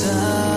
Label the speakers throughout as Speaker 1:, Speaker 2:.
Speaker 1: time.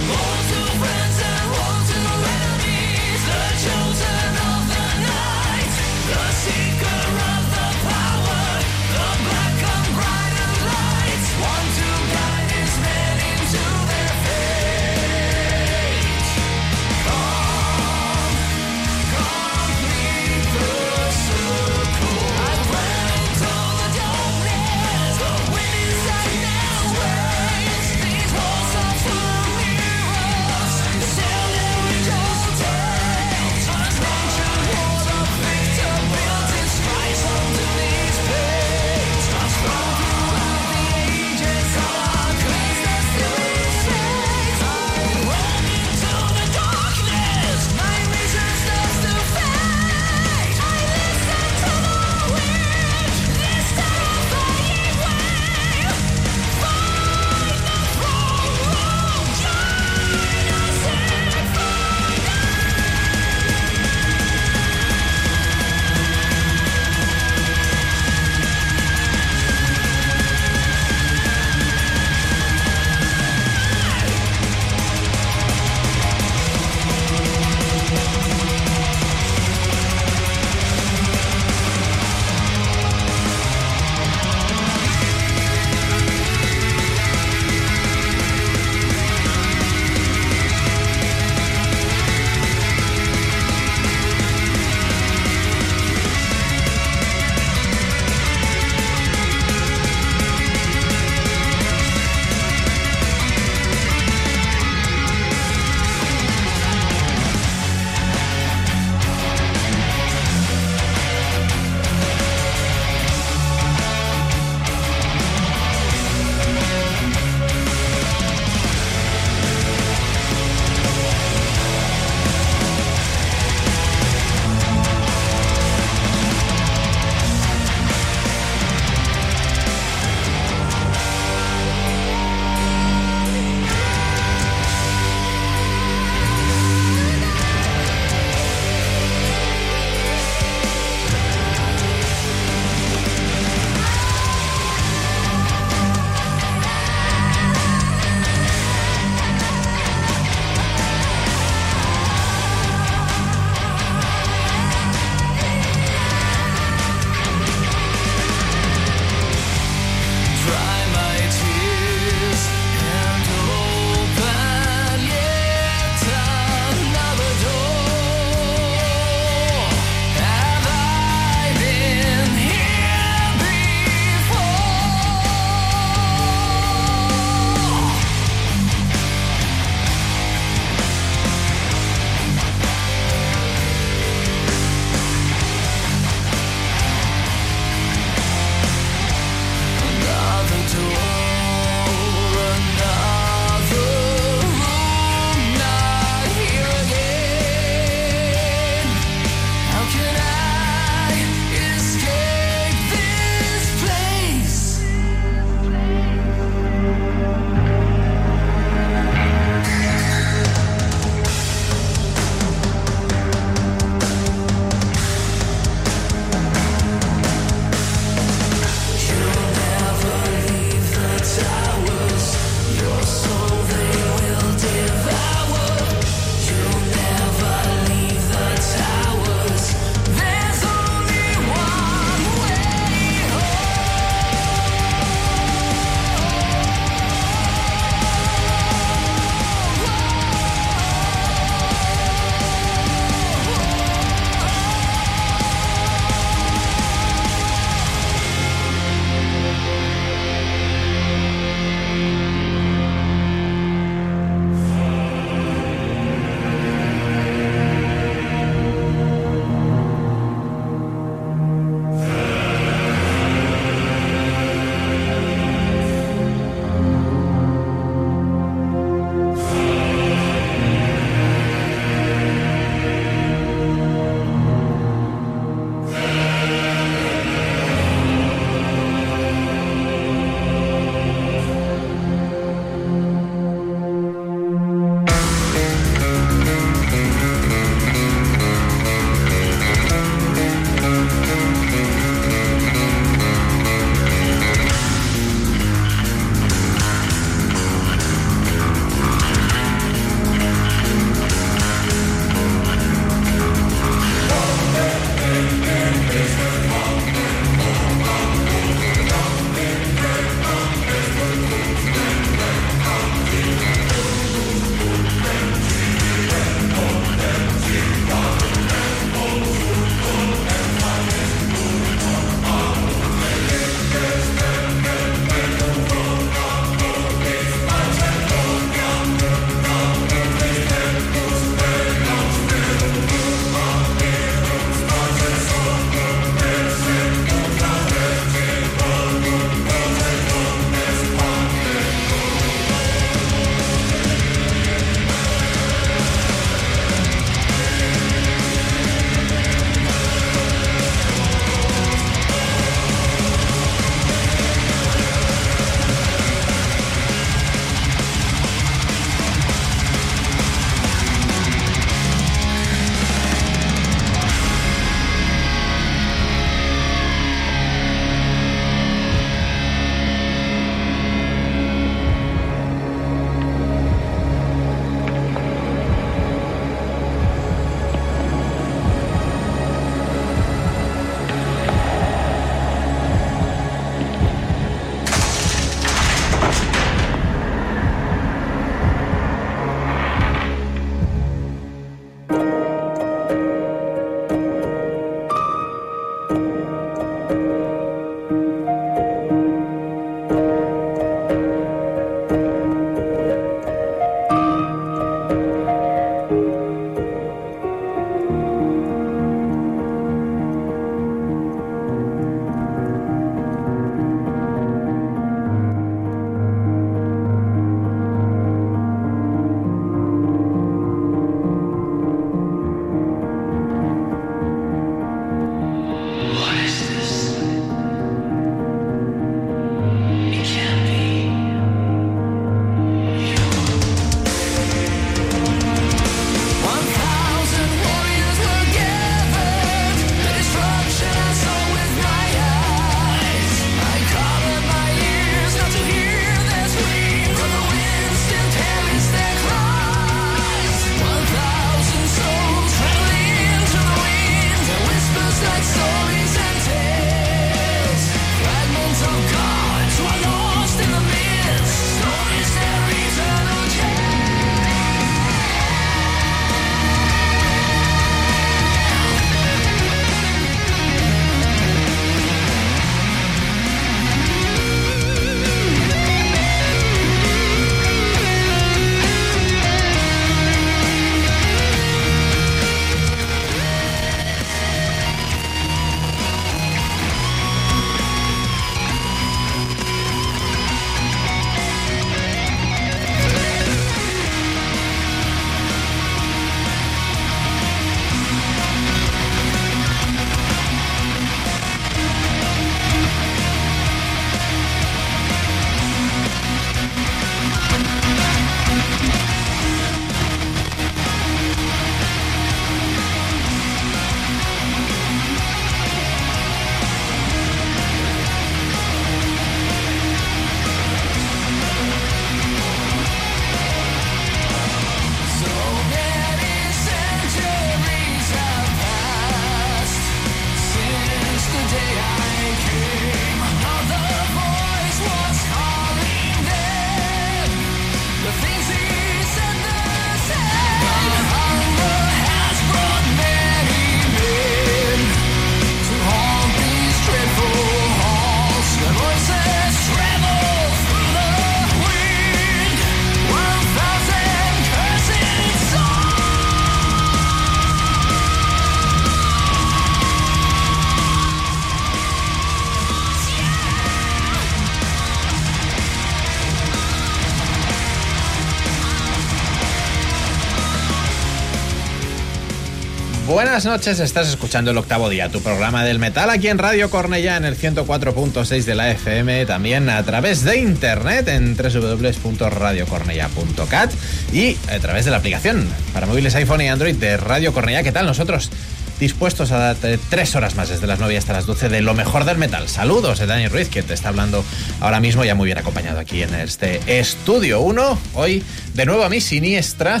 Speaker 2: Buenas noches, estás escuchando el octavo día, tu programa del metal aquí en Radio Cornella en el 104.6 de la FM, también a través de internet en www.radiocornella.cat y a través de la aplicación para móviles iPhone y Android de Radio Cornella. ¿Qué tal nosotros? Dispuestos a darte tres horas más desde las 9 hasta las 12 de lo mejor del metal. Saludos de Dani Ruiz, que te está hablando ahora mismo, ya muy bien acompañado aquí en este estudio 1. Hoy de nuevo a mi siniestra,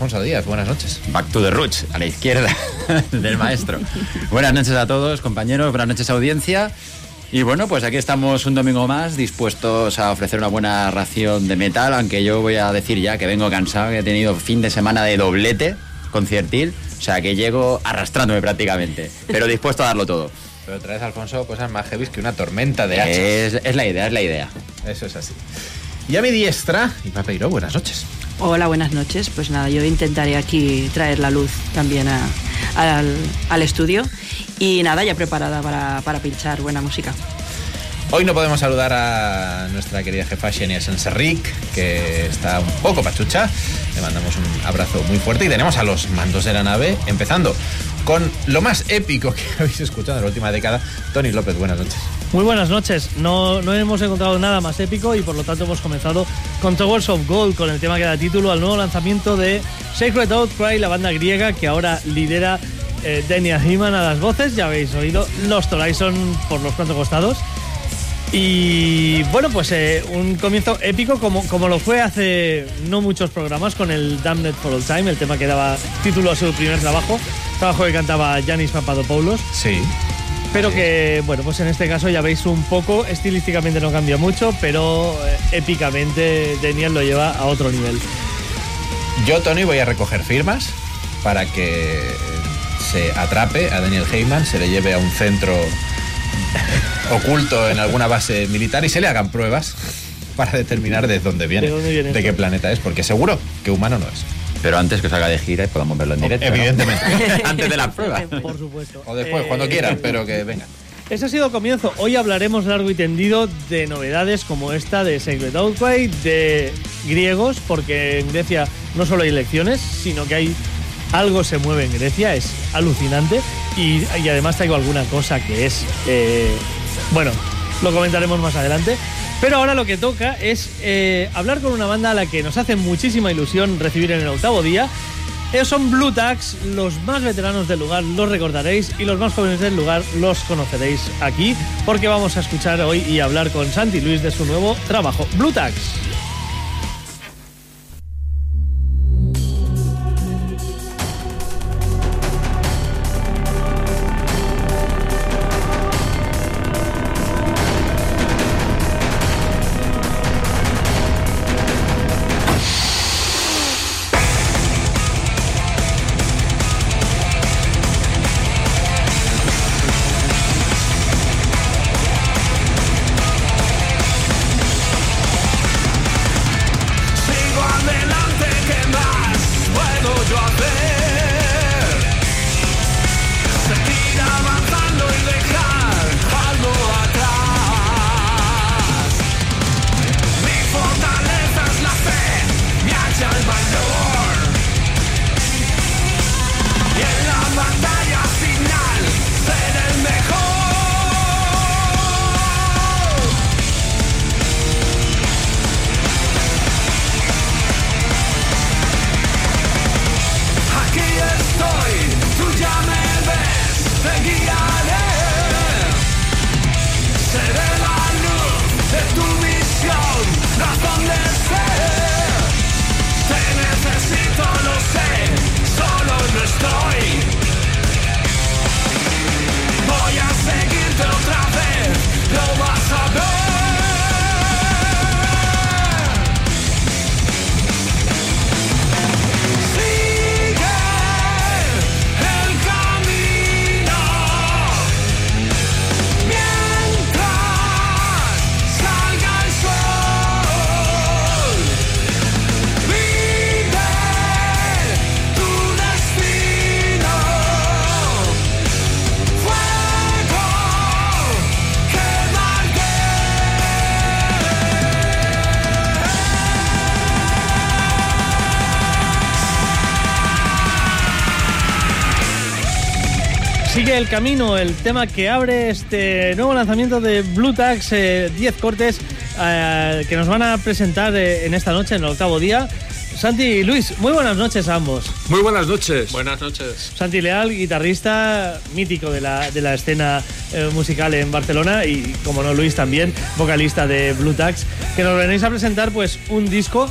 Speaker 2: Alfonso Díaz, buenas noches.
Speaker 3: Back to the roots, a la izquierda del maestro. buenas noches a todos, compañeros, buenas noches, audiencia. Y bueno, pues aquí estamos un domingo más dispuestos a ofrecer una buena ración de metal, aunque yo voy a decir ya que vengo cansado, que he tenido fin de semana de doblete conciertil, o sea que llego arrastrándome prácticamente, pero dispuesto a darlo todo.
Speaker 2: Pero traes, Alfonso, cosas más heavy que una tormenta de hachas.
Speaker 3: Es, es la idea, es la idea.
Speaker 2: Eso es así. Y a mi diestra, y Papeiro, buenas noches.
Speaker 4: Hola, buenas noches. Pues nada, yo intentaré aquí traer la luz también al, estudio. Y nada, ya preparada para, para, pinchar buena música.
Speaker 2: Hoy no podemos saludar a nuestra querida jefa Xenia Senserric, que está un poco pachucha. Le mandamos un abrazo muy fuerte y tenemos a los mandos de la nave, empezando con lo más épico que habéis escuchado en la última década. Tony López, buenas noches.
Speaker 5: Muy buenas noches. No, no hemos encontrado nada más épico y por lo tanto hemos comenzado con Towers of Gold, con el tema que da título al nuevo lanzamiento de Sacred Outcry, la banda griega que ahora lidera eh, Denia a las voces. Ya habéis oído los Horizon por los cuatro costados. Y bueno, pues eh, un comienzo épico como, como lo fue hace no muchos programas con el Damned for All Time, el tema que daba título a su primer trabajo, trabajo que cantaba Yanis Papadopoulos.
Speaker 2: Sí.
Speaker 5: Pero que, bueno, pues en este caso ya veis un poco, estilísticamente no cambia mucho, pero eh, épicamente Daniel lo lleva a otro nivel.
Speaker 2: Yo, Tony, voy a recoger firmas para que se atrape a Daniel Heyman, se le lleve a un centro oculto en alguna base militar y se le hagan pruebas para determinar de dónde viene,
Speaker 5: ¿De, dónde viene
Speaker 2: de qué planeta es, porque seguro que humano no es.
Speaker 3: Pero antes que salga de gira y podamos verlo en directo.
Speaker 2: Evidentemente.
Speaker 3: ¿no? antes de la prueba.
Speaker 5: Por supuesto.
Speaker 2: O después, eh, cuando quieran, pero que vengan.
Speaker 5: Ese ha sido el comienzo. Hoy hablaremos largo y tendido de novedades como esta de Sacred Outcry, de griegos, porque en Grecia no solo hay elecciones, sino que hay algo se mueve en Grecia, es alucinante. Y, y además traigo alguna cosa que es. Eh, bueno, lo comentaremos más adelante. Pero ahora lo que toca es eh, hablar con una banda a la que nos hace muchísima ilusión recibir en el octavo día. Ellos son Blue Tax, los más veteranos del lugar los recordaréis y los más jóvenes del lugar los conoceréis aquí porque vamos a escuchar hoy y hablar con Santi Luis de su nuevo trabajo, Blue Tax.
Speaker 6: El
Speaker 5: camino, el tema que abre este nuevo lanzamiento de Blue Tax, 10 eh, cortes eh, que nos van a presentar eh, en esta noche, en el octavo día. Santi y Luis, muy buenas noches a ambos.
Speaker 6: Muy buenas noches.
Speaker 7: Buenas noches.
Speaker 5: Santi Leal, guitarrista mítico de la, de la escena musical en Barcelona y, como no, Luis también, vocalista de Blue Tax, que nos venís a presentar pues un disco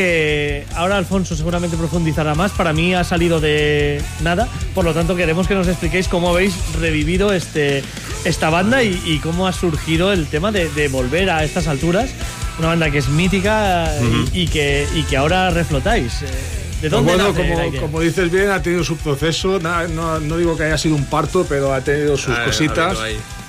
Speaker 5: que ahora Alfonso seguramente profundizará más. Para mí ha salido de nada, por lo tanto queremos que nos expliquéis cómo habéis revivido este, esta banda y, cómo ha surgido el tema de, volver a estas alturas. Una banda que es mítica y, que, y que ahora reflotáis. Eh, ¿De
Speaker 6: dónde bueno, como, dices bien, ha tenido su proceso. No, no, digo que haya sido un parto, pero ha tenido sus cositas.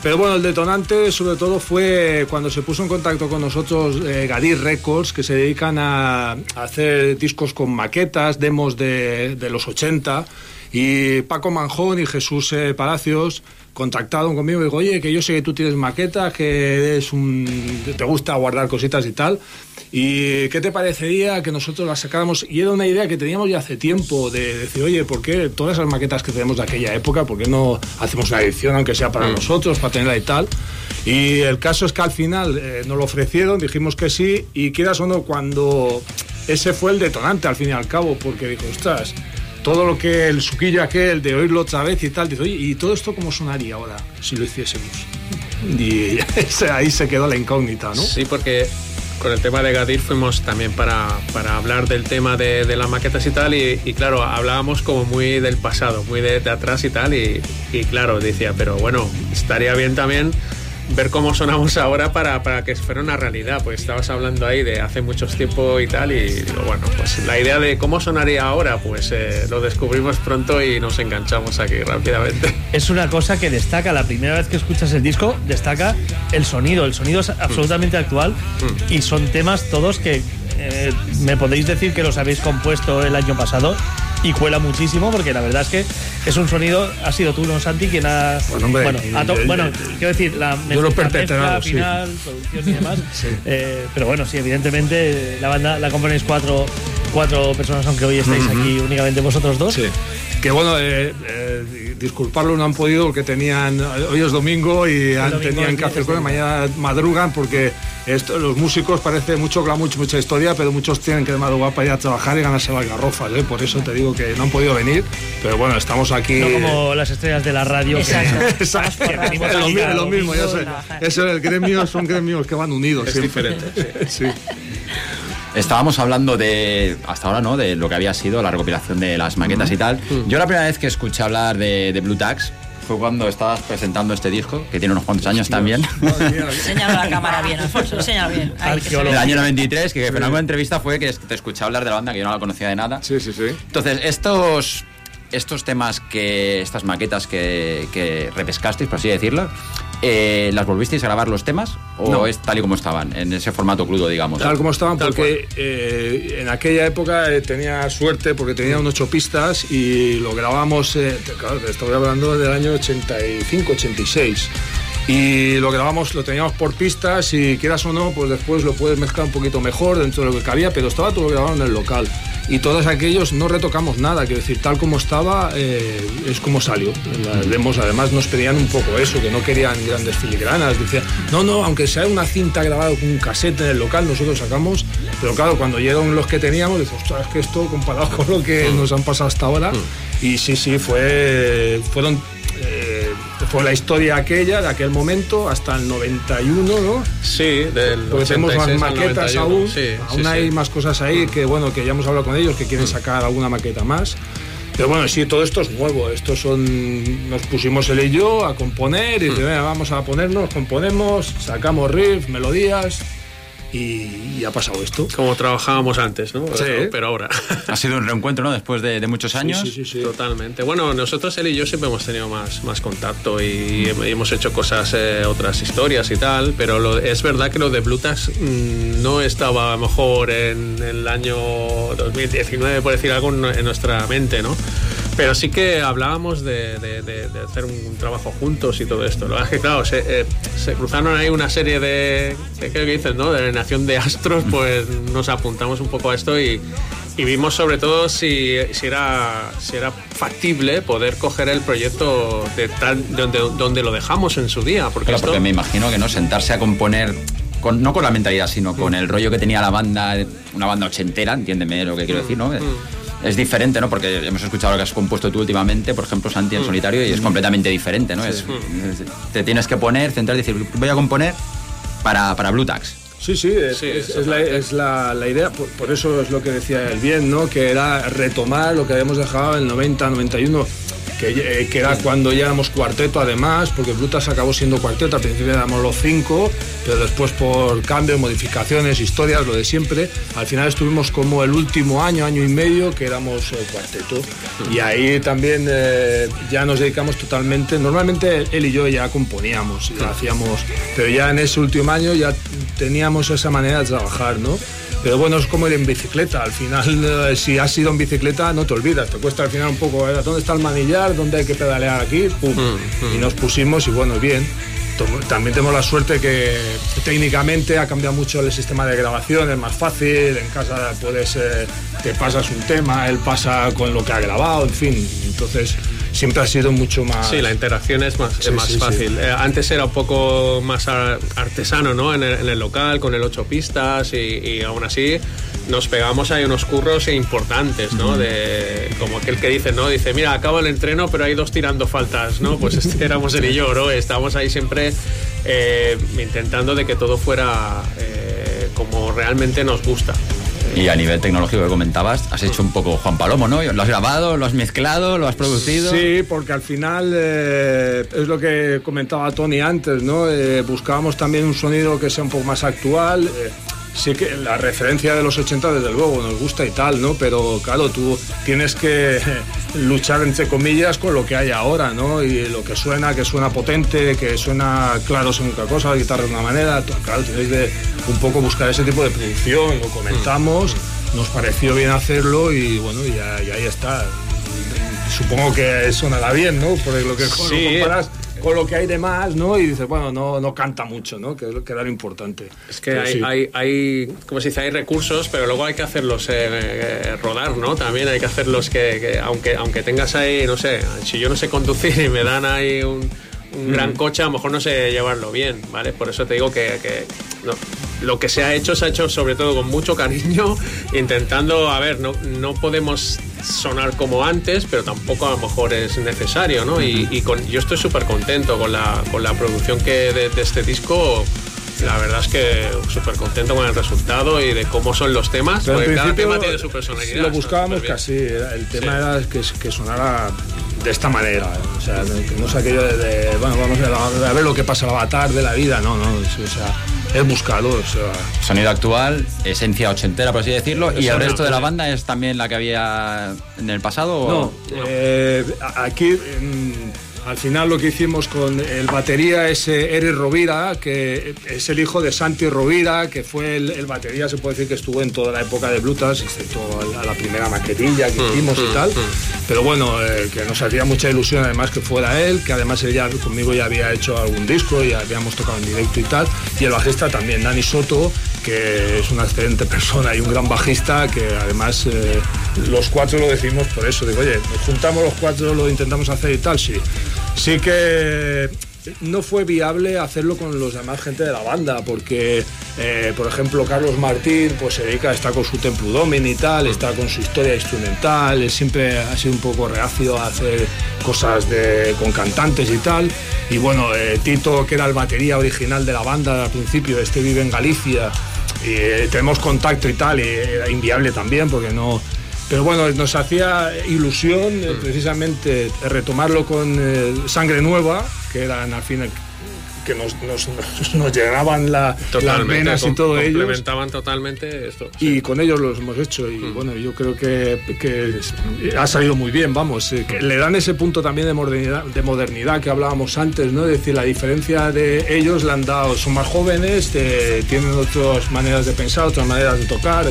Speaker 6: Pero bueno, el detonante sobre todo fue cuando se puso en contacto con nosotros eh, Gadir Records, que se dedican a, hacer discos con maquetas, demos de, los 80, y Paco Manjón y Jesús eh, Palacios contactaron conmigo y digo, oye, que yo sé que tú tienes maquetas, que eres un, te gusta guardar cositas y tal. ¿Y qué te parecería que nosotros las sacáramos? Y era una idea que teníamos ya hace tiempo de decir, oye, ¿por qué todas esas maquetas que tenemos de aquella época, por qué no hacemos una edición, aunque sea para mm. nosotros, para tenerla y tal? Y el caso es que al final eh, nos lo ofrecieron, dijimos que sí, y quieras o no, cuando ese fue el detonante al fin y al cabo, porque dijo, ostras, todo lo que el suquillo aquel de oírlo otra vez y tal, dice, oye, ¿y todo esto cómo sonaría ahora si lo hiciésemos? Y ahí se quedó la incógnita, ¿no?
Speaker 7: Sí, porque con el tema de Gadir fuimos también para, para hablar del tema de, de, las maquetas y tal, y, claro, hablábamos como muy del pasado, muy de, de atrás y tal, y, y claro, decía, pero bueno, estaría bien también ver cómo sonamos ahora para, para, que fuera una realidad. Pues estabas hablando ahí de hace mucho tiempo y tal, y bueno, pues la idea de cómo sonaría ahora, pues eh, lo descubrimos pronto y nos enganchamos aquí rápidamente.
Speaker 5: Es una cosa que destaca, la primera vez que escuchas el disco, destaca el sonido. El sonido es absolutamente actual mm. y son temas todos que eh, me podéis decir que los habéis compuesto el año pasado y cuela muchísimo porque la verdad es que es un sonido, ha sido tú, ¿no, Santi, quien ha... Bueno, bueno, quiero decir, la mezcla, final, producción y demás. Eh, pero bueno, sí, evidentemente la banda la componéis cuatro, cuatro personas, aunque hoy estáis aquí únicamente vosotros dos.
Speaker 6: Sí. Que bueno, eh, eh, disculparlo, no han podido porque tenían, hoy es domingo y tenían que hacer cosas, mañana madrugan porque esto, los músicos parece mucho glamour, mucha historia, pero muchos tienen que madrugar para ir a trabajar y ganarse las garrofas, ¿eh? por eso te digo que no han podido venir, pero bueno, estamos aquí.
Speaker 5: No como las estrellas de la radio.
Speaker 4: Exacto.
Speaker 6: Exacto. es lo, mismo, ya sé. Eso, el gremio son gremios que van unidos.
Speaker 7: Es diferente.
Speaker 6: sí.
Speaker 3: Estábamos hablando de, hasta ahora, ¿no? De lo que había sido la recopilación de las maquetas y tal. Yo la primera vez que escuché hablar de, Blue Tax fue cuando estabas presentando este disco, que tiene unos cuantos años también.
Speaker 4: Enséñalo a la cámara bien, Alfonso, bien.
Speaker 3: el año 93, que, en alguna entrevista fue que te escuché hablar de la banda, que yo no la conocía de nada.
Speaker 6: Sí, sí, sí.
Speaker 3: Entonces, estos, estos temas que, estas maquetas que, que repescasteis, por así decirlo, eh, ¿Las volvisteis a grabar los temas o es tal y como estaban, en ese formato crudo, digamos?
Speaker 6: Tal como estaban, porque eh, en aquella época eh, tenía suerte porque tenía unos ocho pistas y lo grabamos, claro, estoy hablando del año 85, 86 y lo grabamos, lo teníamos por pistas y quieras o no, pues después lo puedes mezclar un poquito mejor dentro de lo que cabía, pero estaba todo grabado en el local. Y todos aquellos no retocamos nada, quiero decir, tal como estaba eh, es como salió. Las demos además nos pedían un poco eso, que no querían grandes filigranas, decían, no, no, aunque sea una cinta grabada con un cassette en el local, nosotros sacamos, pero claro, cuando llegaron los que teníamos, decimos, ostras, es que esto comparado con lo que nos han pasado hasta ahora, y sí, sí, fue, fueron fue la historia aquella, de aquel momento, hasta el 91, ¿no?
Speaker 7: Sí, del
Speaker 6: Porque tenemos más maquetas aún, aún hay más cosas ahí que, bueno, que ya hemos hablado con ellos, que quieren mm. sacar alguna maqueta más. Pero bueno, sí, todo esto es nuevo. Estos son. Nos pusimos él y yo a componer y mm. vamos a ponernos, componemos, sacamos riff, melodías y, ha pasado esto.
Speaker 7: Como trabajábamos antes, ¿no?
Speaker 6: Sí.
Speaker 7: Pero ahora.
Speaker 3: Ha sido un reencuentro, ¿no? Después de, muchos años.
Speaker 6: Sí, sí, sí,
Speaker 7: Totalmente. Bueno, nosotros, él y yo, siempre hemos tenido más, más contacto y hemos hecho cosas, eh, otras historias y tal, pero lo, es verdad que lo de Blutas mm, no estaba a lo mejor en, en el año 2019, por decir algo, en nuestra mente, ¿no? Pero sí que hablábamos de, hacer un, trabajo juntos y todo esto. Lo que es que, claro, se, eh, cruzaron ahí una serie de, ¿qué dices, no? De nación de astros, pues nos apuntamos un poco a esto y, y vimos sobre todo si, si, era, si era factible poder coger el proyecto de tal donde, donde lo dejamos en su día. Porque,
Speaker 3: porque me imagino que no sentarse a componer con, no con la mentalidad, sino con el rollo que tenía la banda, una banda ochentera, entiéndeme lo que quiero decir, ¿no? Mm. Es diferente, ¿no? Porque hemos escuchado lo que has compuesto tú últimamente, por ejemplo, Santi en mm. solitario, y es completamente diferente, ¿no? Es, te tienes que poner, centrar y decir, voy a componer para, para Blue Tax.
Speaker 6: Sí, sí, es, la, la, idea, por, eso es lo que decía el bien, ¿no? Que era retomar lo que habíamos dejado en el 90, 91 eh, que, era cuando ya éramos cuarteto además, porque Brutas acabó siendo cuarteto, al principio éramos los cinco, pero después por cambios, modificaciones, historias, lo de siempre, al final estuvimos como el último año, año y medio que éramos eh, cuarteto. Y ahí también eh, ya nos dedicamos totalmente, normalmente él y yo ya componíamos, ya hacíamos, pero ya en ese último año ya teníamos esa manera de trabajar, ¿no? Pero bueno, es como ir en bicicleta. Al final, eh, si has ido en bicicleta, no te olvidas. Te cuesta al final un poco, ver ¿dónde está el manillar? ¿Dónde hay que pedalear aquí? Mm, mm. Y nos pusimos y bueno, bien. También tenemos la suerte que técnicamente ha cambiado mucho el sistema de grabación, es más fácil, en casa puedes, eh, te pasas un tema, él pasa con lo que ha grabado, en fin. Entonces, siempre ha sido mucho más...
Speaker 7: Sí, la interacción es más, más fácil. Eh, antes era un poco más artesano, ¿no? En el, local, con el ocho pistas y, aún así nos pegamos ahí unos curros importantes, ¿no? De, como aquel que dice, ¿no? Dice, mira, acaba el entreno, pero hay dos tirando faltas, ¿no? Pues este éramos él y yo, ¿no? Estábamos ahí siempre eh, intentando de que todo fuera eh, como realmente nos gusta.
Speaker 3: Y a nivel tecnológico que comentabas, has hecho un poco Juan Palomo, ¿no? Lo has grabado, lo has mezclado, lo has producido.
Speaker 6: Sí, porque al final eh, es lo que comentaba Tony antes, ¿no? Eh, buscábamos también un sonido que sea un poco más actual. Eh, sí que la referencia de los 80 desde luego nos gusta y tal, ¿no? Pero claro, tú tienes que luchar entre comillas con lo que hay ahora, ¿no? Y lo que suena, que suena potente, que suena claro según otra cosa, la guitarra de una manera, claro, tienes de un poco buscar ese tipo de producción, lo comentamos, nos pareció bien hacerlo y bueno, y, ahí está. Supongo que sonará bien, ¿no? Por lo que sí. lo comparas con lo que hay de más, ¿no? Y dices, bueno, no, no canta mucho, ¿no? Que, que era lo importante.
Speaker 7: Es que hay, hay, hay, como se dice, hay recursos, pero luego hay que hacerlos eh, eh, rodar, ¿no? También hay que hacerlos que, que, aunque, aunque tengas ahí, no sé, si yo no sé conducir y me dan ahí un, un gran mm. coche, a lo mejor no sé llevarlo bien, ¿vale? Por eso te digo que, que no, lo que se ha hecho se ha hecho sobre todo con mucho cariño, intentando, a ver, no, no podemos sonar como antes, pero tampoco a lo mejor es necesario, ¿no? Y, con, yo estoy súper contento con la, con la producción que de, este disco. La verdad es que súper contento con el resultado y de cómo son los temas, porque cada tema tiene su personalidad.
Speaker 6: Lo buscábamos casi, el tema era que, que sonara de esta manera. O sea, que no es aquello de, bueno, vamos a, ver lo que pasa el avatar de la vida, no, no. O sea, es buscado. O sea.
Speaker 3: Sonido actual, esencia ochentera, por así decirlo. ¿Y el resto de la banda es también la que había en el pasado?
Speaker 6: No, eh, aquí. Al final lo que hicimos con el batería es eh, Eres Rovira, que es el hijo de Santi Rovira, que fue el, batería, se puede decir que estuvo en toda la época de Blutas, excepto a la primera maquetilla que mm, hicimos y mm, tal. Mm. Pero bueno, eh, que nos hacía mucha ilusión además que fuera él, que además él ya conmigo ya había hecho algún disco y habíamos tocado en directo y tal. Y el bajista también, Dani Soto, que es una excelente persona y un gran bajista, que además eh, los cuatro lo decimos por eso. Digo, oye, nos juntamos los cuatro, lo intentamos hacer y tal, sí. Sí que no fue viable hacerlo con los demás gente de la banda, porque, eh, por ejemplo, Carlos Martín pues, se dedica, está con su Templo Domini y tal, está con su historia instrumental, siempre ha sido un poco reacio a hacer cosas de, con cantantes y tal. Y bueno, eh, Tito, que era el batería original de la banda al principio, este vive en Galicia, y eh, tenemos contacto y tal, era inviable también, porque no pero bueno, nos hacía ilusión eh, mm. precisamente retomarlo con eh, Sangre Nueva, que eran al final que nos, nos, llenaban la, las venas y todo ello.
Speaker 7: Complementaban totalmente esto.
Speaker 6: Y con ellos los hemos hecho y mm. bueno, yo creo que, que, ha salido muy bien, vamos. Eh, le dan ese punto también de modernidad, de modernidad que hablábamos antes, ¿no? Es decir, la diferencia de ellos le han dado, son más jóvenes, tienen otras maneras de pensar, otras maneras de tocar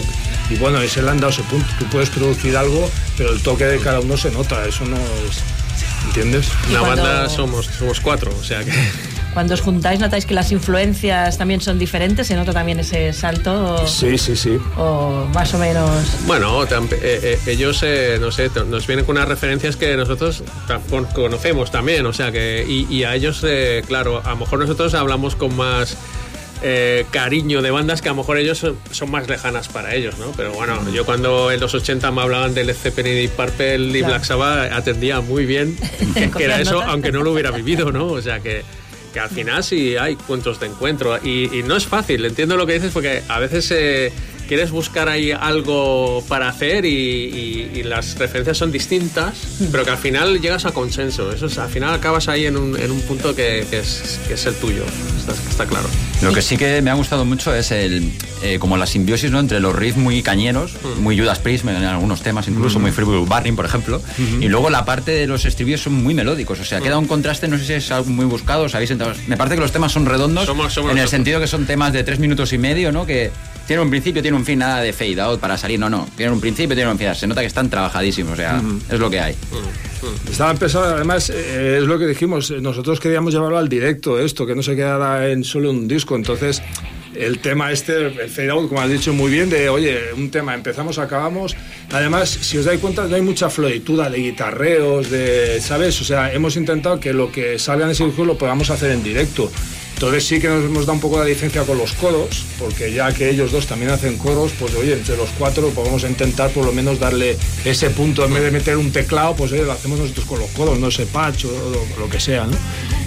Speaker 6: y bueno, ese le han dado ese punto. Tú puedes producir algo, pero el toque de cada uno se nota, eso no es... ¿Entiendes?
Speaker 7: La banda somos, somos cuatro, o sea que...
Speaker 4: cuando os juntáis notáis que las influencias también son diferentes, se nota también ese salto.
Speaker 6: Sí, sí, sí.
Speaker 4: O más o menos.
Speaker 7: Bueno, eh, eh, ellos, eh, no sé, nos vienen con unas referencias que nosotros conocemos también, o sea que, y, a ellos, claro, a lo mejor nosotros hablamos con más eh, cariño de bandas que a lo mejor ellos son, más lejanas para ellos, ¿no? Pero bueno, yo cuando en los 80 me hablaban de Led Zeppelin y Purple y Black Sabbath atendía muy bien que, era eso, aunque no lo hubiera vivido, ¿no? O sea que que al final sí hay puntos de encuentro. Y, no es fácil, entiendo lo que dices porque a veces eh, quieres buscar ahí algo para hacer y, las referencias son distintas, pero que al final llegas a consenso. Eso es, al final acabas ahí en un, en un punto que, es, que, es, el tuyo, está, está, claro.
Speaker 3: Lo que sí que me ha gustado mucho es el, eh, como la simbiosis ¿no? entre los riffs muy cañeros, mm. muy Judas Priest en algunos temas, incluso mm. muy Freebird Barring, por ejemplo, y luego la parte de los estribillos son muy melódicos. O sea, queda un contraste, no sé si es algo muy buscado, ¿sabéis? me parece que los temas son redondos en el sentido que son temas de tres minutos y medio, ¿no? Que tiene un principio, tiene un fin, nada de fade out para salir, no, no. Tiene un principio, tiene un fin. Se nota que están trabajadísimos, o sea, es lo que hay.
Speaker 6: Estaba empezando, además, eh, es lo que dijimos, eh, nosotros queríamos llevarlo al directo, esto, que no se quedara en solo un disco, entonces el tema este, el fade out, como has dicho muy bien, de oye, un tema, empezamos, acabamos. Además, si os dais cuenta, no hay mucha floritura de guitarreos, de, ¿sabes? O sea, hemos intentado que lo que salga en ese disco lo podamos hacer en directo. Entonces sí que nos hemos dado un poco la licencia con los coros, porque ya que ellos dos también hacen coros, pues oye, entre los cuatro podemos intentar por lo menos darle ese punto, en vez de meter un teclado, pues oye, lo hacemos nosotros con los coros, no ese patch o lo, que sea, ¿no?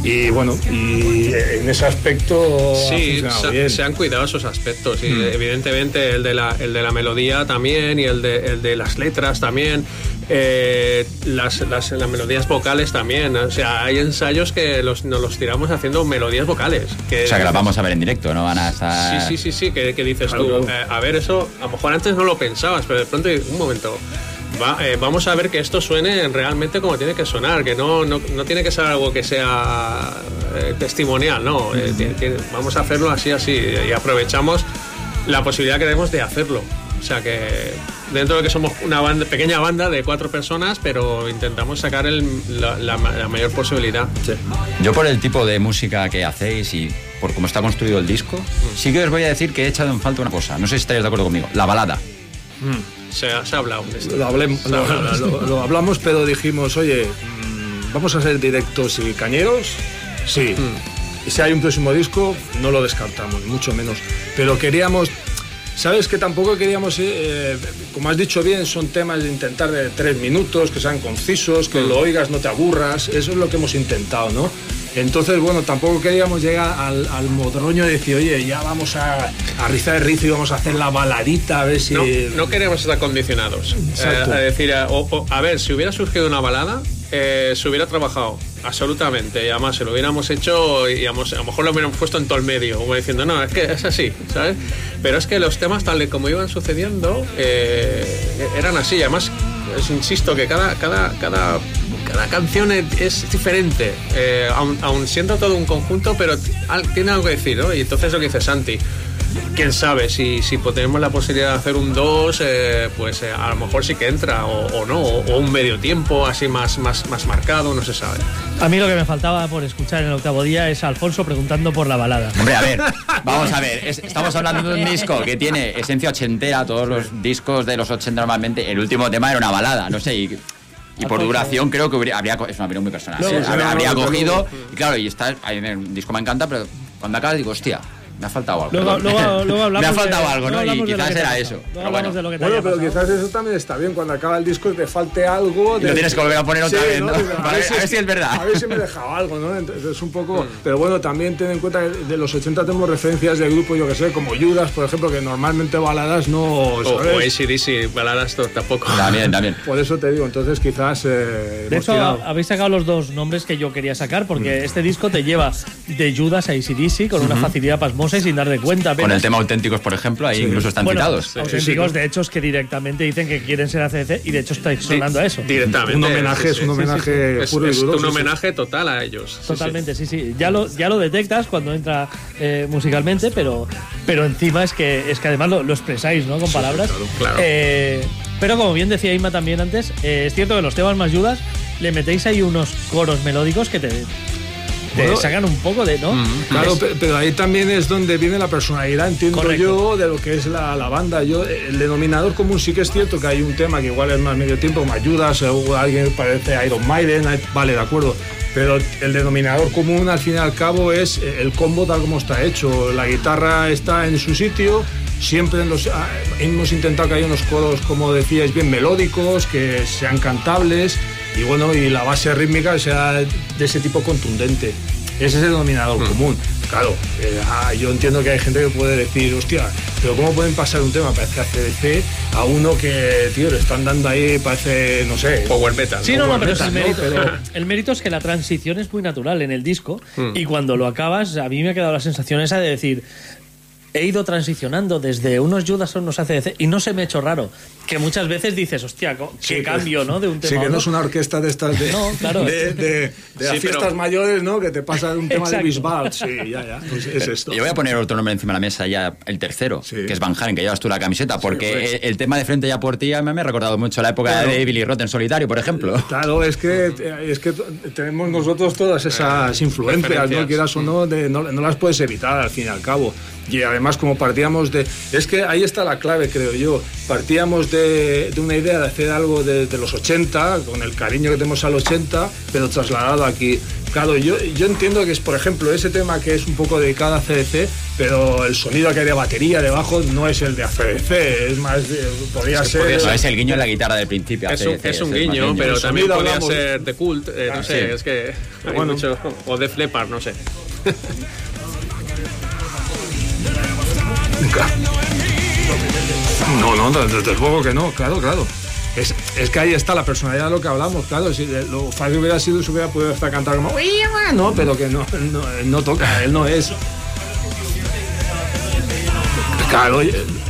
Speaker 6: Y bueno, y en ese aspecto...
Speaker 7: Sí, se, han cuidado esos aspectos, y mm. evidentemente el de, la, el de la melodía también y el de, el de las letras también. Eh, las, las, melodías vocales también. O sea, hay ensayos que los, nos los tiramos haciendo melodías vocales. Que,
Speaker 3: o sea, que las vamos a ver en directo, ¿no? Van a
Speaker 7: estar... Sí, sí, sí, sí, que, dices tú, eh, a ver, eso a lo mejor antes no lo pensabas, pero de pronto, un momento, eh, vamos a ver que esto suene realmente como tiene que sonar, que no, no, no tiene que ser algo que sea testimonial, no. vamos a hacerlo así, así, y aprovechamos la posibilidad que tenemos de hacerlo. O sea que dentro de que somos una banda, pequeña banda de cuatro personas, pero intentamos sacar la, mayor posibilidad.
Speaker 3: Yo por el tipo de música que hacéis y por cómo está construido el disco, mm. sí que os voy a decir que he echado en falta una cosa. No sé si estáis de acuerdo conmigo. La balada.
Speaker 7: Mm. Se, ha, hablado
Speaker 6: Lo, hablamos, pero dijimos, oye, mm, vamos a hacer directos y cañeros. Sí. Si hay un próximo disco, no lo descartamos, mucho menos. Pero queríamos Sabes que tampoco queríamos, eh, eh, como has dicho bien, son temas de intentar de tres minutos, que sean concisos, que lo oigas, no te aburras, eso es lo que hemos intentado, ¿no? Entonces, bueno, tampoco queríamos llegar al, al modroño de decir, oye, ya vamos a, a rizar el rizo y vamos a hacer la baladita, a ver si...
Speaker 7: No, queremos estar condicionados. Eh, a decir, a ver, si hubiera surgido una balada, se hubiera trabajado absolutamente. Y además, se lo hubiéramos hecho y a lo mejor lo hubiéramos puesto en todo el medio, como diciendo, no, es que es así, ¿sabes? Pero es que los temas, tal y como iban sucediendo, eh, eran así. Además, insisto que cada, cada, cada, cada canción es diferente, eh, aun, siendo todo un conjunto, pero tiene algo que decir, ¿no? Y entonces lo que dice Santi quién sabe, si, si tenemos la posibilidad de hacer un 2, eh, pues eh, a lo mejor sí que entra, o, no, o, un medio tiempo así más, más, más marcado, no se sabe.
Speaker 5: A mí lo que me faltaba por escuchar en el octavo día es Alfonso preguntando por la balada.
Speaker 3: Hombre, a ver, vamos a ver, estamos hablando de un disco que tiene esencia ochentera, todos los discos de los 80 normalmente, el último tema era una balada, no sé, y y por duración creo que habría, es una opinión muy personal. habría, cogido, y claro, y está, el disco me encanta, pero cuando acaba digo, hostia, me ha faltado algo.
Speaker 5: Luego, luego,
Speaker 3: me ha faltado algo, ¿no? Y quizás era eso.
Speaker 6: Pero bueno, bueno pero quizás eso también está bien. Cuando acaba el disco te falte algo.
Speaker 3: De... Lo tienes que volver a poner otra vez, ¿no? A, ver, si, es verdad.
Speaker 6: A ver si me he dejado algo, ¿no? Entonces, un poco. Mm. Pero bueno, también ten en cuenta que de los 80 tenemos referencias de grupos, yo que sé, como Judas, por ejemplo, que normalmente baladas no.
Speaker 7: O, o ACDC, baladas tampoco.
Speaker 3: También, también.
Speaker 6: Por eso te digo, entonces quizás. Eh,
Speaker 5: de hecho, habéis sacado los dos nombres que yo quería sacar, porque mm. este disco te lleva de Judas a ACDC con una facilidad pasmosa y sin dar de cuenta.
Speaker 3: Con el tema auténticos, por ejemplo, ahí incluso están citados.
Speaker 5: Auténticos, de hecho, es que directamente dicen que quieren ser ACDC y de hecho estáis sonando a eso.
Speaker 7: Directamente.
Speaker 6: Un homenaje, es un homenaje puro
Speaker 7: es, un homenaje total a ellos.
Speaker 5: Totalmente, sí, sí. Ya lo, ya lo detectas cuando entra eh, musicalmente, pero, pero encima es que, es que además lo, expresáis, ¿no? Con palabras.
Speaker 7: Claro,
Speaker 5: eh, pero como bien decía Ima también antes, eh, es cierto que los temas más ayudas le metéis ahí unos coros melódicos que te te sacan un poco de, ¿no?
Speaker 6: Claro, pero ahí también es donde viene la personalidad, entiendo yo, de lo que es la, la, banda. Yo, el denominador común sí que es cierto que hay un tema que igual es más medio tiempo, me ayudas, o alguien parece Iron Maiden, vale, de acuerdo. Pero el denominador común, al fin y al cabo, es el combo tal como está hecho. La guitarra está en su sitio, siempre los, ah, hemos intentado que haya unos coros, como decíais, bien melódicos, que sean cantables y bueno, y la base rítmica sea de ese tipo contundente. Ese es el denominador mm. común. Claro, eh, ah, yo entiendo que hay gente que puede decir, hostia, pero ¿cómo pueden pasar un tema, parece ACDC, a uno que, tío, le están dando ahí, parece, no sé.
Speaker 7: Power metal.
Speaker 5: Sí, no, no, pero, el, mérito, el, mérito, es que la transición es muy natural en el disco mm. y cuando lo acabas, a mí me ha quedado la sensación esa de decir, he ido transicionando desde unos Judas a unos ACDC y no se me ha hecho raro. Que muchas veces dices, hostia, qué cambio, ¿no? De un tema.
Speaker 6: Sí, que no es una orquesta de estas de, no, claro. de, de, las fiestas mayores, ¿no? Que te pasa de un tema de Bisbal. Sí, ya, ya. Pues es esto.
Speaker 3: Yo voy a poner otro nombre encima de la mesa ya, el tercero, que es Van Halen, que llevas tú la camiseta, porque pues. el, tema de frente ya por ti me ha recordado mucho la época de Billy Roth en solitario, por ejemplo.
Speaker 6: Claro, es que, es que tenemos nosotros todas esas influencias, ¿no? Quieras o no, no, no las puedes evitar al fin y al cabo y además como partíamos de... Es que ahí está la clave, creo yo. Partíamos de, de una idea de hacer algo de, de, los 80, con el cariño que tenemos al 80, pero trasladado aquí. Claro, yo, yo entiendo que es, por ejemplo, ese tema que es un poco dedicado a CDC, pero el sonido que hay de batería debajo no es el de ACDC, es más, podría ser...
Speaker 3: No, es el guiño en la guitarra del principio.
Speaker 7: Es un, es un guiño, pero también podría ser de Cult, eh, no sé, es que hay bueno. mucho, o de Flepar, no sé.
Speaker 6: No, no, desde luego que no, claro, claro. Es, es, que ahí está la personalidad de lo que hablamos, claro. Si lo fácil hubiera sido, se hubiera podido estar cantando como, no, pero que no, no, no toca, él no es. Claro,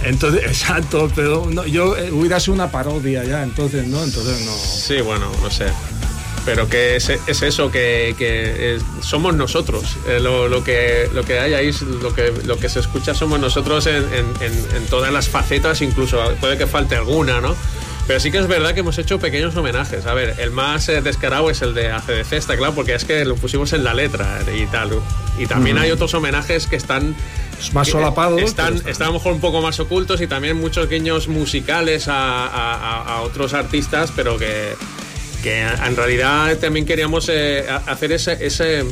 Speaker 6: entonces, exacto, pero no, yo eh, hubiera sido una parodia ya, entonces no, entonces no.
Speaker 7: Sí, bueno, no sé pero que es, es eso, que, que somos nosotros. Eh, lo, lo, que, lo que hay ahí, lo que, lo que se escucha somos nosotros en, en, en, todas las facetas, incluso puede que falte alguna, ¿no? Pero sí que es verdad que hemos hecho pequeños homenajes. A ver, el más eh, descarado es el de ACDC, está claro, porque es que lo pusimos en la letra y tal. Y también hay otros homenajes que están
Speaker 6: más solapados.
Speaker 7: Están, están, a lo mejor un poco más ocultos y también muchos guiños musicales a, a, a otros artistas, pero que, que en realidad también queríamos eh, hacer ese, ese,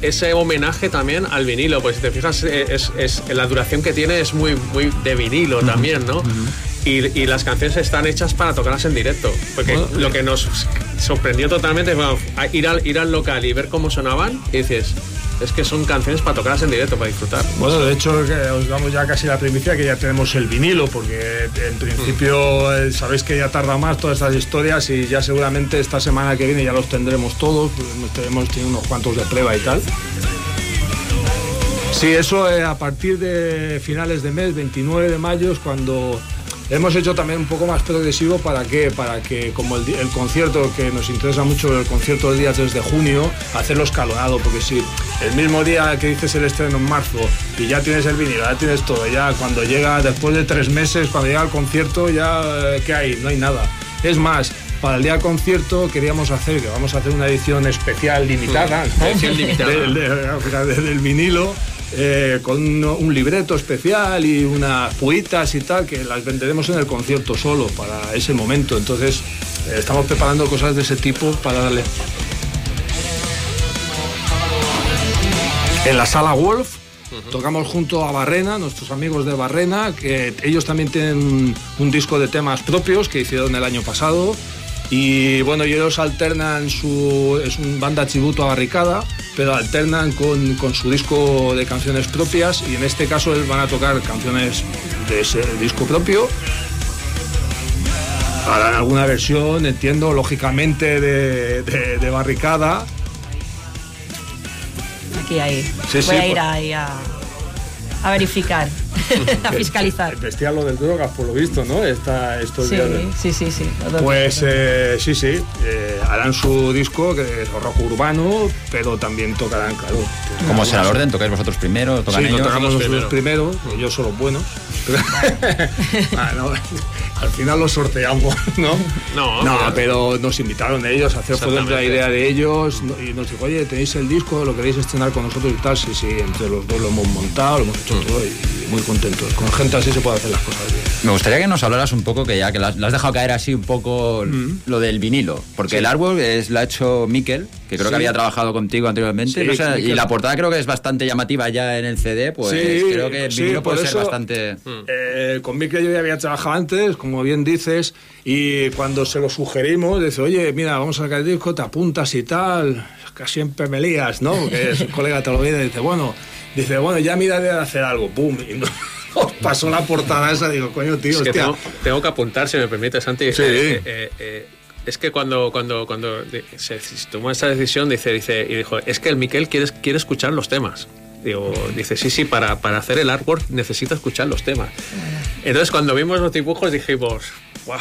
Speaker 7: ese homenaje también al vinilo, pues si te fijas, eh, es, es, la duración que tiene es muy, muy de vinilo también, ¿no? y, y, las canciones están hechas para tocarlas en directo, porque lo que nos sorprendió totalmente ir, al, ir al local y ver cómo sonaban y dices, es que son canciones para tocarlas en directo, para disfrutar.
Speaker 6: Bueno, de hecho, os damos ya casi la primicia que ya tenemos el vinilo, porque en principio mm. eh, sabéis que ya tarda más todas estas historias y ya seguramente esta semana que viene ya los tendremos todos, pues hemos tenido unos cuantos de prueba y tal. Sí, eso eh, a partir de finales de mes, 29 de mayo, es cuando Hemos hecho también un poco más progresivo para que, para que como el, concierto que nos interesa mucho, el concierto del día 3 de junio, hacerlo escalonado, porque si el mismo día que dices el estreno en marzo y ya tienes el vinilo, ya tienes todo, ya cuando llega después de tres meses, cuando llega el concierto, ya eh, ¿qué hay? No hay nada. Es más, para el día del concierto queríamos hacer, que vamos a hacer una edición especial limitada, edición limitada. del vinilo eh, con un libreto especial y unas puitas y tal, que las venderemos en el concierto solo para ese momento. Entonces, eh, estamos preparando cosas de ese tipo para darle. En la sala Wolf tocamos junto a Barrena, nuestros amigos de Barrena, que ellos también tienen un disco de temas propios que hicieron el año pasado. Y bueno, ellos alternan su. es un banda tributo a Barricada, pero alternan con, con, su disco de canciones propias y en este caso van a tocar canciones de ese disco propio. Harán alguna versión, entiendo, lógicamente de, de, Barricada.
Speaker 4: Aquí hay. Voy a ir ahí a, a verificar. a fiscalizar.
Speaker 6: Vestían lo del drogas, por lo visto, ¿no? Está estos
Speaker 4: sí, sí, sí, sí.
Speaker 6: Pues eh, sí, sí. Eh, harán su disco, que es rock urbano, pero también tocarán, claro.
Speaker 3: ¿Cómo será el orden? ¿Tocáis vosotros primero? ¿Tocan
Speaker 6: sí,
Speaker 3: ellos?
Speaker 6: tocamos nosotros primero, ellos son los buenos. al final lo sorteamos, ¿no?
Speaker 7: No,
Speaker 6: no
Speaker 7: pero-
Speaker 6: pero nos invitaron ellos a hacer fue la idea de ellos y nos dijo, oye, tenéis el disco, lo queréis estrenar con nosotros y tal. Sí, sí, entre los dos lo hemos montado, lo hemos hecho
Speaker 7: Mm.
Speaker 6: todo y muy contentos. Con gente así se puede hacer las cosas bien.
Speaker 3: Me gustaría que nos hablaras un poco, que ya que lo has, dejado caer así un poco lo del vinilo, porque el artwork es, lo ha hecho Miquel, que creo
Speaker 6: Sí.
Speaker 3: que había trabajado contigo anteriormente,
Speaker 6: Sí,
Speaker 3: no sé, y
Speaker 6: Miquel.
Speaker 3: la portada creo que es bastante llamativa ya en el CD, pues
Speaker 6: Sí,
Speaker 3: creo que el
Speaker 6: sí,
Speaker 3: vinilo puede ser
Speaker 6: eso,
Speaker 3: bastante...
Speaker 6: Eh, con Mikel yo ya había trabajado antes, como bien dices, y cuando se lo sugerimos, dice, oye, mira, vamos a sacar el disco, te apuntas y tal, casi siempre me lías, ¿no? Porque su colega te lo viene y dice, bueno, dice, bueno, ya mira de hacer algo, pum, y nos pasó la portada esa, digo, coño, tío,
Speaker 7: Es que
Speaker 6: hostia.
Speaker 7: tengo, tengo que apuntar, si me permite, Santi.
Speaker 6: Sí.
Speaker 7: Eh, eh, eh, es que cuando, cuando, cuando se, tomó esa decisión, dice, dice, y dijo, es que el Miquel quiere, quiere escuchar los temas. Digo, dice, sí, sí, para, para hacer el artwork necesita escuchar los temas. Entonces, cuando vimos los dibujos, dijimos, ¡guau!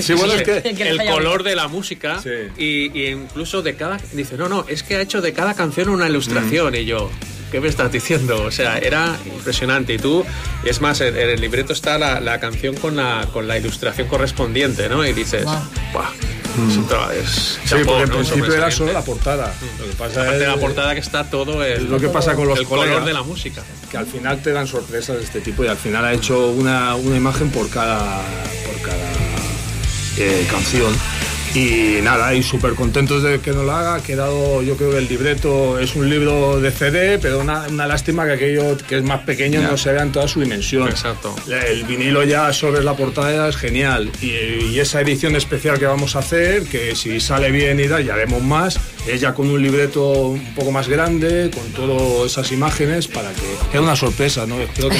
Speaker 6: Sí, bueno, es que-
Speaker 4: Que
Speaker 7: el color de la música
Speaker 6: Sí.
Speaker 7: y, y incluso de cada dice no no es que ha hecho de cada canción una ilustración y yo ¿qué me estás diciendo? O sea, era impresionante. Y tú, es más, en, en el libreto está la, la canción con la, con la ilustración correspondiente, ¿no? Y dices, ¡buah! Es tra- es
Speaker 6: Sí,
Speaker 7: chapó,
Speaker 6: porque en
Speaker 7: ¿no?
Speaker 6: principio era solo la portada. Lo que pasa
Speaker 7: Aparte de
Speaker 6: es
Speaker 7: la portada que está todo el,
Speaker 6: Es lo que pasa con los
Speaker 7: el color de la música.
Speaker 6: que al final te dan sorpresas de este tipo y al final ha hecho una, una imagen por cada, por cada eh, canción. Y nada, y súper contentos de que nos lo haga. Ha quedado, yo creo que el libreto es un libro de CD, pero una, una lástima que aquello que es más pequeño no se vea en toda su dimensión.
Speaker 7: Exacto.
Speaker 6: El vinilo ya sobre la portada es genial. Y, y esa edición especial que vamos a hacer, que si sale bien y da, ya haremos más, es ya con un libreto un poco más grande, con todas esas imágenes, para que. Es una sorpresa, ¿no? Espero que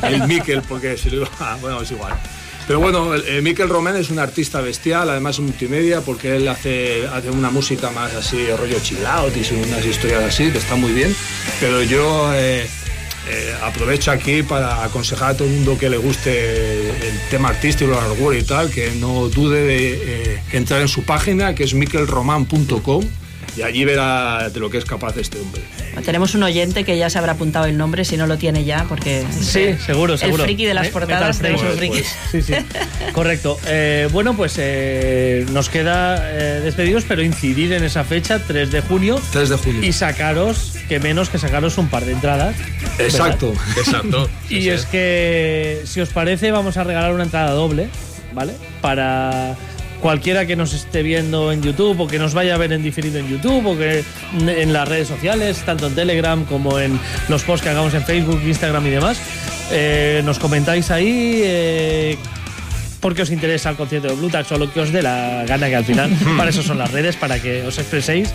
Speaker 6: no- el Miquel, porque si lo iba- Bueno, es igual. Pero bueno, el Miquel Román es un artista bestial, además multimedia, porque él hace, hace una música más así, rollo chill out y unas historias así, que está muy bien. Pero yo. eh, eh, aprovecho aquí para aconsejar a todo el mundo que le guste el tema artístico, el hardware y tal, que no dude de eh, entrar en su página, que es mikelroman.com, y allí verá de lo que es capaz este hombre.
Speaker 4: Tenemos un oyente que ya se habrá apuntado el nombre si no lo tiene ya, porque
Speaker 5: Sí, seguro, seguro.
Speaker 4: el friki de las portadas
Speaker 5: Metal
Speaker 4: tenemos un
Speaker 5: Friki.
Speaker 4: friki.
Speaker 5: Sí, sí. Correcto. Eh, bueno, pues eh, nos queda eh, despedidos, pero incidir en esa fecha, 3 de junio,
Speaker 6: 3 de junio.
Speaker 5: y sacaros, que menos que sacaros un par de entradas.
Speaker 6: Exacto.
Speaker 7: Exacto.
Speaker 5: Y
Speaker 7: Sí,
Speaker 5: es
Speaker 7: sí.
Speaker 5: que, si os parece, vamos a regalar una entrada doble, ¿vale? Para cualquiera que nos esté viendo en YouTube o que nos vaya a ver en diferido en YouTube o que en las redes sociales, tanto en Telegram como en los posts que hagamos en Facebook, Instagram y demás. Eh, nos comentáis ahí eh, por qué os interesa el concierto de Blue Tax o lo que os dé la gana, que al final para eso son las redes, para que os expreséis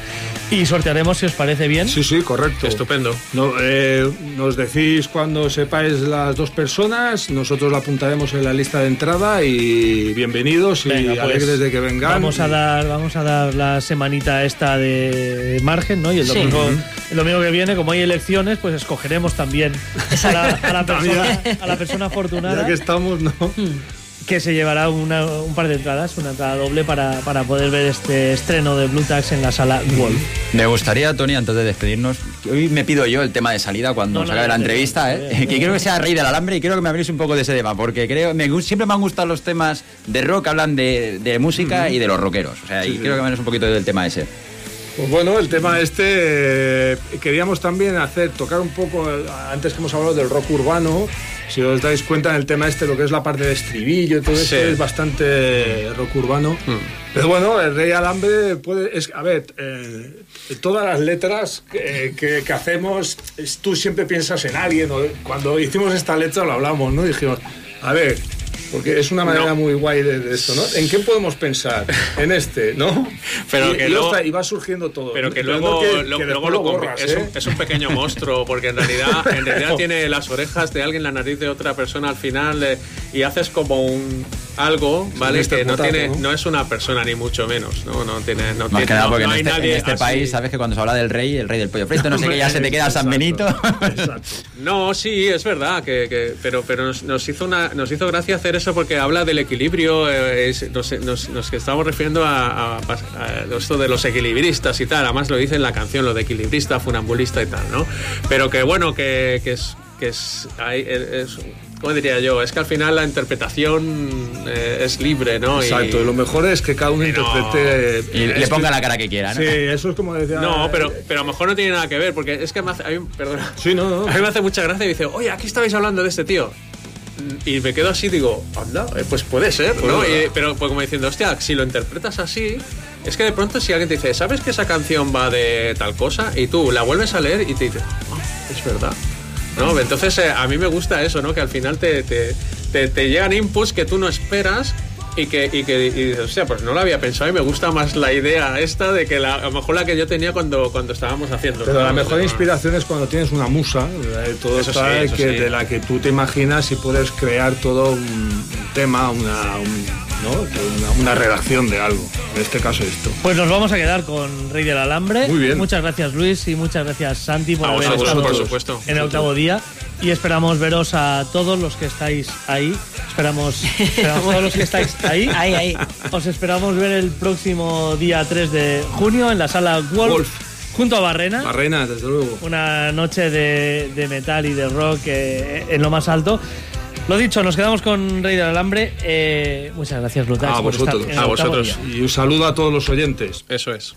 Speaker 5: y sortearemos si os parece bien.
Speaker 6: Sí, sí, correcto.
Speaker 7: Estupendo.
Speaker 6: No, eh, nos decís cuando sepáis las dos personas, nosotros la apuntaremos en la lista de entrada y bienvenidos y
Speaker 5: Venga, pues,
Speaker 6: alegres de que vengan.
Speaker 5: Vamos a dar, vamos a dar la semanita esta de margen, ¿no? Y el
Speaker 4: Sí.
Speaker 5: domingo, el domingo que viene, como hay elecciones, pues escogeremos también a la, a la persona, a la persona afortunada
Speaker 6: Ya que estamos, ¿no?
Speaker 5: Que se llevará una- un par de entradas, una entrada doble para, para poder ver este estreno de Blue Tax en la sala Wolf.
Speaker 3: Me gustaría, Tony, antes de despedirnos, hoy me pido yo el tema de salida cuando
Speaker 5: No,
Speaker 3: se acabe la
Speaker 5: no,
Speaker 3: entrevista, ¿eh? que quiero que sea rey del alambre y quiero que me habléis un poco de ese tema, porque creo me, siempre me han gustado los temas de rock, hablan de, de música y de los rockeros. O sea, y quiero que me hables un poquito del tema ese.
Speaker 6: Pues bueno, el tema este eh, queríamos también hacer, tocar un poco, eh, antes que hemos hablado del rock urbano, si os dais cuenta en el tema este, lo que es la parte de estribillo y todo
Speaker 7: Sí.
Speaker 6: esto es bastante rock urbano. Pero bueno, el Rey Alambre puede, es, a ver, eh, todas las letras que, que- que hacemos, es- tú siempre piensas en alguien, cuando hicimos esta letra lo hablamos, ¿no? Dijimos, a ver, porque es una manera
Speaker 7: No.
Speaker 6: muy guay de, de esto, ¿no? ¿En qué podemos pensar? En este, ¿no?
Speaker 7: Pero
Speaker 6: y,
Speaker 7: que
Speaker 6: y
Speaker 7: luego-
Speaker 6: ostras, y va surgiendo todo.
Speaker 7: Pero que luego,
Speaker 6: que-
Speaker 7: lo-
Speaker 6: que
Speaker 7: luego lo
Speaker 6: borras,
Speaker 7: es,
Speaker 6: ¿eh?
Speaker 7: un, es un pequeño monstruo, porque en realidad, en realidad tiene las orejas de alguien, la nariz de otra persona al final, eh, y haces como un algo, ¿vale?
Speaker 6: este
Speaker 7: Que no tiene,
Speaker 6: ¿no?
Speaker 7: no es una persona ni mucho menos, ¿no? No tiene, no
Speaker 3: Más
Speaker 7: tiene,
Speaker 3: que nada
Speaker 7: no-
Speaker 3: porque
Speaker 7: no
Speaker 3: en este, en este
Speaker 7: así.
Speaker 3: país, sabes que cuando se habla del rey, el rey del pollo frito, no sé qué, ya se te queda San Benito.
Speaker 6: Exacto.
Speaker 7: No, sí, es verdad, que, que- pero, pero nos, nos hizo una, nos hizo gracia hacer eso porque habla del equilibrio, eh, es- nos, nos- nos que estamos refiriendo a, a- a esto de los equilibristas y tal, además lo dice en la canción, lo de equilibrista, funambulista y tal, ¿no? Pero que bueno, que, que es... Que es, hay- es-
Speaker 8: ¿cómo diría yo? Es que al final la interpretación eh, es libre, ¿no?
Speaker 6: Exacto, y lo mejor es que cada uno interprete.
Speaker 3: Y le ponga la cara que quiera, ¿no?
Speaker 6: Sí, eso es como decía.
Speaker 8: No, pero, pero a lo mejor no tiene nada que ver, porque es que me hace. A mí, perdona.
Speaker 6: Sí, no, no.
Speaker 8: A mí me hace mucha gracia y dice, oye, aquí estabais hablando de este tío. Y me quedo así, digo, anda, eh, pues puede ser, ¿no? Y- pero pues como diciendo, hostia, si lo interpretas así, es que de pronto si alguien te dice, ¿sabes que esa canción va de tal cosa? Y tú la vuelves a leer y te dices, "Ah, es verdad. ¿No? Entonces eh, a mí me gusta eso, ¿no? Que al final te, te, te- te llegan inputs que tú no esperas y que, y que y dices, hostia, pues no lo había pensado y me gusta más la idea esta de que la, a lo mejor la que yo tenía cuando, cuando estábamos haciendo.
Speaker 6: Pero
Speaker 8: ¿no?
Speaker 6: la mejor
Speaker 8: No,
Speaker 6: inspiración es cuando tienes una musa, eh, todo
Speaker 8: Eso
Speaker 6: está
Speaker 8: sí, eso
Speaker 6: que,
Speaker 8: sí.
Speaker 6: de la que tú te imaginas y puedes crear todo un, un tema, una, un- ¿no? una, una redacción de algo. En este caso esto.
Speaker 5: Pues nos vamos a quedar con Rey del Alambre.
Speaker 6: Muy bien.
Speaker 5: Muchas gracias Luis y muchas gracias Santi por
Speaker 8: A
Speaker 5: haber
Speaker 8: vosotros,
Speaker 5: estado
Speaker 8: por supuesto.
Speaker 5: en el octavo día. Y esperamos veros a todos los que estáis ahí. Esperamos, esperamos todos los que estáis ahí.
Speaker 4: Ahí, ahí.
Speaker 5: Os esperamos ver el próximo día 3 de junio en la sala Wolf,
Speaker 6: Wolf.
Speaker 5: junto a Barrena.
Speaker 6: Barrena, desde luego.
Speaker 5: una noche de, de metal y de rock eh, en lo más alto. Lo dicho, nos quedamos con Rey del Alambre. Eh, muchas gracias, Lutax.
Speaker 6: A
Speaker 5: por estar
Speaker 6: vosotros.
Speaker 8: A.
Speaker 6: Y un saludo a todos los oyentes.
Speaker 8: Eso es.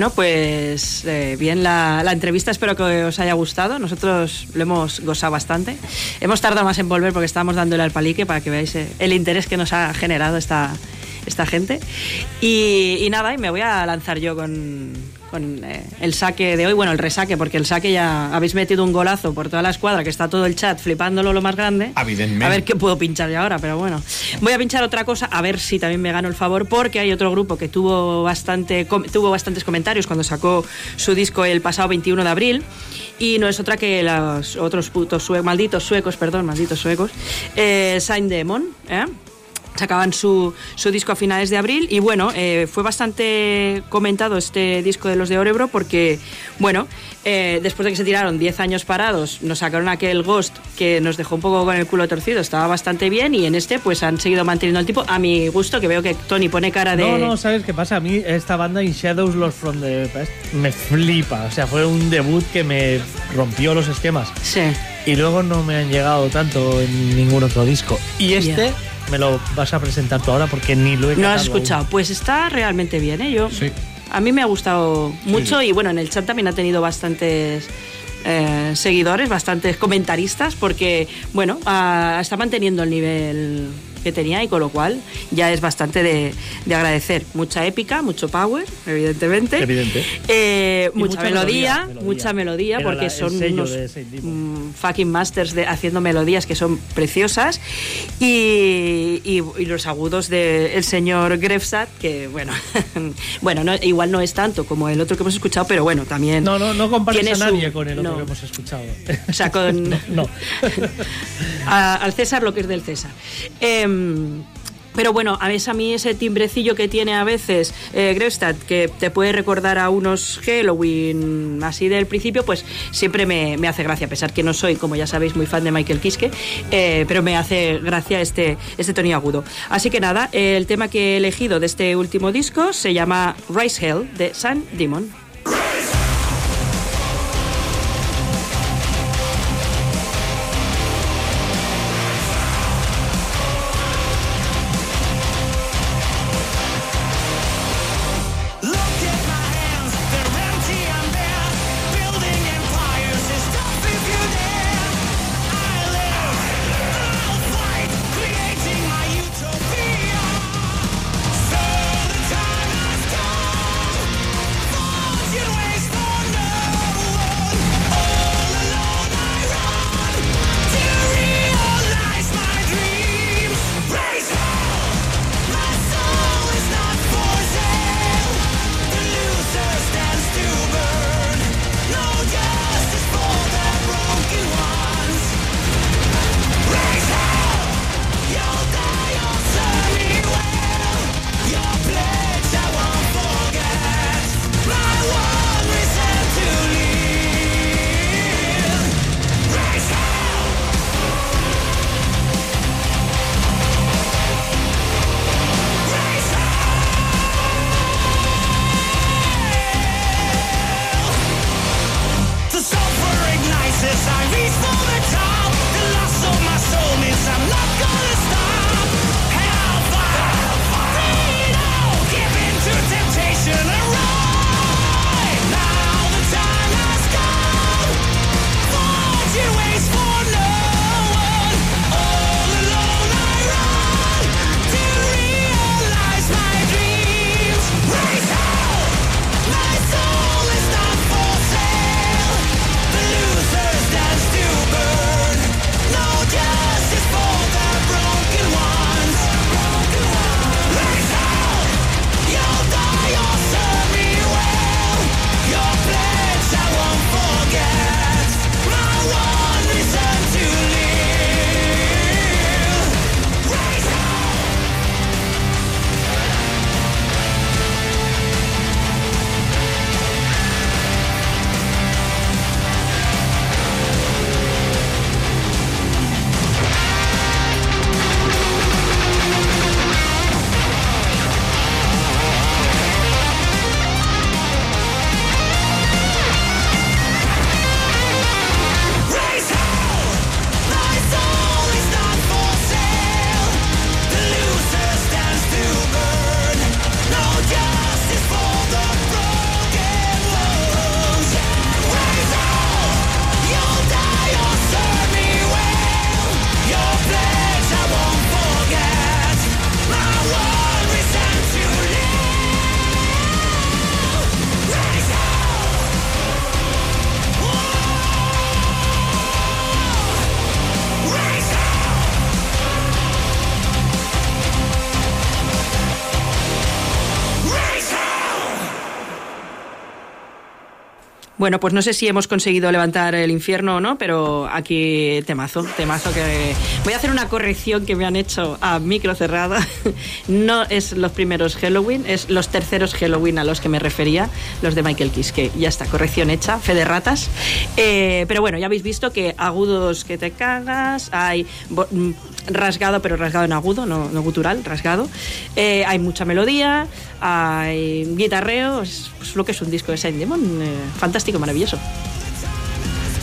Speaker 4: Bueno, pues eh, bien la, entrevista, espero que os haya gustado. Nosotros lo hemos gozado bastante. Hemos tardado más en volver porque estábamos dándole al palique para que veáis eh, el interés que nos ha generado esta, esta gente. Y, y nada, y me voy a lanzar yo con, con eh, el saque de hoy, bueno, el resaque, porque el saque ya habéis metido un golazo por toda la escuadra, que está todo el chat flipándolo lo más grande. A ver qué puedo pinchar yo ahora, pero bueno. Voy a pinchar otra cosa, a ver si también me gano el favor, porque hay otro grupo que tuvo, bastante, com- tuvo bastantes comentarios cuando sacó su disco el pasado 21 de abril. Y no es otra que los otros putos sue- malditos suecos, perdón, malditos suecos, eh, Sign Demon, ¿eh? Sacaban su, su disco a finales de abril y bueno, eh, fue bastante comentado este disco de los de Orebro porque, bueno, eh, después de que se tiraron 10 años parados, nos sacaron aquel Ghost que nos dejó un poco con el culo torcido, estaba bastante bien y en este pues han seguido manteniendo el tipo, a mi gusto, que veo que Tony pone cara de...
Speaker 5: No, no, ¿sabes qué pasa? A mí esta banda In Shadows Lost from the Past me flipa. O sea, fue un debut que me rompió los esquemas.
Speaker 4: Sí.
Speaker 5: Y luego no me han llegado tanto en ningún otro disco. Y este
Speaker 4: Ya.
Speaker 5: Me lo vas a presentar tú ahora porque ni lo he
Speaker 4: No has escuchado.
Speaker 5: aún.
Speaker 4: Pues está realmente bien, ¿eh? Yo,
Speaker 2: Sí.
Speaker 4: A mí me ha gustado mucho y bueno, en el chat también ha tenido bastantes eh, seguidores, bastantes comentaristas, porque bueno, ah, está manteniendo el nivel que tenía y con lo cual ya es bastante de, de agradecer. Mucha épica, mucho power, evidentemente.
Speaker 5: Evidente.
Speaker 4: Eh, mucha,
Speaker 5: mucha
Speaker 4: melodía,
Speaker 5: melodía,
Speaker 4: mucha melodía,
Speaker 5: Era
Speaker 4: porque
Speaker 5: la-
Speaker 4: son unos
Speaker 5: de
Speaker 4: mm, fucking masters de, haciendo melodías que son preciosas y, y- y los agudos del señor Grefsat que bueno bueno no, igual no es tanto como el otro que hemos escuchado pero bueno también
Speaker 5: No, no, no compares a
Speaker 4: su-
Speaker 5: nadie con el otro
Speaker 4: no.
Speaker 5: que hemos escuchado.
Speaker 4: o sea con
Speaker 5: No.
Speaker 4: a- al César lo que es del César. Em, pero bueno, a veces a mí ese timbrecillo que tiene a veces eh, que te puede recordar a unos Halloween así del principio, pues siempre me, me hace gracia, a pesar que no soy, como ya sabéis, muy fan de Michael Kiske, eh, pero me hace gracia este, este tono agudo. Así que nada, el tema que he elegido de este último disco se llama Rise Hell de Sun Demon. Bueno, pues no sé si hemos conseguido levantar el infierno o no, pero aquí temazo, temazo que... Voy a hacer una corrección que me han hecho a micro cerrada. No es los primeros Halloween, es los terceros Halloween a los que me refería, los de Michael Kiske. Ya está, corrección hecha, fe de ratas. Eh, pero bueno, ya habéis visto que agudos que te cagas, hay mm, rasgado, pero rasgado en agudo, no, no gutural, rasgado. Eh, hay mucha melodía, hay guitarreo, es pues, lo que es un disco de Saint Demon, eh, fantástico, maravilloso.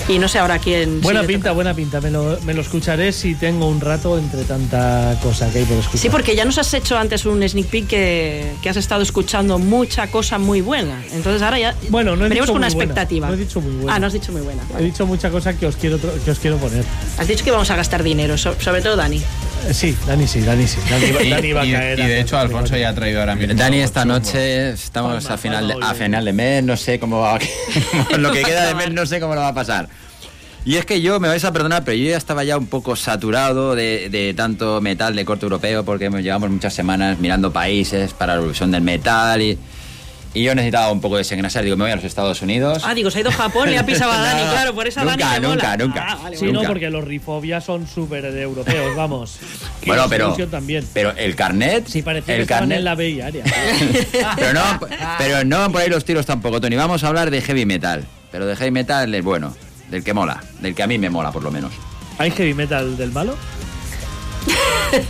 Speaker 4: Y no sé ahora quién...
Speaker 5: Buena pinta, buena pinta. Me lo, me lo escucharé si tengo un rato entre tanta cosa que hay por escuchar.
Speaker 4: Sí, porque ya nos has hecho antes un sneak peek que, que has estado escuchando mucha cosa muy buena. Entonces ahora ya
Speaker 5: Bueno, no he dicho
Speaker 4: con una
Speaker 5: muy buena.
Speaker 4: expectativa.
Speaker 5: No he dicho muy buena.
Speaker 4: Ah, no has dicho muy buena.
Speaker 5: He dicho mucha cosa que os quiero, que os quiero poner.
Speaker 4: Has dicho que vamos a gastar dinero, so- sobre todo Dani.
Speaker 5: Eh, Sí, Dani sí, Dani sí. Dani, va-
Speaker 2: Y,
Speaker 5: Dani va a caer.
Speaker 2: y de hecho Alfonso ya ha traído ahora mismo.
Speaker 3: Dani, esta
Speaker 2: chumbo.
Speaker 3: noche estamos
Speaker 5: Palma,
Speaker 3: a final, de, a final de mes, no sé cómo va lo que queda de mes, no sé cómo lo va a pasar. Y es que yo, me vais a perdonar, pero yo ya estaba ya un poco saturado de, de tanto metal de corte europeo porque hemos- llevamos muchas semanas mirando países para la evolución del metal y, y yo necesitaba un poco desengrasar. Digo, me voy a los Estados Unidos.
Speaker 4: Ah, digo, se ha ido a Japón y ha pisado a Dani,
Speaker 3: No,
Speaker 4: claro, por eso a
Speaker 3: nunca,
Speaker 4: Dani le
Speaker 3: nunca,
Speaker 4: mola.
Speaker 3: nunca.
Speaker 4: Ah, vale,
Speaker 5: Sí,
Speaker 4: vale.
Speaker 5: no,
Speaker 3: Nunca.
Speaker 5: porque los rifobia son súper europeos, vamos.
Speaker 3: Bueno, pero,
Speaker 5: también.
Speaker 3: pero el carnet...
Speaker 5: Sí, parecía que
Speaker 3: el
Speaker 5: estaban
Speaker 3: carnet,
Speaker 5: en la BI área.
Speaker 3: pero, no, pero no van por ahí los tiros tampoco, Tony. Vamos a hablar de heavy metal. Pero de heavy metal del bueno, del que mola, del que a mí me mola por lo menos.
Speaker 5: ¿Hay heavy metal del malo?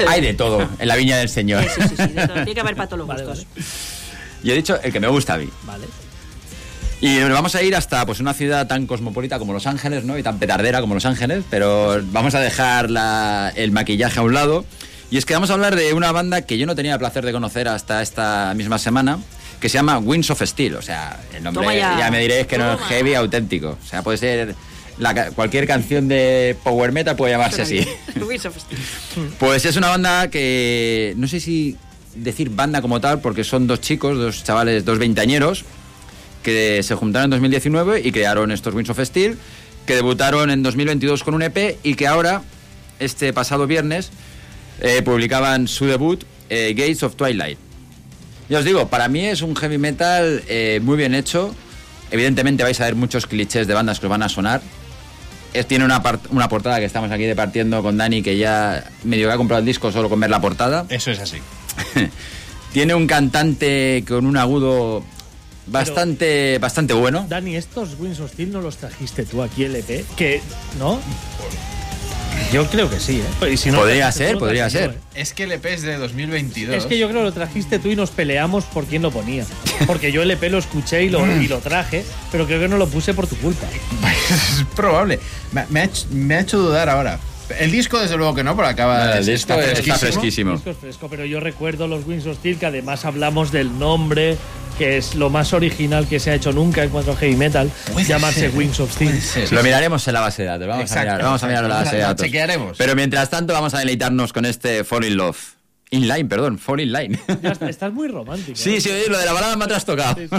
Speaker 3: Hay de todo en la viña del Señor.
Speaker 4: Sí, sí, sí, de todo. Tiene que haber para todos los
Speaker 5: Vale,
Speaker 4: gustos.
Speaker 3: Yo he dicho el que me gusta a mí.
Speaker 5: Vale.
Speaker 3: Y nos vamos a ir hasta pues una ciudad tan cosmopolita como Los Ángeles, ¿no? Y tan petardera como Los Ángeles, pero vamos a dejar la- el maquillaje a un lado. Y es que vamos a hablar de una banda que yo no tenía el placer de conocer hasta esta misma semana, que se llama Winds of Steel. O sea, el nombre ya.
Speaker 4: ya.
Speaker 3: me diréis que no es heavy auténtico. O sea, puede ser la cualquier canción de power metal puede llamarse así.
Speaker 4: Ruiz of Steel.
Speaker 3: Pues es una banda que no sé si decir banda como tal, porque son dos chicos, dos chavales, dos veinteañeros, que se juntaron en 2019 y crearon estos Winds of Steel, que debutaron en 2022 con un EP y que ahora, este pasado viernes, eh, publicaban su debut, eh, Gates of Twilight. Ya os digo, para mí es un heavy metal eh, muy bien hecho. Evidentemente vais a ver muchos clichés de bandas que os van a sonar. Es, tiene una, una portada que estamos aquí departiendo con Dani, que ya medio que ha comprado el disco solo con ver la portada.
Speaker 2: Eso es así.
Speaker 3: Tiene un cantante con un agudo bastante, bastante bueno.
Speaker 5: Dani, estos Wings of Steel no los trajiste tú aquí LP, que ¿no? Yo creo que sí, ¿eh? Y si no lo
Speaker 3: Podría
Speaker 5: trajiste
Speaker 3: ser, podría
Speaker 5: trajiste
Speaker 3: ser.
Speaker 5: ¿eh?
Speaker 2: Es que el EP es de 2022.
Speaker 5: Es que yo creo que lo trajiste tú y nos peleamos por quién lo ponía. Porque yo LP lo escuché y lo, y lo traje, pero creo que no lo puse por tu culpa.
Speaker 2: es probable. Me, me ha hecho, me ha hecho dudar ahora. El disco, desde luego que no, porque acaba de
Speaker 3: el disco está fresquísimo.
Speaker 5: Disco es fresco, pero yo recuerdo los Wings of Steel, que además hablamos del nombre, que es lo más original que se ha hecho nunca en cuanto a heavy metal, llamarse
Speaker 2: ser,
Speaker 5: Wings of Steel.
Speaker 3: Lo miraremos en la base de datos. Vamos, a, mirar, vamos a mirar la
Speaker 2: exacto.
Speaker 3: base de
Speaker 2: Lo
Speaker 3: datos.
Speaker 2: chequearemos.
Speaker 3: Pero mientras tanto, vamos a deleitarnos con este Fall in Love. Inline, perdón, Fall in Line.
Speaker 5: Ya está- estás muy romántico.
Speaker 3: sí,
Speaker 5: ¿eh?
Speaker 3: sí, oye, lo de la balada me ha trastocado.
Speaker 5: Sí, sí.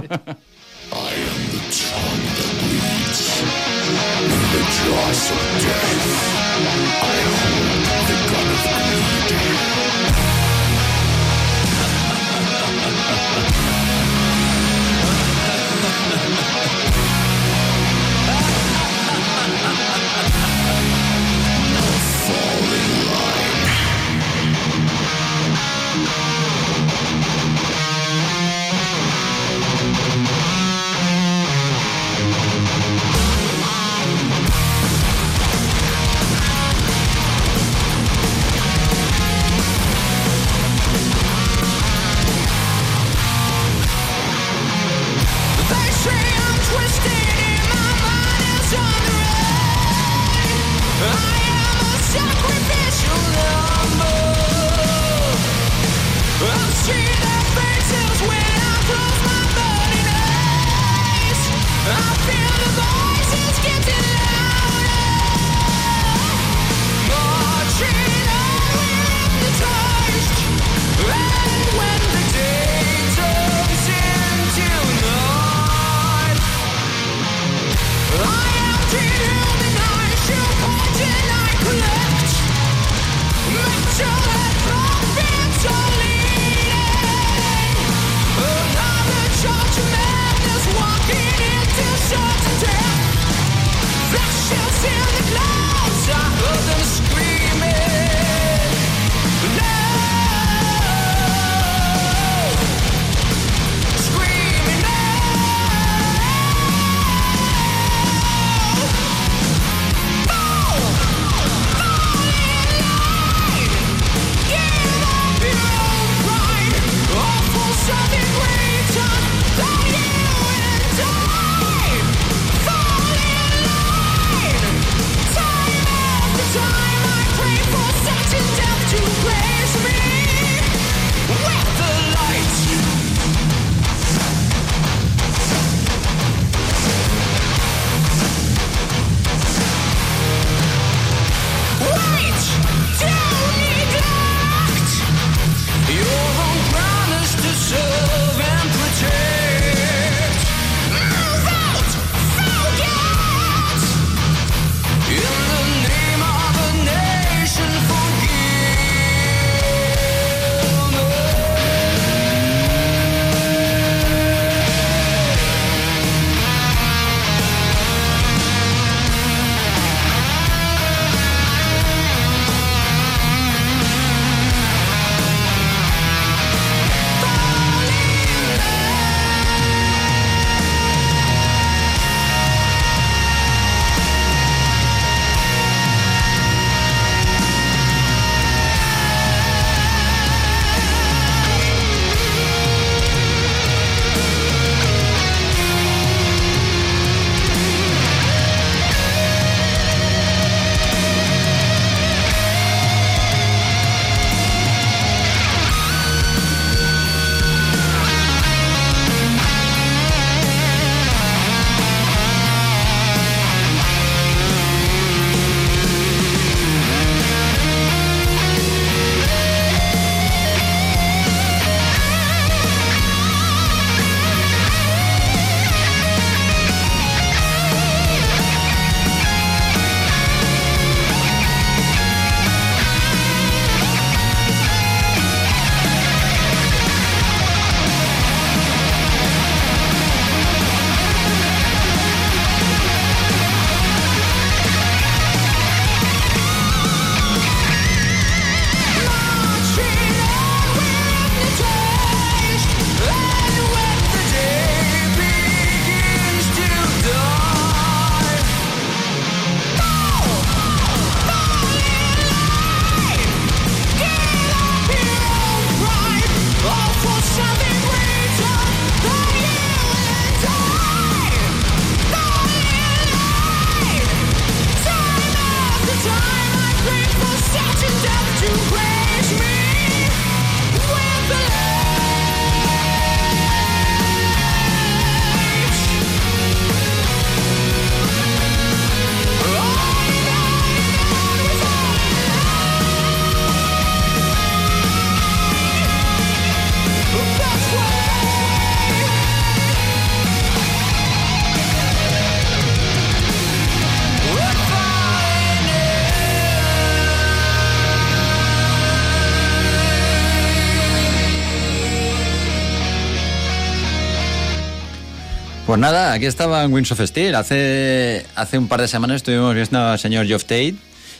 Speaker 3: Pues nada, aquí estaba en Wings of Steel. Hace, hace un par de semanas estuvimos viendo al señor Geoff Tate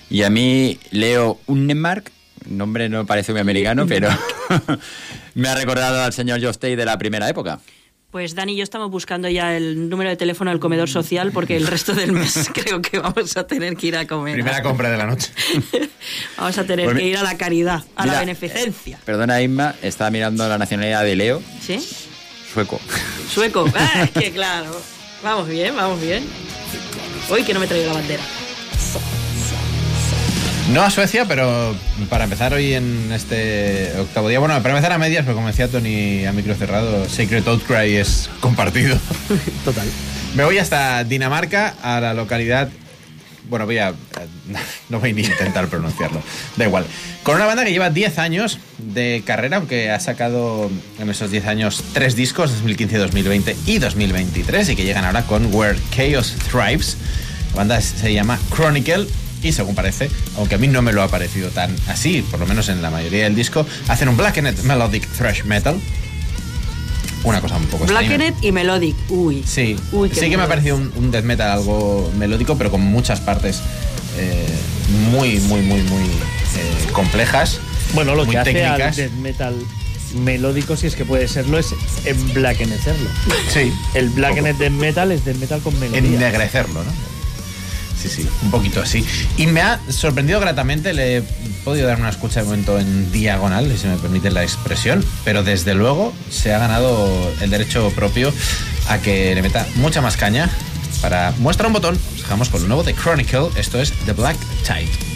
Speaker 3: y a mí Leo Unnemark, nombre no parece muy americano, pero me ha recordado al señor Geoff Tate de la primera época.
Speaker 4: Pues Dani y yo estamos buscando ya el número de teléfono del comedor social porque el resto del mes creo que vamos a tener que ir a comer.
Speaker 2: Primera compra de la noche.
Speaker 4: Vamos a tener
Speaker 3: Pues
Speaker 4: que ir a la caridad, a la beneficencia.
Speaker 3: Perdona, Inma, estaba mirando la nacionalidad de Leo,
Speaker 4: ¿Sí?
Speaker 3: Sueco.
Speaker 4: Sueco. Ah, es que claro. Vamos bien, vamos bien. Hoy que no me traigo la bandera.
Speaker 2: No a Suecia, pero para empezar hoy en este octavo día. Bueno, para empezar a medias, porque como decía Tony a micro cerrado, Sacred Outcry es compartido.
Speaker 5: Total.
Speaker 2: Me voy hasta Dinamarca, a la localidad. Bueno, voy a. No voy ni a intentar pronunciarlo. Da igual. Con una banda que lleva 10 años de carrera, aunque ha sacado en esos 10 años tres discos, 2015, 2020 y 2023, y que llegan ahora con Where Chaos Thrives. La banda se llama Chronicle. Y según parece, aunque a mí no me lo ha parecido tan así, por lo menos en la mayoría del disco, hacen un Blackened Melodic Thrash Metal. Una cosa un poco extraña.
Speaker 4: Blackenet y Melodic. Uy.
Speaker 2: Sí,
Speaker 4: Uy,
Speaker 2: sí que me ha parecido un, un death metal algo melódico, pero con muchas partes eh, muy, muy, muy, muy eh, complejas.
Speaker 5: Bueno, lo
Speaker 2: muy
Speaker 5: que hace al death metal melódico, si es que puede serlo, es emblaquenecerlo.
Speaker 2: Sí.
Speaker 5: El blackened death metal es death metal con melodía.
Speaker 2: Ennegrecerlo, ¿no? Sí, sí, un poquito así. Y me ha sorprendido gratamente, le he podido dar una escucha de momento en diagonal, si me permite la expresión, pero desde luego se ha ganado el derecho propio a que le meta mucha más caña. Para muestra un botón, os dejamos con lo nuevo de Chronicle, esto es The Black Tide.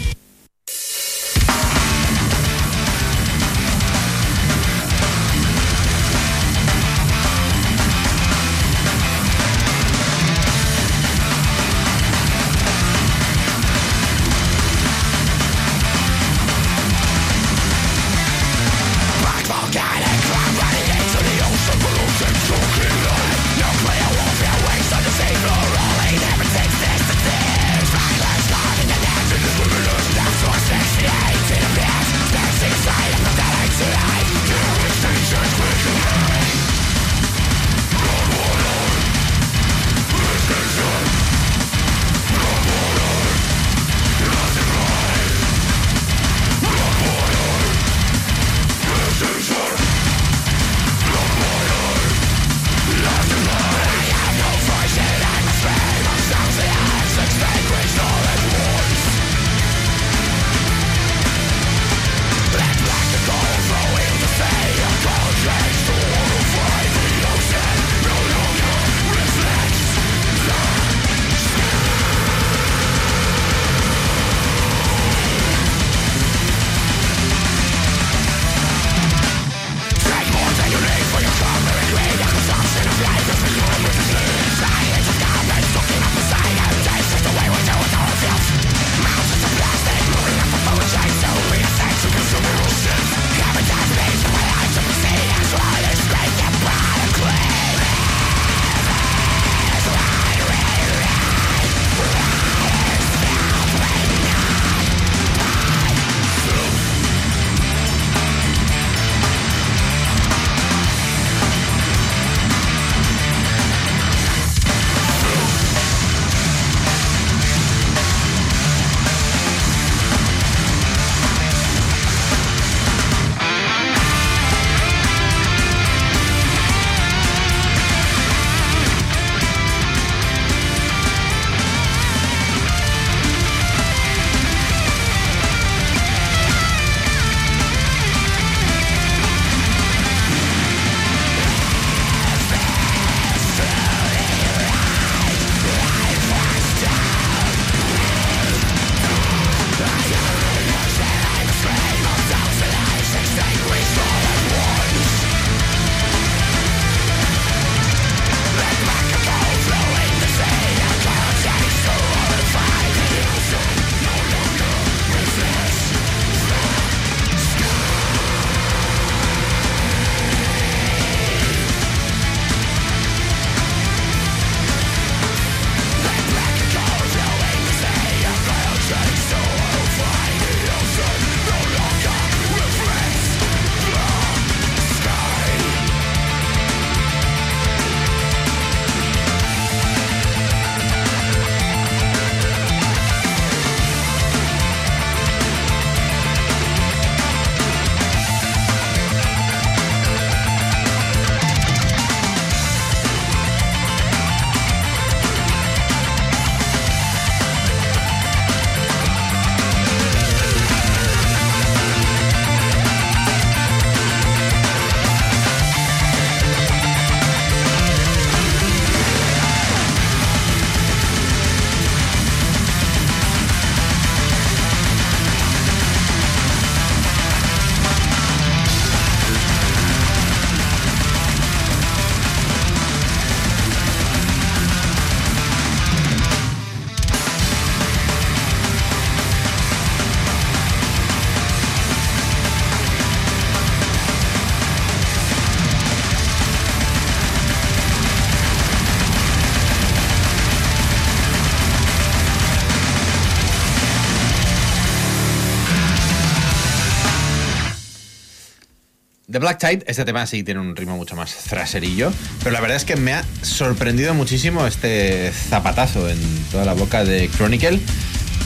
Speaker 2: Black Tide, este tema sí tiene un ritmo mucho más thraserillo, pero la verdad es que me ha sorprendido muchísimo este zapatazo en toda la boca de Chronicle.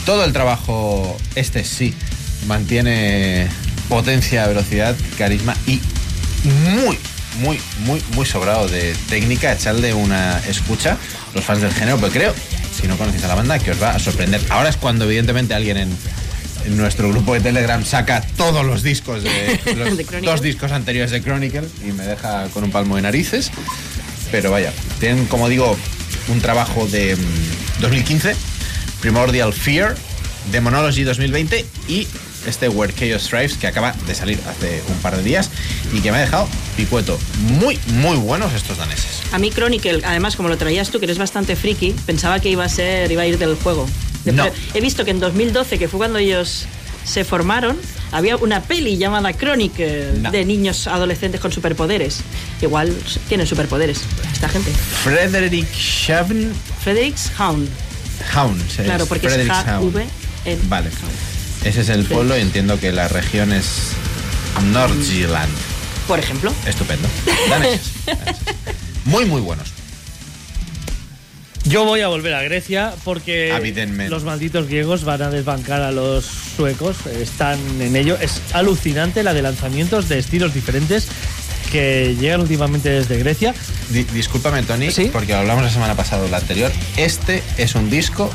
Speaker 2: Todo el trabajo, este sí, mantiene potencia, velocidad, carisma y muy, muy, muy, muy sobrado de técnica. Echarle una escucha, los fans del género, porque creo, si no conocéis a la banda, que os va a sorprender. Ahora es cuando, evidentemente, alguien en, en nuestro grupo de Telegram saca todos los discos de los
Speaker 4: De
Speaker 2: dos discos anteriores de Chronicle y me deja con un palmo de narices. Pero vaya, tienen, como digo, un trabajo de mm, 2015, Primordial Fear, Demonology 2020 y este Where Chaos Thrives que acaba de salir hace un par de días y que me ha dejado picueto. Muy, muy buenos estos daneses.
Speaker 4: A mí Chronicle, además como lo traías tú, que eres bastante friki, pensaba que iba a ser, iba a ir del juego. He visto que en 2012, que fue cuando ellos se formaron, había una peli llamada Chronicle
Speaker 2: No.
Speaker 4: de niños adolescentes con superpoderes. Igual tienen superpoderes esta gente.
Speaker 2: Frederick Shavn
Speaker 4: Fredericks Hound.
Speaker 2: Hound.
Speaker 4: Claro, porque es. H-V. en-
Speaker 2: Vale. Ese es el pueblo y entiendo que la región es Nordjylland.
Speaker 4: Por ejemplo.
Speaker 2: Estupendo. Daneses. daneses. Muy, muy buenos.
Speaker 5: Yo voy a volver a Grecia porque los malditos griegos van a desbancar a los suecos, están en ello. Es alucinante la de lanzamientos de estilos diferentes que llegan últimamente desde Grecia.
Speaker 2: Di- discúlpame, Tony, porque lo hablamos la semana pasada o la anterior. Este es un disco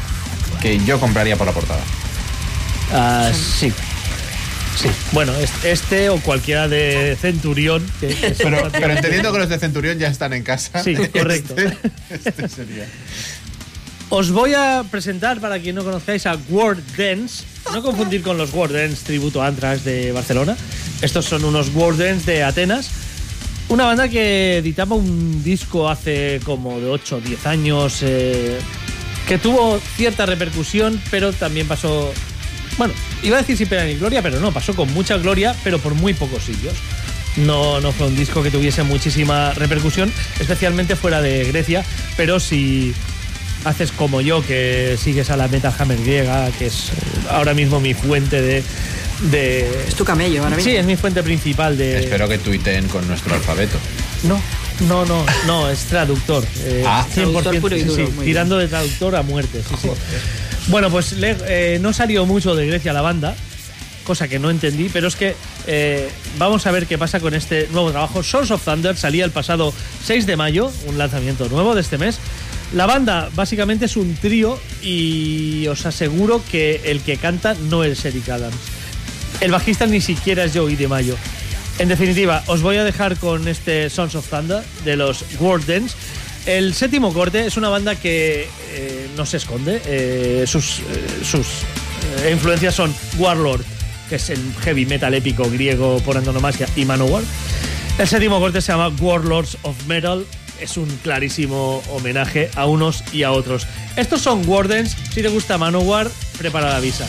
Speaker 2: que yo compraría por la portada.
Speaker 5: Ah, sí. Sí. Bueno, es- este o cualquiera de Centurión. que-
Speaker 2: Pero, entendiendo que los de Centurión ya están en casa.
Speaker 5: Sí, correcto.
Speaker 2: Este, este sería.
Speaker 5: Os voy a presentar, para quien no conozcáis, a World Dance. No confundir con los World Dance tributo a Anthrax de Barcelona. Estos son unos World Dance de Atenas. Una banda que editaba un disco hace como de 8 o 10 años, eh, que tuvo cierta repercusión, pero también pasó. Bueno, iba a decir sin pena ni gloria, pero no, pasó con mucha gloria, pero por muy pocos sitios. No, no fue un disco que tuviese muchísima repercusión, especialmente fuera de Grecia, pero si haces como yo, que sigues a la Metal Hammer griega, que es eh, ahora mismo mi fuente de. de
Speaker 4: Es tu camello ahora mismo.
Speaker 5: Sí, es mi fuente principal de.
Speaker 2: Espero que tuiteen con nuestro alfabeto.
Speaker 5: No, no, no, no, es traductor. eh,
Speaker 2: Ah.
Speaker 5: 100%,
Speaker 4: Traductor puro y duro,
Speaker 5: sí, tirando de traductor a muerte. sí, sí. Bueno, pues eh, no salió mucho de Grecia la banda, cosa que no entendí, pero es que eh, vamos a ver qué pasa con este nuevo trabajo. Sons of Thunder salía el pasado 6 de mayo, un lanzamiento nuevo de este mes. La banda básicamente es un trío y os aseguro que el que canta no es Eric Adams. El bajista ni siquiera es Joey de Mayo. En definitiva, os voy a dejar con este Sons of Thunder de los World Dance. El séptimo corte es una banda que eh, no se esconde. eh, sus eh, sus influencias son Warlord, que es el heavy metal épico griego por antonomasia, y Manowar. El séptimo corte se llama Warlords of Metal. Es un clarísimo homenaje a unos y a otros. Estos son Wardens. Si te gusta Manowar, prepara la visa.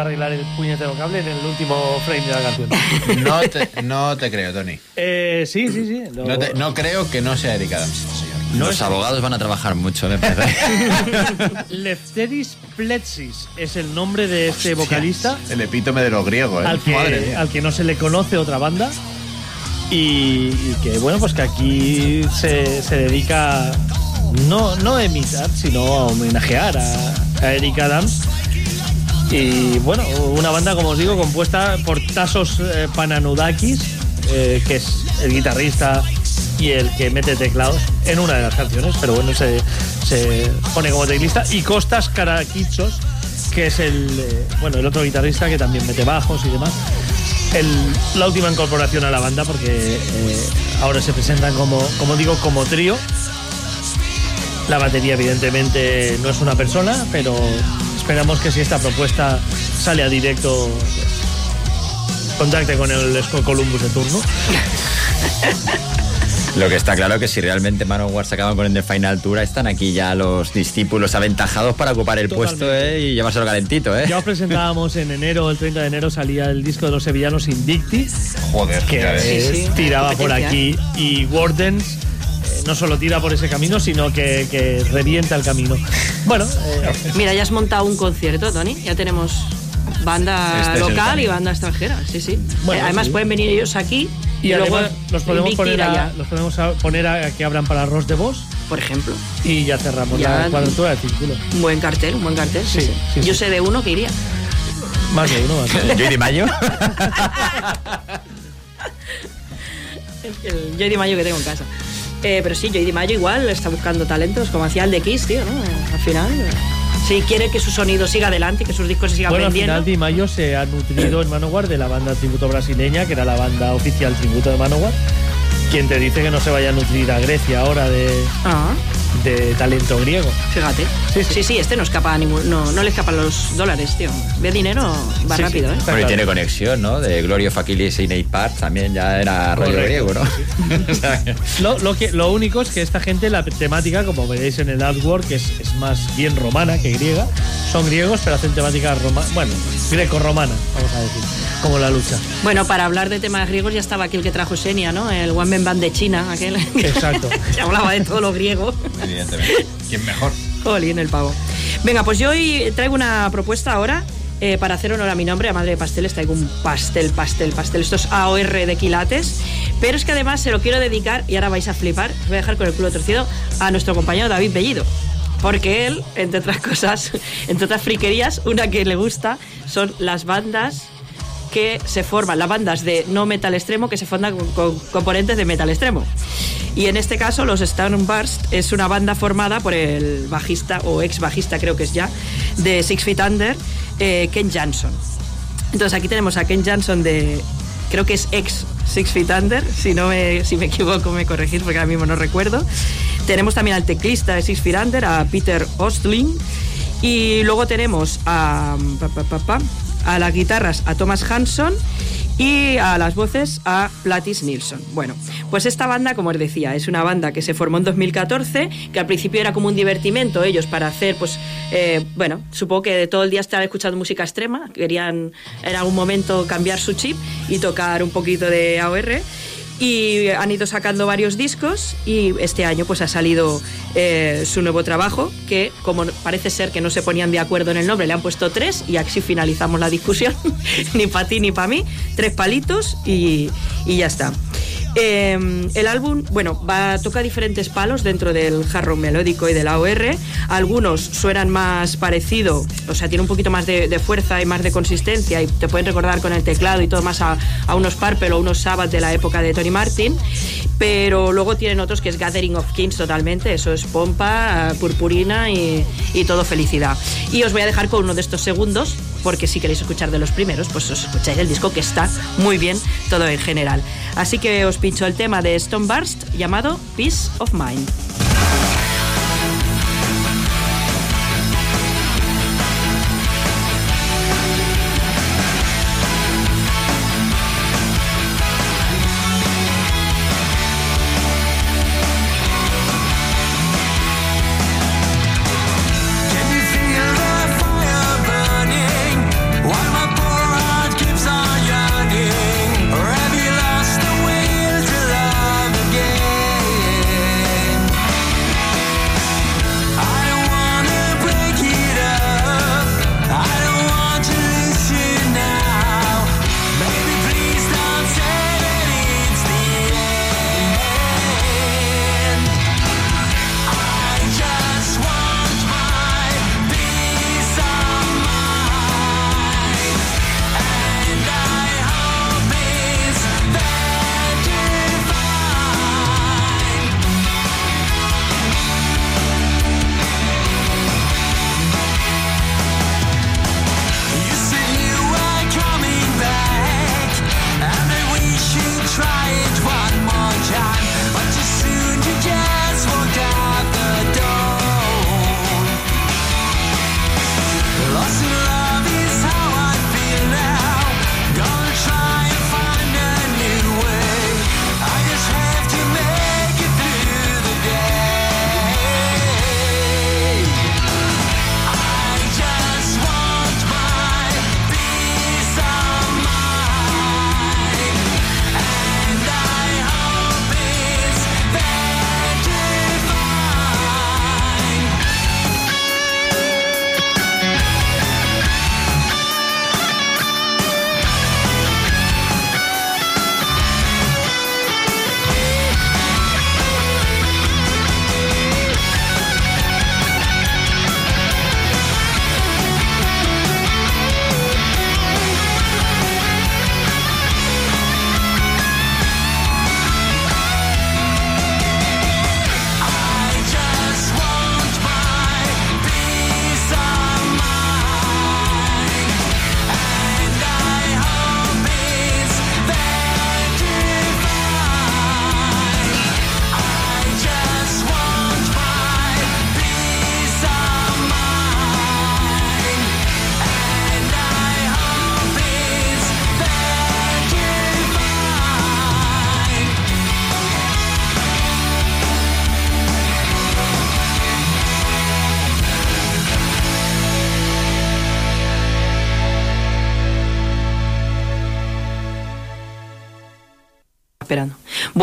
Speaker 5: Arreglar el puñetero cable en el último frame de la canción.
Speaker 2: No te, no te creo, Tony.
Speaker 5: Eh, sí, sí, sí. lo-
Speaker 2: No, te- no creo que no sea Erika Adams, señor.
Speaker 3: Los abogados van a trabajar mucho, me parece.
Speaker 5: Lefteris Pletsis es el nombre de este vocalista
Speaker 2: El epítome de lo griego, ¿eh?
Speaker 5: al
Speaker 2: Madre
Speaker 5: que,
Speaker 2: mía.
Speaker 5: al que no se le conoce otra banda y, y que bueno pues que aquí se, se dedica no, no a imitar sino a homenajear a, a Eric Adams y bueno una banda como os digo compuesta por Tasos eh, Pananudakis eh, que es el guitarrista y el que mete teclados en una de las canciones pero bueno se, se pone como teclista y Costas Karakichos que es el eh, bueno el otro guitarrista que también mete bajos y demás la última incorporación a la banda porque eh, ahora se presentan como, como digo, como trío. La batería evidentemente no es una persona, pero esperamos que si esta propuesta sale a directo, contacte con el Skull Columbus de turno.
Speaker 3: Lo que está claro que si realmente Manowar se acaban con el The Final Tour, están aquí ya los discípulos aventajados para ocupar el
Speaker 5: Totalmente.
Speaker 3: puesto ¿eh? y llevárselo calentito, ¿eh?
Speaker 5: Ya os presentábamos en enero, el 30 de enero salía el disco de los sevillanos Invicti,
Speaker 2: Joder,
Speaker 5: que
Speaker 2: ya ves.
Speaker 4: Sí, sí,
Speaker 5: tiraba por aquí y Wardens no solo tira por ese camino, sino que, que revienta el camino. Bueno, eh,
Speaker 4: Mira, ya has montado un concierto, Tony. Ya tenemos banda
Speaker 2: Este es el
Speaker 4: local y banda extranjera. Sí, sí.
Speaker 5: Bueno,
Speaker 4: Eh, Además,
Speaker 5: sí.
Speaker 4: pueden venir ellos aquí
Speaker 5: y,
Speaker 4: y, luego
Speaker 5: los podemos poner a,
Speaker 4: allá,
Speaker 5: los podemos a- poner a que abran para Ross de Boss
Speaker 4: por ejemplo.
Speaker 5: y ya cerramos
Speaker 4: Ya-
Speaker 5: la cuadratura del círculo.
Speaker 4: Un buen cartel, un buen cartel. Sí,
Speaker 5: Sí,
Speaker 4: sí.
Speaker 5: sí,
Speaker 4: Yo
Speaker 5: sí.
Speaker 4: sé de uno que iría.
Speaker 5: Más de uno, más de uno.
Speaker 3: Yo Di Mayo.
Speaker 4: El Joy Di Mayo que tengo en casa. Eh, pero sí, Joy Di Mayo igual está buscando talentos, como hacía el de Kiss, tío, ¿no? Al final. eh, Si quiere que su sonido siga adelante, que sus discos se sigan
Speaker 5: Bueno, al
Speaker 4: vendiendo.
Speaker 5: final Di Mayo se ha nutrido en Manowar de la banda tributo brasileña, que era la banda oficial tributo de Manowar. Quien te dice que no se vaya a nutrir a Grecia ahora de,
Speaker 4: Ah,
Speaker 5: de talento griego.
Speaker 4: fíjate.
Speaker 5: Sí,
Speaker 4: Sí
Speaker 5: sí.
Speaker 4: sí. este no escapa a ningún. No, no le escapan los dólares, tío. Ve dinero, va
Speaker 5: Sí,
Speaker 4: rápido,
Speaker 5: sí.
Speaker 4: ¿eh?
Speaker 3: Bueno, y tiene conexión, ¿no? De Glorio Faquilis y Nate Part también ya era rollo
Speaker 5: Correcto,
Speaker 3: griego, ¿no? O sea, que-
Speaker 5: Lo, lo que, lo único es que esta gente, la temática, como veréis en el artwork, es, es más bien romana que griega. Son griegos, pero hacen temática romana. Bueno, greco-romana, vamos a decir. Como la lucha.
Speaker 4: Bueno, para hablar de temas griegos ya estaba aquí el que trajo Xenia, ¿no? El One Man Band de China, aquel.
Speaker 5: Exacto.
Speaker 4: Se hablaba de todo lo griego.
Speaker 2: Evidentemente. ¿Quién mejor?
Speaker 4: Jolín, el pavo. Venga, pues yo hoy traigo una propuesta ahora. eh, para hacer honor a mi nombre, a Madre de Pasteles, traigo un pastel, pastel, pastel. Esto es AOR de quilates. Pero es que además se lo quiero dedicar, y ahora vais a flipar, voy a dejar con el culo torcido, a nuestro compañero David Bellido. Porque él, entre otras cosas, entre otras friquerías, una que le gusta son las bandas que se forman, las bandas de no metal extremo que se forman con, componentes de metal extremo. Y en este caso, los Stone Burst es una banda formada por el bajista, o ex bajista creo que es ya, de Six Feet Under, eh, Ken Johnson. Entonces aquí tenemos a Ken Johnson de, creo que es ex Six Feet Under, si, no me, si me equivoco me corregís porque ahora mismo no recuerdo. Tenemos también al teclista de Six Feet Under, a Peter Ostling. Y luego tenemos a, a las guitarras a Thomas Hanson y a las voces a Platis Nilsson. Bueno, pues esta banda, como os decía, es una banda que se formó en 2014, que al principio era como un divertimento ellos para hacer, pues, eh, bueno, supongo que todo el día estar escuchando música extrema, querían en algún momento cambiar su chip y tocar un poquito de AOR y han ido sacando varios discos y este año pues ha salido eh, su nuevo trabajo que como parece ser que no se ponían de acuerdo en el nombre le han puesto tres y así finalizamos la discusión. Ni para ti ni para mí. Tres palitos y, y ya está Eh, el álbum, bueno, toca diferentes palos dentro del hard rock melódico y del AOR. Algunos suenan más parecido, o sea, tiene un poquito más de, fuerza y más de consistencia y te pueden recordar con el teclado y todo más a, unos Purple o unos Sabbath de la época de Tony Martin. Pero luego tienen otros que es Gathering of Kings totalmente, eso es pompa, purpurina y, y todo felicidad. Y os voy a dejar con uno de estos segundos, porque si queréis escuchar de los primeros, pues os escucháis el disco que está muy bien todo en general. Así que os pincho el tema de Stone Burst llamado Peace of Mind.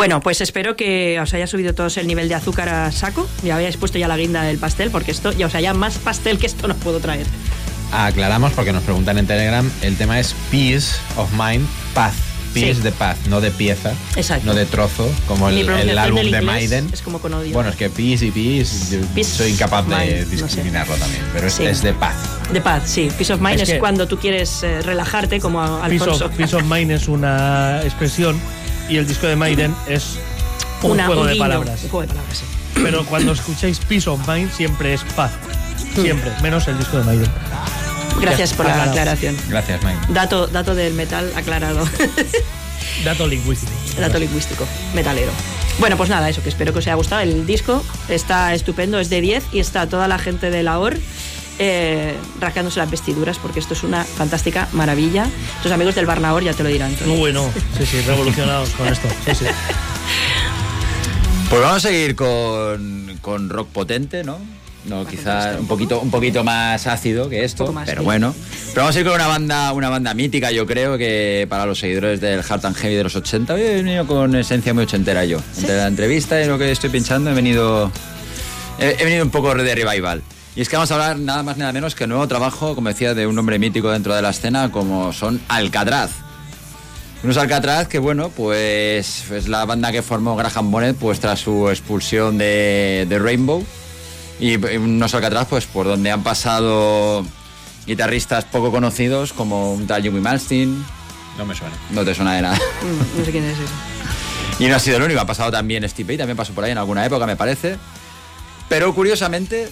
Speaker 4: Bueno, pues espero que os haya subido todos el nivel de azúcar a saco. Ya habéis puesto ya la guinda del pastel, porque esto, ya, o sea, ya más pastel que esto no puedo traer.
Speaker 2: Aclaramos porque nos preguntan en Telegram, el tema es Peace of Mind Path. Peace
Speaker 4: Sí.
Speaker 2: de paz, no de pieza,
Speaker 4: Exacto.
Speaker 2: no de trozo, como el, el álbum de Maiden.
Speaker 4: Es como con odio.
Speaker 2: Bueno, es que Peace y Peace, soy incapaz de
Speaker 4: Mind, no sé.
Speaker 2: discriminarlo también, pero es,
Speaker 4: Sí.
Speaker 2: es de paz.
Speaker 4: De paz, sí. Peace of Mind
Speaker 5: Es
Speaker 4: es,
Speaker 5: que-
Speaker 4: cuando tú quieres eh, relajarte, como a
Speaker 5: Peace
Speaker 4: Alfonso.
Speaker 5: of, Peace of Mind es una expresión y el disco de Maiden es un
Speaker 4: Una-
Speaker 5: juego
Speaker 4: un
Speaker 5: de
Speaker 4: guiño,
Speaker 5: palabras.
Speaker 4: Un juego de palabras, sí.
Speaker 5: Pero cuando escucháis Peace of Mind siempre es paz. Siempre, menos el disco de Maiden.
Speaker 4: Gracias por la aclaración.
Speaker 2: Gracias, Mike.
Speaker 4: Dato, dato del metal aclarado.
Speaker 5: Dato lingüístico.
Speaker 4: dato lingüístico, metalero. Bueno, pues nada, eso, que espero que os haya gustado. El disco está estupendo, es de 10 y está toda la gente de la OR eh, rascándose las vestiduras porque esto es una fantástica maravilla. Tus amigos del Barnaor ya te lo dirán.
Speaker 5: Muy bueno. Sí, sí, revolucionados con esto. Sí, sí.
Speaker 3: Pues vamos a seguir con, con rock potente, ¿no? No, quizás un poquito, un poquito más ácido que esto,
Speaker 4: más,
Speaker 3: pero
Speaker 4: sí.
Speaker 3: bueno. Pero vamos a ir con una banda, una banda mítica, yo creo que para los seguidores del Hard and Heavy de los 80, he venido con esencia muy ochentera yo. Entre la entrevista y lo que estoy pinchando he venido, he, he venido un poco de revival. Y es que vamos a hablar nada más nada menos que nuevo trabajo, como decía, de un hombre mítico dentro de la escena, como son Alcatraz. Unos Alcatraz que, bueno, pues es la banda que formó Graham Bonnet pues tras su expulsión de, de Rainbow. Y unos Alcatraz, pues por donde han pasado guitarristas poco conocidos como un tal Jimmy Malmsteen.
Speaker 2: No me suena.
Speaker 3: No te suena de nada.
Speaker 4: Mm, no sé quién es ese.
Speaker 3: Y no ha sido el único, ha pasado también Steve Vai, también pasó por ahí en alguna época, me parece. Pero curiosamente,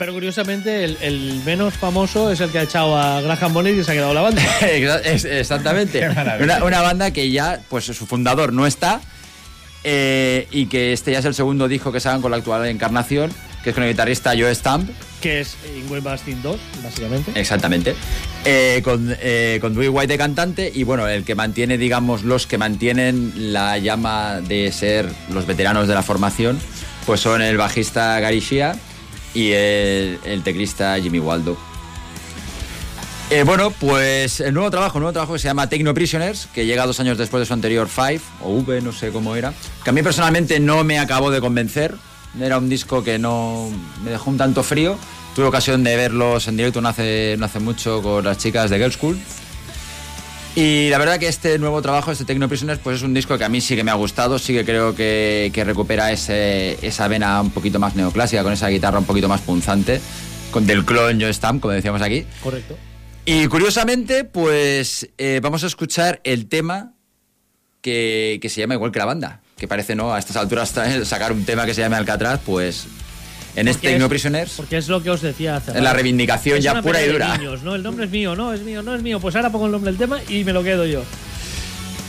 Speaker 5: Pero curiosamente, el, el menos famoso es el que ha echado a Graham Bonnet y se ha quedado la banda.
Speaker 3: Exactamente. Una, una banda que ya, pues su fundador no está eh, y que este ya es el segundo disco que sacan con la actual encarnación, que es con el guitarrista Joe Stamp,
Speaker 5: que es Ingrid Bastin 2, básicamente.
Speaker 3: exactamente, eh, con, eh, con Dewey White de cantante y bueno, el que mantiene, digamos, los que mantienen la llama de ser los veteranos de la formación, pues son el bajista Gary Shea y el, el teclista Jimmy Waldo. Eh, bueno, pues el nuevo trabajo, el nuevo trabajo que se llama Techno Prisoners, que llega dos años después de su anterior Five, o V, no sé cómo era, que a mí personalmente no me acabó de convencer. Era un disco que no me dejó un tanto frío. Tuve ocasión de verlos en directo no hace, no hace mucho con las chicas de Girls School. Y la verdad que este nuevo trabajo, este Techno Prisoners, pues es un disco que a mí sí que me ha gustado, sí que creo que, que recupera ese, esa vena un poquito más neoclásica, con esa guitarra un poquito más punzante, con del clon Joe Stamp, como decíamos aquí.
Speaker 5: Correcto.
Speaker 3: Y curiosamente, pues eh, vamos a escuchar el tema que, que se llama igual que la banda. Que parece, ¿no? A estas alturas sacar un tema que se llame Alcatraz, pues en este
Speaker 5: Porque es-
Speaker 3: Prisoners
Speaker 5: Porque es lo que os decía hace
Speaker 3: es la reivindicación
Speaker 5: Es
Speaker 3: ya pura y dura.
Speaker 5: niños, ¿no? El nombre es mío, no, es mío, no es mío. Pues ahora pongo el nombre del tema y me lo quedo yo.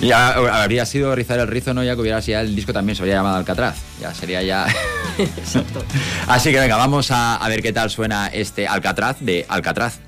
Speaker 3: Ya habría sido rizar el rizo, ¿no? Ya que hubiera sido el disco también se habría llamado Alcatraz. Ya sería ya.
Speaker 4: Exacto.
Speaker 3: Así que venga, vamos a, a ver qué tal suena este Alcatraz de Alcatraz.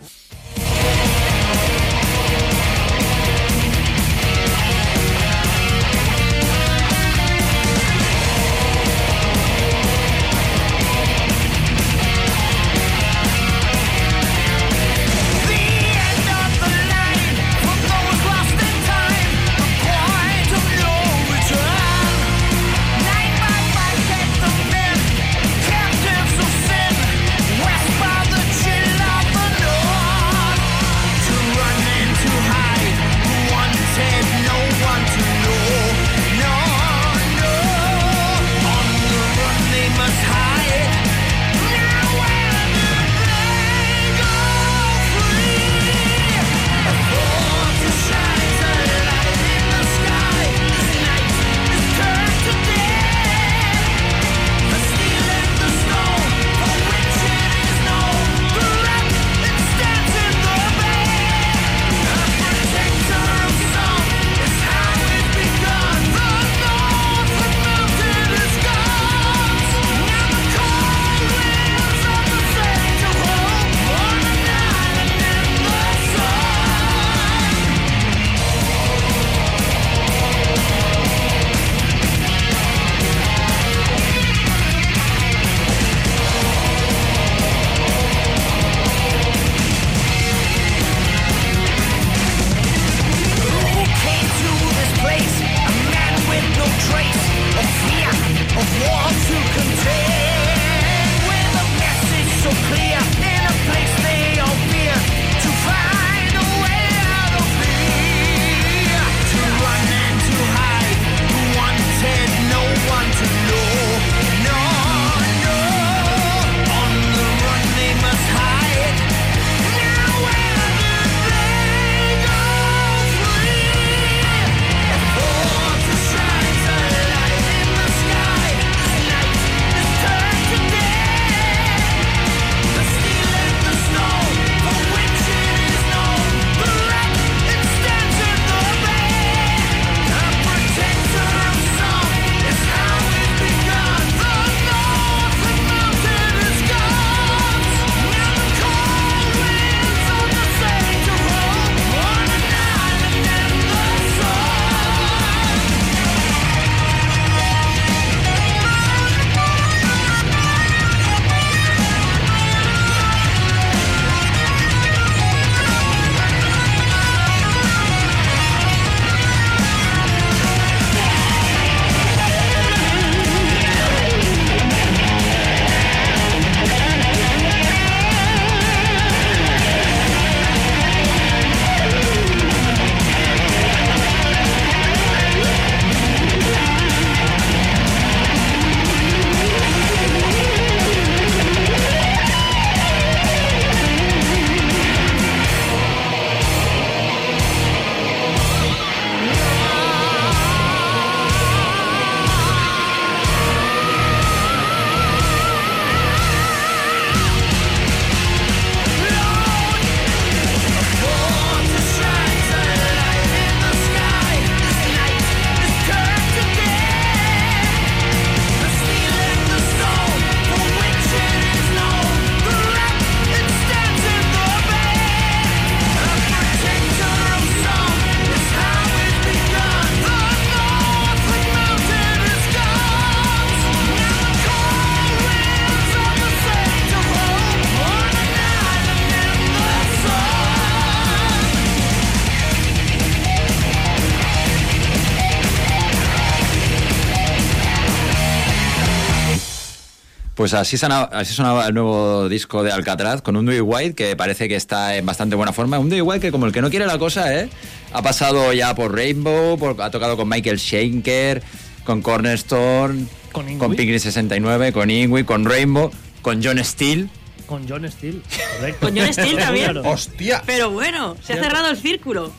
Speaker 3: Pues así sonaba, así sonaba el nuevo disco de Alcatraz con un Dewey White que parece que está en bastante buena forma. Un Dewey White que como el que no quiere la cosa, ¿eh? Ha pasado ya por Rainbow, por- ha tocado con Michael Schenker, con Cornerstone,
Speaker 5: Con Ingui.
Speaker 3: con Picnic 69, con Ingui, con Rainbow, con John Steele.
Speaker 5: Con John Steele, correcto.
Speaker 4: Con John Steele también.
Speaker 2: ¡Hostia!
Speaker 4: Pero bueno, se ha cerrado el círculo.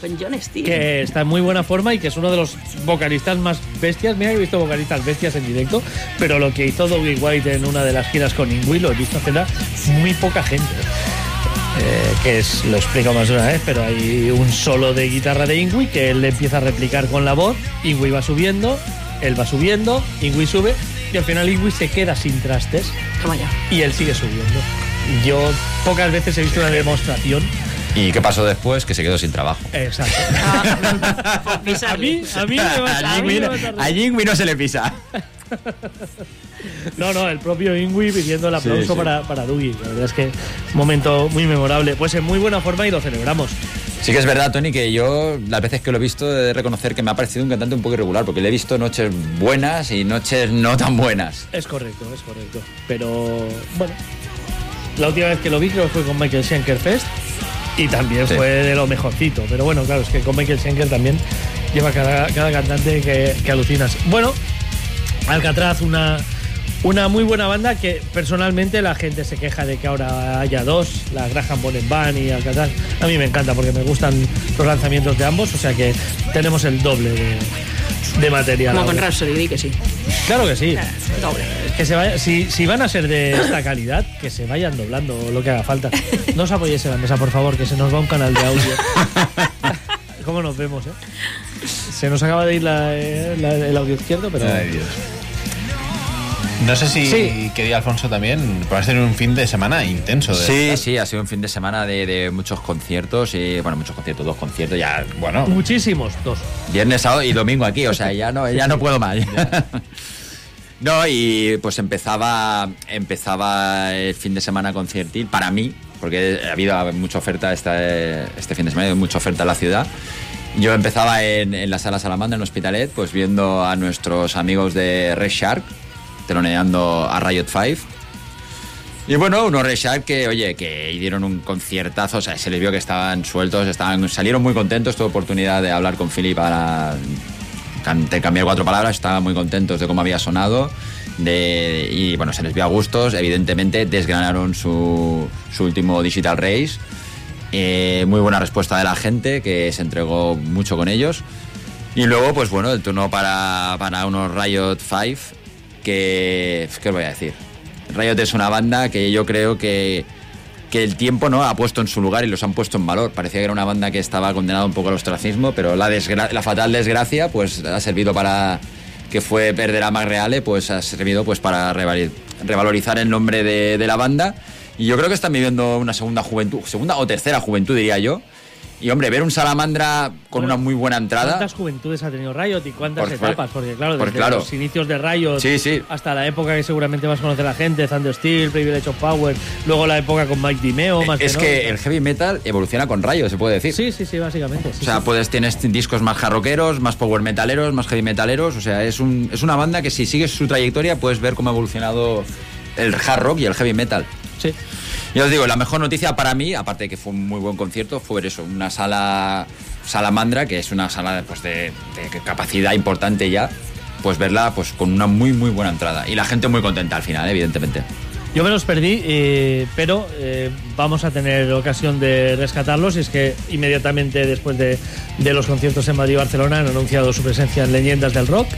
Speaker 4: Con John Steele.
Speaker 5: que está en muy buena forma y que es uno de los vocalistas más bestias. Mira he visto vocalistas bestias en directo, pero lo que hizo Dougie White en una de las giras con Ingui lo he visto hacer a muy poca gente. Eh, que es, lo explico más de una vez, pero hay un solo de guitarra de Ingui que él le empieza a replicar con la voz, Ingui va subiendo, él va subiendo, Ingui sube y al final Ingui se queda sin trastes
Speaker 4: Toma ya.
Speaker 5: y él sigue subiendo. Yo pocas veces he visto una demostración.
Speaker 3: ¿Y qué pasó después? Que se quedó sin trabajo.
Speaker 5: Exacto.
Speaker 4: Por
Speaker 5: A mí, a mí me vas a,
Speaker 3: A
Speaker 5: a mí
Speaker 3: Ingui
Speaker 5: me vas a
Speaker 3: no se le pisa.
Speaker 5: No, no, el propio Ingui pidiendo el aplauso
Speaker 3: Sí, sí.
Speaker 5: para, para Dougie. La verdad es que momento muy memorable. Pues en muy buena forma y lo celebramos.
Speaker 3: Sí que es verdad, Tony, que yo las veces que lo he visto he de reconocer que me ha parecido un cantante un poco irregular, porque le he visto noches buenas y noches no tan buenas.
Speaker 5: Es correcto, es correcto. Pero bueno, la última vez que lo vi creo que fue con Michael Schenker Fest y también
Speaker 3: Sí.
Speaker 5: fue de lo mejorcito. Pero bueno, claro, es que con Michael Schenker también lleva cada, cada cantante que, que alucinas. Bueno, Alcatraz, una, una muy buena banda que personalmente la gente se queja de que ahora haya dos, la Graham Bonnet Band y Alcatraz. A mí me encanta porque me gustan los lanzamientos de ambos, o sea que tenemos el doble de, de material.
Speaker 4: Como con. Rhapsody, di que sí.
Speaker 5: Claro que sí.
Speaker 4: Doble.
Speaker 5: Que se vaya, si, si van a ser de esta calidad, que se vayan doblando lo que haga falta. No os apoyéis en la mesa, por favor, que se nos va un canal de audio. ¿Cómo nos vemos, eh? Se nos acaba de ir la- eh, la- el audio izquierdo, pero.
Speaker 2: Ay, Dios. No sé si
Speaker 5: Sí.
Speaker 2: quería Alfonso también, por hacer un fin de semana intenso. De
Speaker 3: Sí, sí, ha sido un fin de semana de, de muchos conciertos y, bueno, muchos conciertos, dos conciertos, ya, bueno,
Speaker 5: Muchísimos, dos.
Speaker 3: viernes, sábado y domingo aquí, o sea, ya no, ya no puedo más. No, y pues empezaba, empezaba el fin de semana conciertil para mí, porque ha habido mucha oferta este, este fin de semana, ha habido mucha oferta en la ciudad. Yo empezaba en, en la sala Salamandra, en Hospitalet, pues viendo a nuestros amigos de Red Shark, teloneando a Riot 5. Y bueno, unos Red Shark que, oye, que dieron un conciertazo, o sea, se les vio que estaban sueltos, estaban, salieron muy contentos, tuve oportunidad de hablar con Philip para cambiar cuatro palabras, estaban muy contentos de cómo había sonado. De, y bueno, se les vio a gustos. Evidentemente, desgranaron su, su último Digital Race. Eh, muy buena respuesta de la gente, que se entregó mucho con ellos. Y luego, pues bueno, el turno para, para unos Riot 5, que. ¿Qué os voy a decir? Riot es una banda que yo creo que, que el tiempo no ha puesto en su lugar y los han puesto en valor. Parecía que era una banda que estaba condenada un poco al ostracismo, pero la, la fatal desgracia pues ha servido para que fue perder a Mac Reale, pues ha servido pues para revalorizar el nombre de, de la banda. Y yo creo que están viviendo una segunda juventud, segunda o tercera juventud diría yo. Y hombre, ver un Salamandra con
Speaker 5: Bueno,
Speaker 3: una muy buena entrada.
Speaker 5: ¿Cuántas juventudes ha tenido Riot y cuántas
Speaker 3: Por-
Speaker 5: etapas? Porque claro,
Speaker 3: por-
Speaker 5: desde
Speaker 3: claro.
Speaker 5: los inicios de Riot
Speaker 3: Sí, sí.
Speaker 5: hasta la época que seguramente vas a conocer la gente, Thunder Steel, Privilege of Power, luego la época con Mike Dimeo, más
Speaker 3: es que el heavy metal evoluciona con rayos, se puede decir.
Speaker 5: Sí, sí, sí, básicamente. sí,
Speaker 3: O sea, puedes, tienes discos más jarroqueros, más power metaleros, más heavy metaleros. O sea, es, un, es una banda que si sigues su trayectoria puedes ver cómo ha evolucionado el hard rock y el heavy metal.
Speaker 5: Sí.
Speaker 3: Ya os digo, la mejor noticia para mí, aparte de que fue un muy buen concierto, fue eso, una sala salamandra, que es una sala pues, de, de capacidad importante ya, pues verla pues con una muy muy buena entrada. Y la gente muy contenta al final, evidentemente.
Speaker 5: Yo me los perdí, eh, pero eh, vamos a tener ocasión de rescatarlos. Y es que inmediatamente después de, de los conciertos en Madrid y Barcelona han anunciado su presencia en Leyendas del Rock.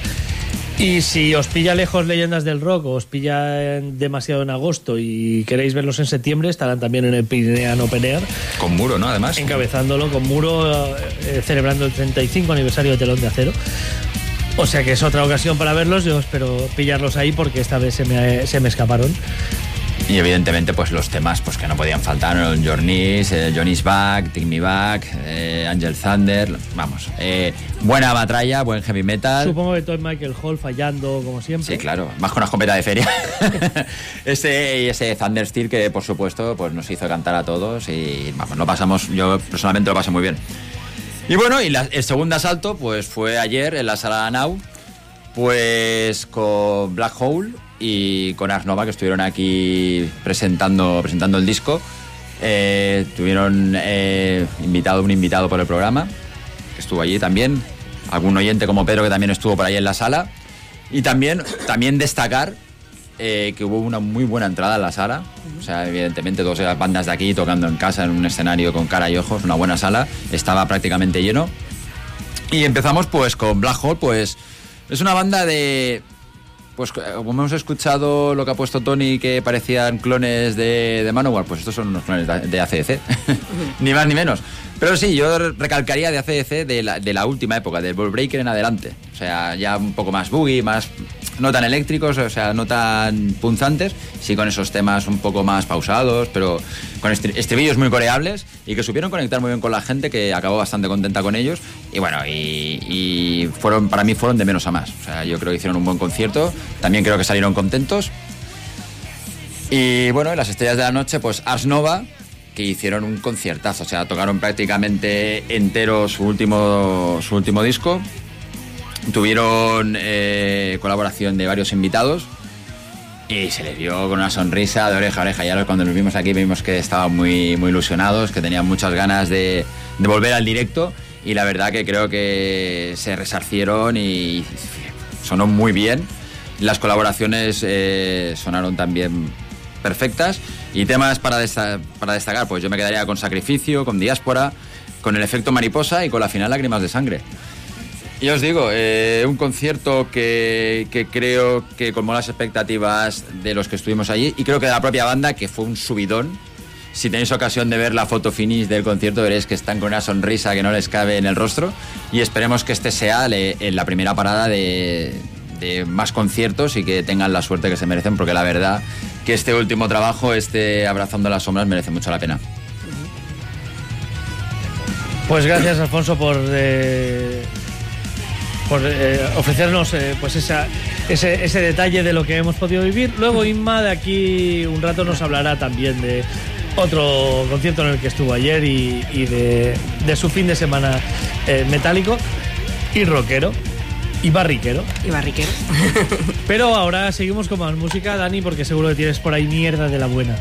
Speaker 5: Y si os pilla lejos Leyendas del Rock o os pilla demasiado en agosto y queréis verlos en septiembre, estarán también en el Pirinean Open Air,
Speaker 3: Con muro, ¿no? Además.
Speaker 5: encabezándolo con Muro, eh, celebrando el 35 aniversario de Telón de Acero. O sea que es otra ocasión para verlos. Yo espero pillarlos ahí porque esta vez se me, se me escaparon.
Speaker 3: Y evidentemente, pues los temas pues, que no podían faltar, ¿no? el Journeys, eh, Johnny's Back, Take Me Back, eh, Angel Thunder, vamos. eh, buena batralla, buen heavy metal.
Speaker 5: Supongo que todo Michael Hall fallando, como siempre.
Speaker 3: Sí, claro, más con una escopeta de feria. ese y ese Thunder Steel que, por supuesto, pues nos hizo cantar a todos y vamos, lo pasamos, yo personalmente lo pasé muy bien. Y bueno, y la- el segundo asalto, pues fue ayer en la sala Now, pues con Black Hole y con Ars Nova, que estuvieron aquí presentando, presentando el disco. Eh, tuvieron eh, invitado, un invitado por el programa, que estuvo allí también. Algún oyente como Pedro, que también estuvo por ahí en la sala. Y también, también destacar eh, que hubo una muy buena entrada en la sala. O sea, evidentemente, todas las bandas de aquí tocando en casa, en un escenario con cara y ojos, una buena sala. Estaba prácticamente lleno. Y empezamos pues con Black Hole, pues es una banda de... Pues eh, como hemos escuchado lo que ha puesto Tony, que parecían clones de, de Manowar, pues estos son unos clones de de ACDC, ni más ni menos. Pero sí, yo recalcaría de ACDC de la, de la última época, del Ball Breaker en adelante. O sea, ya un poco más boogie, más no tan eléctricos, o sea, no tan punzantes, sí con esos temas un poco más pausados, pero con estri- estribillos muy coreables y que supieron conectar muy bien con la gente, que acabó bastante contenta con ellos. Y bueno, y, fueron para mí fueron de menos a más. O sea, yo creo que hicieron un buen concierto, también creo que salieron contentos. Y bueno, en las estrellas de la noche, pues Ars Nova, que hicieron un conciertazo, o sea, tocaron prácticamente entero su último, su último disco. Tuvieron eh, colaboración de varios invitados y se les vio con una sonrisa de oreja a oreja. Ya cuando nos vimos aquí vimos que estaban muy, muy ilusionados, que tenían muchas ganas de, volver al directo y la verdad que creo que se resarcieron y sonó muy bien. Las colaboraciones eh, sonaron también perfectas y temas para, desta- para destacar, pues yo me quedaría con Sacrificio, con Diáspora, con el efecto mariposa y con la final Lágrimas de Sangre. Y os digo, eh, un concierto que, que creo que colmó las expectativas de los que estuvimos allí y creo que de la propia banda, que fue un subidón. Si tenéis ocasión de ver la foto finish del concierto, veréis que están con una sonrisa que no les cabe en el rostro y esperemos que este sea le- en la primera parada de, de más conciertos y que tengan la suerte que se merecen, porque la verdad que este último trabajo, este Abrazando las Sombras, merece mucho la pena.
Speaker 5: Pues gracias, Alfonso, por, eh, por eh, ofrecernos eh, pues esa, ese, ese detalle de lo que hemos podido vivir. Luego Inma de aquí un rato nos hablará también de otro concierto en el que estuvo ayer y, y de, de su fin de semana eh, metálico y rockero y barriquero.
Speaker 4: Y barriquero.
Speaker 5: Pero ahora seguimos con más música, Dani, porque seguro que tienes por ahí mierda de la buena.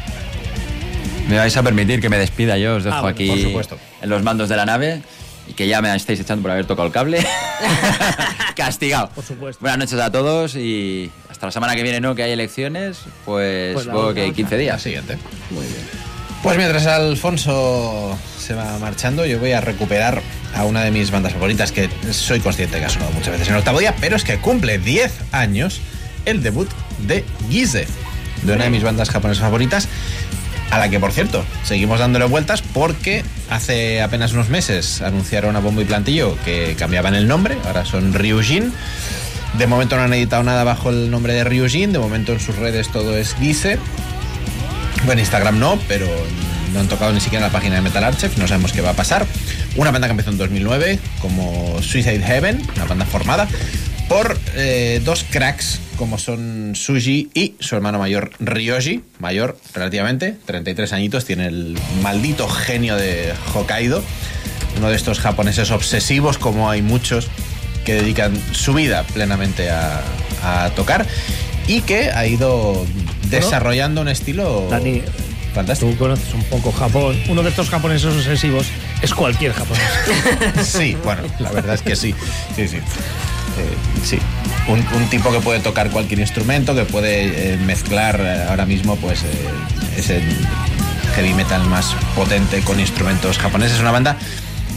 Speaker 3: Me vais a permitir que me despida yo, os dejo
Speaker 5: Ah, bueno,
Speaker 3: aquí
Speaker 5: por supuesto.
Speaker 3: en los mandos de la nave y que ya me estáis echando por haber tocado el cable. Castigado.
Speaker 5: Por supuesto.
Speaker 3: Buenas noches a todos y hasta la semana que viene, ¿no? Que hay elecciones, pues,
Speaker 2: Pues
Speaker 3: supongo que
Speaker 2: otra.
Speaker 3: 15 días.
Speaker 2: La siguiente. Muy bien. Pues mientras Alfonso se va marchando, yo voy a recuperar a una de mis bandas favoritas que soy consciente que ha sonado muchas veces en octavo día, pero es que cumple 10 años el debut de Gize, de una de mis bandas japonesas favoritas, a la que por cierto seguimos dándole vueltas porque hace apenas unos meses anunciaron a bombo y plantillo que cambiaban el nombre, ahora son Ryujin. De momento no han editado nada bajo el nombre de Ryujin, de momento en sus redes todo es Gize. Bueno, Instagram no, pero no han tocado ni siquiera la página de Metal Archive, no sabemos qué va a pasar. Una banda que empezó en 2009 como Suicide Heaven, una banda formada por eh, dos cracks como son Suji y su hermano mayor Ryoji, mayor relativamente, 33 añitos, tiene el maldito genio de Hokkaido, uno de estos japoneses obsesivos como hay muchos que dedican su vida plenamente a, a tocar y que ha ido desarrollando un estilo
Speaker 5: Dani,
Speaker 2: fantástico.
Speaker 5: Tú conoces un poco Japón. Uno de estos japoneses obsesivos es cualquier japonés.
Speaker 2: Sí, bueno, la verdad es que sí. Sí, sí. Eh, sí. Un, tipo que puede tocar cualquier instrumento, que puede eh, mezclar eh, ahora mismo pues ese heavy metal más potente con instrumentos japoneses. Es una banda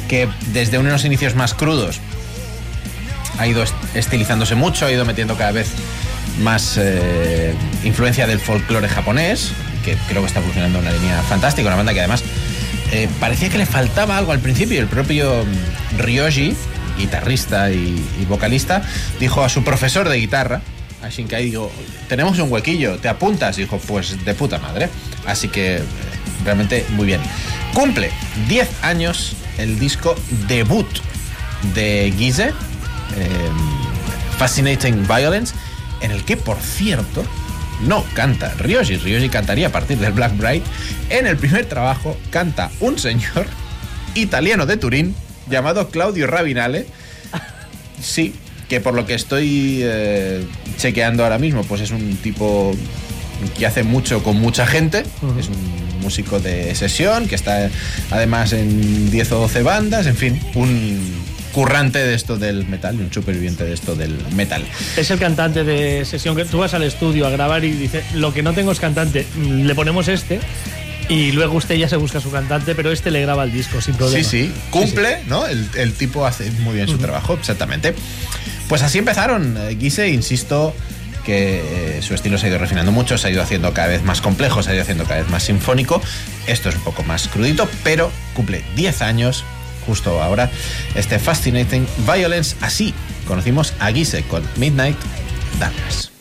Speaker 2: que desde unos inicios más crudos ha ido est- estilizándose mucho, ha ido metiendo cada vez más influencia del folclore japonés, que creo que está evolucionando una línea fantástica, una banda que además parecía que le faltaba algo al principio. El propio mm, Ryoji, guitarrista y, vocalista, dijo a su profesor de guitarra, a Shinkai, digo, tenemos un huequillo, ¿te apuntas? Dijo, pues de puta madre. Así que eh, realmente muy bien. Cumple 10 años el disco debut de Gize, eh, Fascinating Violence, en el que, por cierto, no canta Ryoji. Ryoji cantaría a partir del Black Bright. En el primer trabajo canta un señor italiano de Turín llamado Claudio Rabinale. Sí, que por lo que estoy eh, chequeando ahora mismo, pues es un tipo que hace mucho con mucha gente, es un músico de sesión, que está además en 10 o 12 bandas, en fin, un currante de esto del metal un superviviente de esto del metal.
Speaker 5: Es el cantante de sesión que tú vas al estudio a grabar y dices, lo que no tengo es cantante, le ponemos este y luego usted ya se busca su cantante, pero este le graba el disco sin problema.
Speaker 2: Sí, sí, cumple, ¿no? El, el tipo hace muy bien su trabajo, exactamente. Pues así empezaron. Eh, Guise, insisto, que eh, su estilo se ha ido refinando mucho, se ha ido haciendo cada vez más complejo, se ha ido haciendo cada vez más sinfónico. Esto es un poco más crudito, pero cumple 10 años justo ahora este Fascinating Violence. Así conocimos a Guise con Midnight Darkness.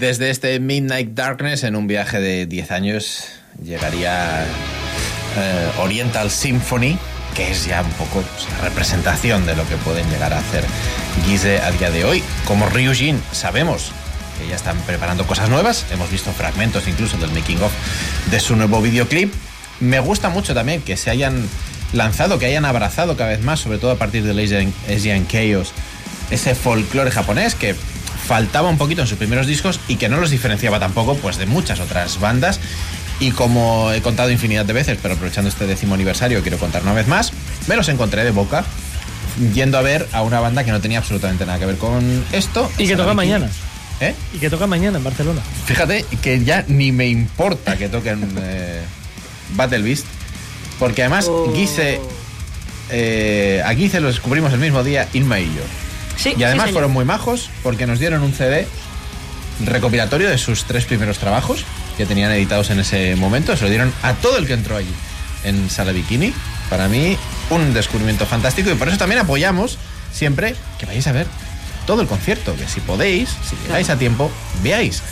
Speaker 2: Desde este Midnight Darkness, en un viaje de 10 años, llegaría eh, Oriental Symphony, que es ya un poco pues, la representación de lo que pueden llegar a hacer Guise a día de hoy. Como Ryujin, sabemos que ya están preparando cosas nuevas. Hemos visto fragmentos incluso del making of de su nuevo videoclip. Me gusta mucho también que se hayan lanzado, que hayan abrazado cada vez más, sobre todo a partir de Asian, Asian Chaos, ese folclore japonés que faltaba un poquito en sus primeros discos y que no los diferenciaba tampoco pues de muchas otras bandas. Y como he contado infinidad de veces, pero aprovechando este décimo aniversario quiero contar una vez más, me los encontré de boca yendo a ver a una banda que no tenía absolutamente nada que ver con esto.
Speaker 5: Y que toca mañana.
Speaker 2: ¿Eh?
Speaker 5: Y que toca mañana en Barcelona.
Speaker 2: Fíjate que ya ni me importa que toquen eh, Battle Beast, porque además
Speaker 4: Oh.
Speaker 2: Guise, eh, a Guise lo descubrimos el mismo día, Inma y yo.
Speaker 4: Sí,
Speaker 2: Y además
Speaker 4: sí,
Speaker 2: fueron muy majos porque nos dieron un CD recopilatorio de sus tres primeros trabajos que tenían editados en ese momento. Se lo dieron a todo el que entró allí en Sala Bikini. Para mí, un descubrimiento fantástico y por eso también apoyamos siempre que vayáis a ver todo el concierto. Que si podéis, si llegáis a tiempo, veáis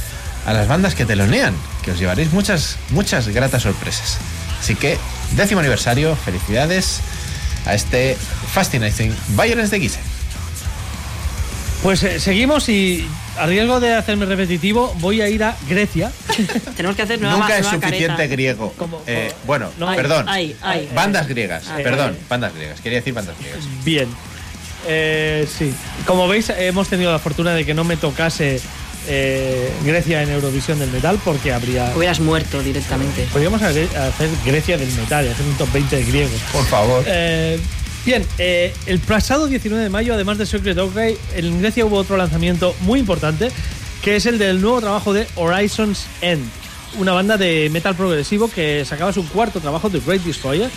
Speaker 2: a las bandas que telonean, que os llevaréis muchas, muchas gratas sorpresas. Así que, décimo aniversario, felicidades a este Fascinating Violence de Guise.
Speaker 5: Pues eh, seguimos y a riesgo de hacerme repetitivo, voy a ir a Grecia.
Speaker 4: Tenemos que hacer nueva
Speaker 2: Nunca es suficiente
Speaker 4: careta.
Speaker 2: griego.
Speaker 5: Como-
Speaker 2: Eh, bueno,
Speaker 5: No,
Speaker 2: perdón.
Speaker 4: Ay, ay.
Speaker 2: Bandas griegas,
Speaker 4: Ay,
Speaker 2: perdón, bandas griegas. Quería decir bandas griegas.
Speaker 5: Bien. Eh, sí. Como veis, hemos tenido la fortuna de que no me tocase eh, Grecia en Eurovisión del Metal porque habría...
Speaker 4: Hubieras muerto directamente.
Speaker 5: Podríamos hacer hacer Grecia del Metal y hacer un top 20 de griegos.
Speaker 2: Por favor.
Speaker 5: Eh, bien, eh, el pasado 19 de mayo, además de Secret Oakway, en Grecia hubo otro lanzamiento muy importante, que es el del nuevo trabajo de Horizons End, una banda de metal progresivo que sacaba su cuarto trabajo, The Great Destroyer,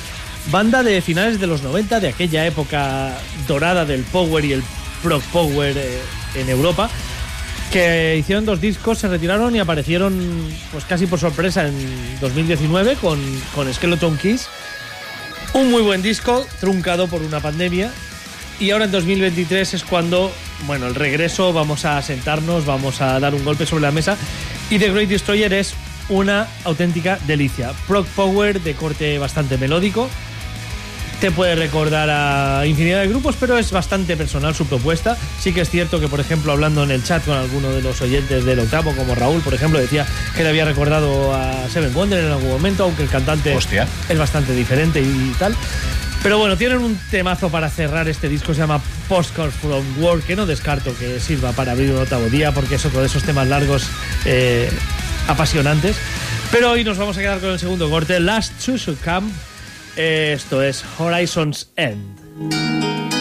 Speaker 5: banda de finales de los 90, de aquella época dorada del power y el prog power eh, en Europa, que hicieron dos discos, se retiraron y aparecieron pues casi por sorpresa en 2019 con, con Skeleton Keys. Un muy buen disco, truncado por una pandemia. Y ahora en 2023 es cuando, bueno, el regreso, vamos a sentarnos, vamos a dar un golpe sobre la mesa. Y The Great Destroyer es una auténtica delicia. Prog Power de corte bastante melódico. Te puede recordar a infinidad de grupos, pero es bastante personal su propuesta. Sí que es cierto que, por ejemplo, hablando en el chat con alguno de los oyentes del octavo, como Raúl, por ejemplo, decía que le había recordado a Seven Wonder en algún momento, aunque el cantante
Speaker 2: Hostia.
Speaker 5: es bastante diferente y tal. Pero bueno, tienen un temazo para cerrar este disco, se llama Postcards from War, que no descarto que sirva para abrir un octavo día, porque es otro de esos temas largos eh, apasionantes. Pero hoy nos vamos a quedar con el segundo corte, Last to Succumb. Esto es Horizons End.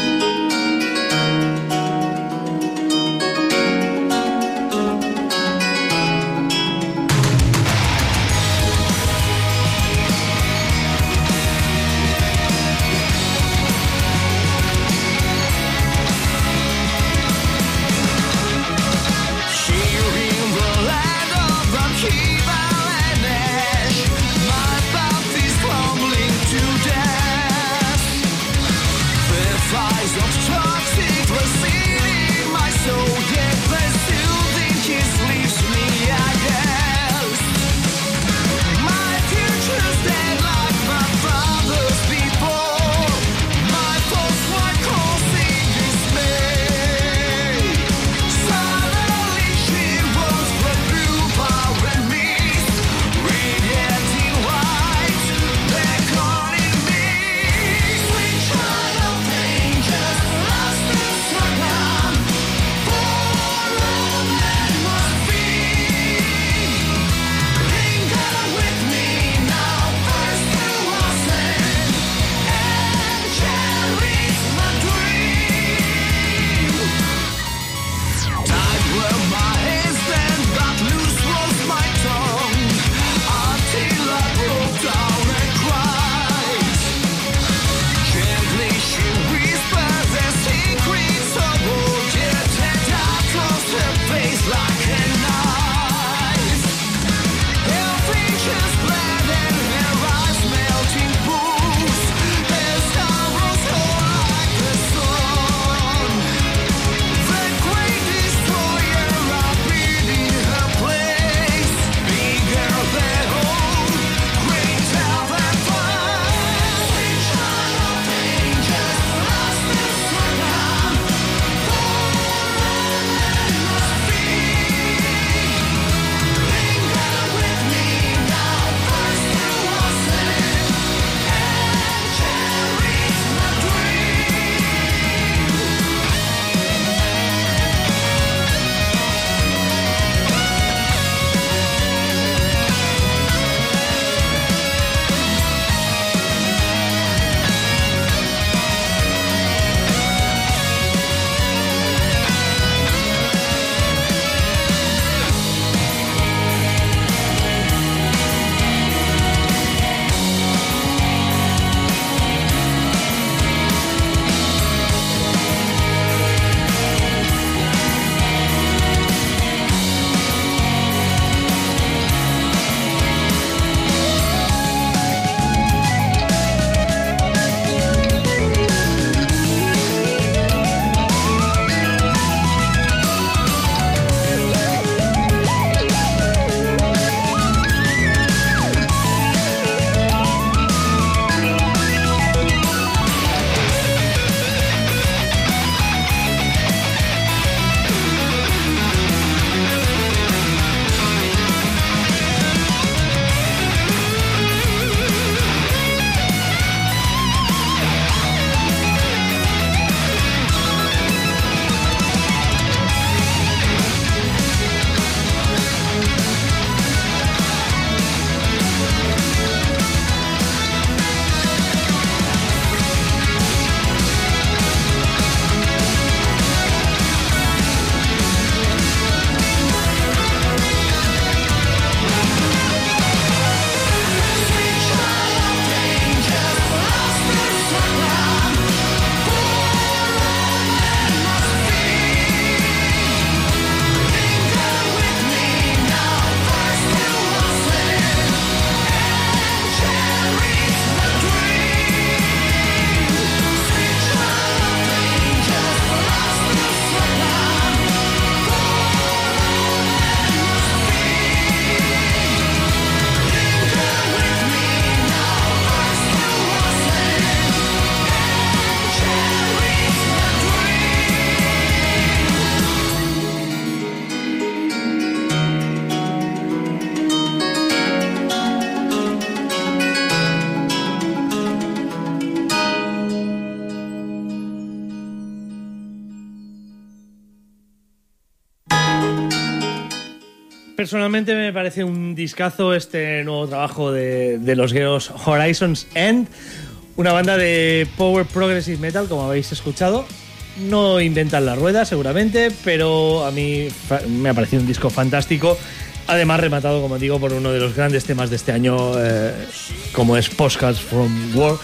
Speaker 5: Personalmente me parece un discazo este nuevo trabajo de, de los griegos Horizons End, una banda de power progressive metal, como habéis escuchado. No inventan la rueda, seguramente, pero a mí me ha parecido un disco fantástico. Además, rematado, como digo, por uno de los grandes temas de este año, eh, como es Postcards from War,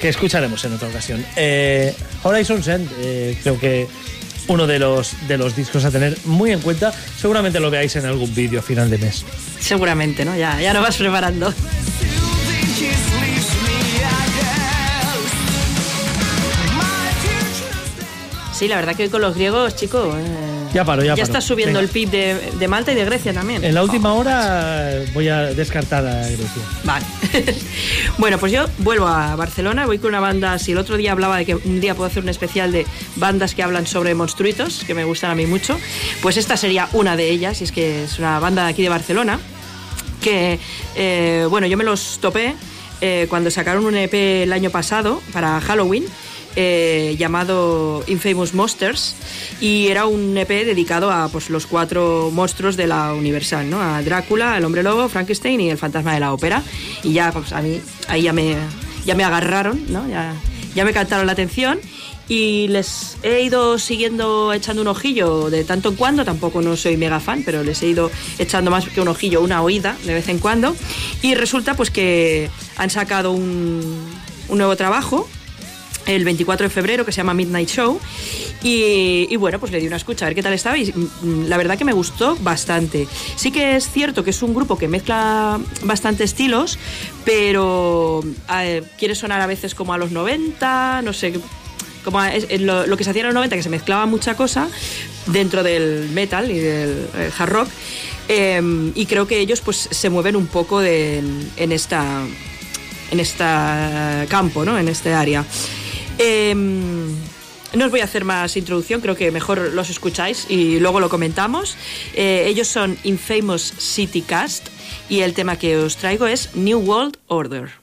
Speaker 5: que escucharemos en otra ocasión. Eh, Horizons End, eh, creo que uno de los, de los discos a tener muy en cuenta. Seguramente lo veáis en algún vídeo a final de mes.
Speaker 4: Seguramente, ¿no? Ya, ya lo vas preparando. Sí, la verdad que hoy con los griegos, chicos.
Speaker 5: Ya paro, ya paro.
Speaker 4: está subiendo
Speaker 5: Venga.
Speaker 4: el PIB de, de Malta y de Grecia también.
Speaker 5: En la última hora voy a descartar a Grecia.
Speaker 4: Vale. bueno, pues yo vuelvo a Barcelona, voy con una banda, si el otro día hablaba de que un día puedo hacer un especial de bandas que hablan sobre monstruitos, que me gustan a mí mucho, pues esta sería una de ellas, y es que es una banda de aquí de Barcelona, que, eh, bueno, yo me los topé eh, cuando sacaron un EP el año pasado para Halloween. Eh, llamado Infamous Monsters y era un EP dedicado a pues, los cuatro monstruos de la Universal, ¿no? a Drácula, el hombre lobo, Frankenstein y el fantasma de la ópera y ya pues, a mí ahí ya me, ya me agarraron, ¿no? ya, ya me captaron la atención y les he ido siguiendo echando un ojillo de tanto en cuando, tampoco no soy mega fan, pero les he ido echando más que un ojillo, una oída de vez en cuando. Y resulta pues que han sacado un, un nuevo trabajo el 24 de febrero que se llama Midnight Show y, bueno pues le di una escucha a ver qué tal estaba y mm, la verdad que me gustó bastante sí que es cierto que es un grupo que mezcla bastante estilos pero quiere sonar a veces como a los 90 no sé como a- lo, que se hacía en los 90 que se mezclaba mucha cosa dentro del metal y del eh, hard rock eh, y creo que ellos pues se mueven un poco de- en, en esta en este campo, ¿no? en este área. Eh, no os voy a hacer más introducción, creo que mejor los escucháis y luego lo comentamos. Eh, ellos son Infamous City Cast y el tema que os traigo es New World Order.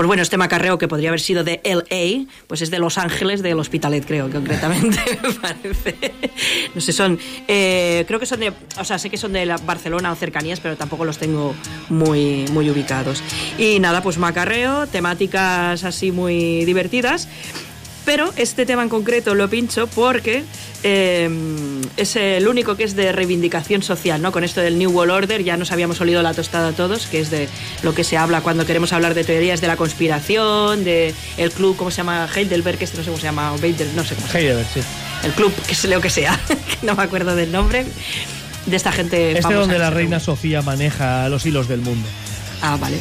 Speaker 4: Pues bueno, este macarreo que podría haber sido de LA, pues es de Los Ángeles, del Hospitalet, creo, concretamente, me parece. No sé, son. eh, creo que son de. O sea, sé que son de la Barcelona o cercanías, pero tampoco los tengo muy, muy ubicados. Y nada, pues macarreo, temáticas así muy divertidas. Pero este tema en concreto lo pincho porque eh, es el único que es de reivindicación social, ¿no? Con esto del New World Order ya nos habíamos olido la tostada todos, que es de lo que se habla cuando queremos hablar de teorías de la conspiración, de el club, ¿cómo se llama? Heidelberg, este no sé cómo se llama, Heidelberg, no sé cómo se llama.
Speaker 5: Heidelberg, sí.
Speaker 4: El club, que sea lo que sea, que no me acuerdo del nombre, de esta gente
Speaker 5: Este donde
Speaker 4: que
Speaker 5: la reina. Sofía maneja los hilos del mundo.
Speaker 4: Ah, vale.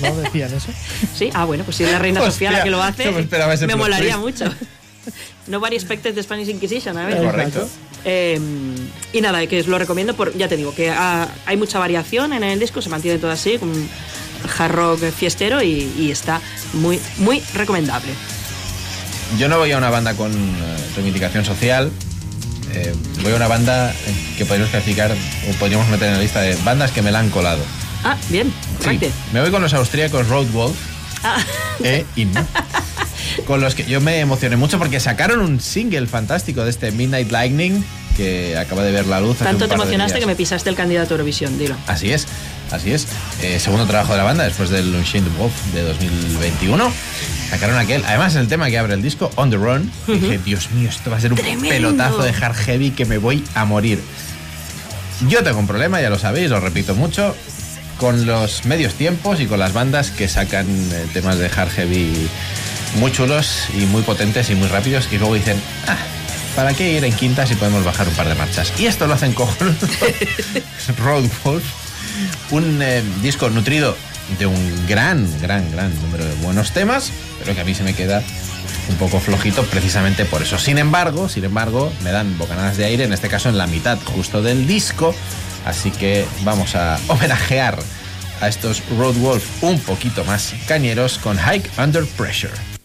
Speaker 5: ¿No decían eso?
Speaker 4: Sí, ah, bueno, pues si es la reina
Speaker 2: Hostia,
Speaker 4: Sofía la que lo hace,
Speaker 2: no me
Speaker 4: molaría mucho. Nobody expected the Spanish Inquisition, a ver.
Speaker 2: Correcto.
Speaker 4: Eh, y nada, que os lo recomiendo, por, ya te digo, que ah, hay mucha variación en el disco, se mantiene todo así, con hard rock fiestero y, y está muy, muy recomendable.
Speaker 2: Yo no voy a una banda con eh, reivindicación social. eh, voy a una banda eh, que podríamos clasificar o podríamos meter en la lista de bandas que me la han colado.
Speaker 4: Ah, bien,
Speaker 2: Sí, me voy con los austríacos Roadwolf
Speaker 4: Ah,
Speaker 2: e Himno. Con los que yo me emocioné mucho porque sacaron un single fantástico de este Midnight Lightning que acaba de ver la luz. hace
Speaker 4: tanto te
Speaker 2: de
Speaker 4: emocionaste
Speaker 2: días.
Speaker 4: que me pisaste el candidato a Eurovisión, dilo.
Speaker 2: Así es, así es. Eh, segundo trabajo de la banda después del Unchained Wolf de 2021. Sacaron aquel, además el tema que abre el disco, On the Run. Dije, Dios mío, esto va a ser un
Speaker 4: Tremendo.
Speaker 2: pelotazo de hard heavy que me voy a morir. Yo tengo un problema, ya lo sabéis, lo repito mucho, con los medios tiempos y con las bandas que sacan eh, temas de hard heavy muy chulos y muy potentes y muy rápidos y luego dicen, ah, ¿para qué ir en quinta si podemos bajar un par de marchas? Y esto lo hacen cojonudo. Road Wolf, un eh, disco nutrido de un gran, gran, gran número de buenos temas, pero que a mí se me queda un poco flojito precisamente por eso. Sin embargo, sin embargo, me dan bocanadas de aire, en este caso en la mitad justo del disco, así que vamos a homenajear a estos Road Wolf un poquito más cañeros con Hike Under Pressure.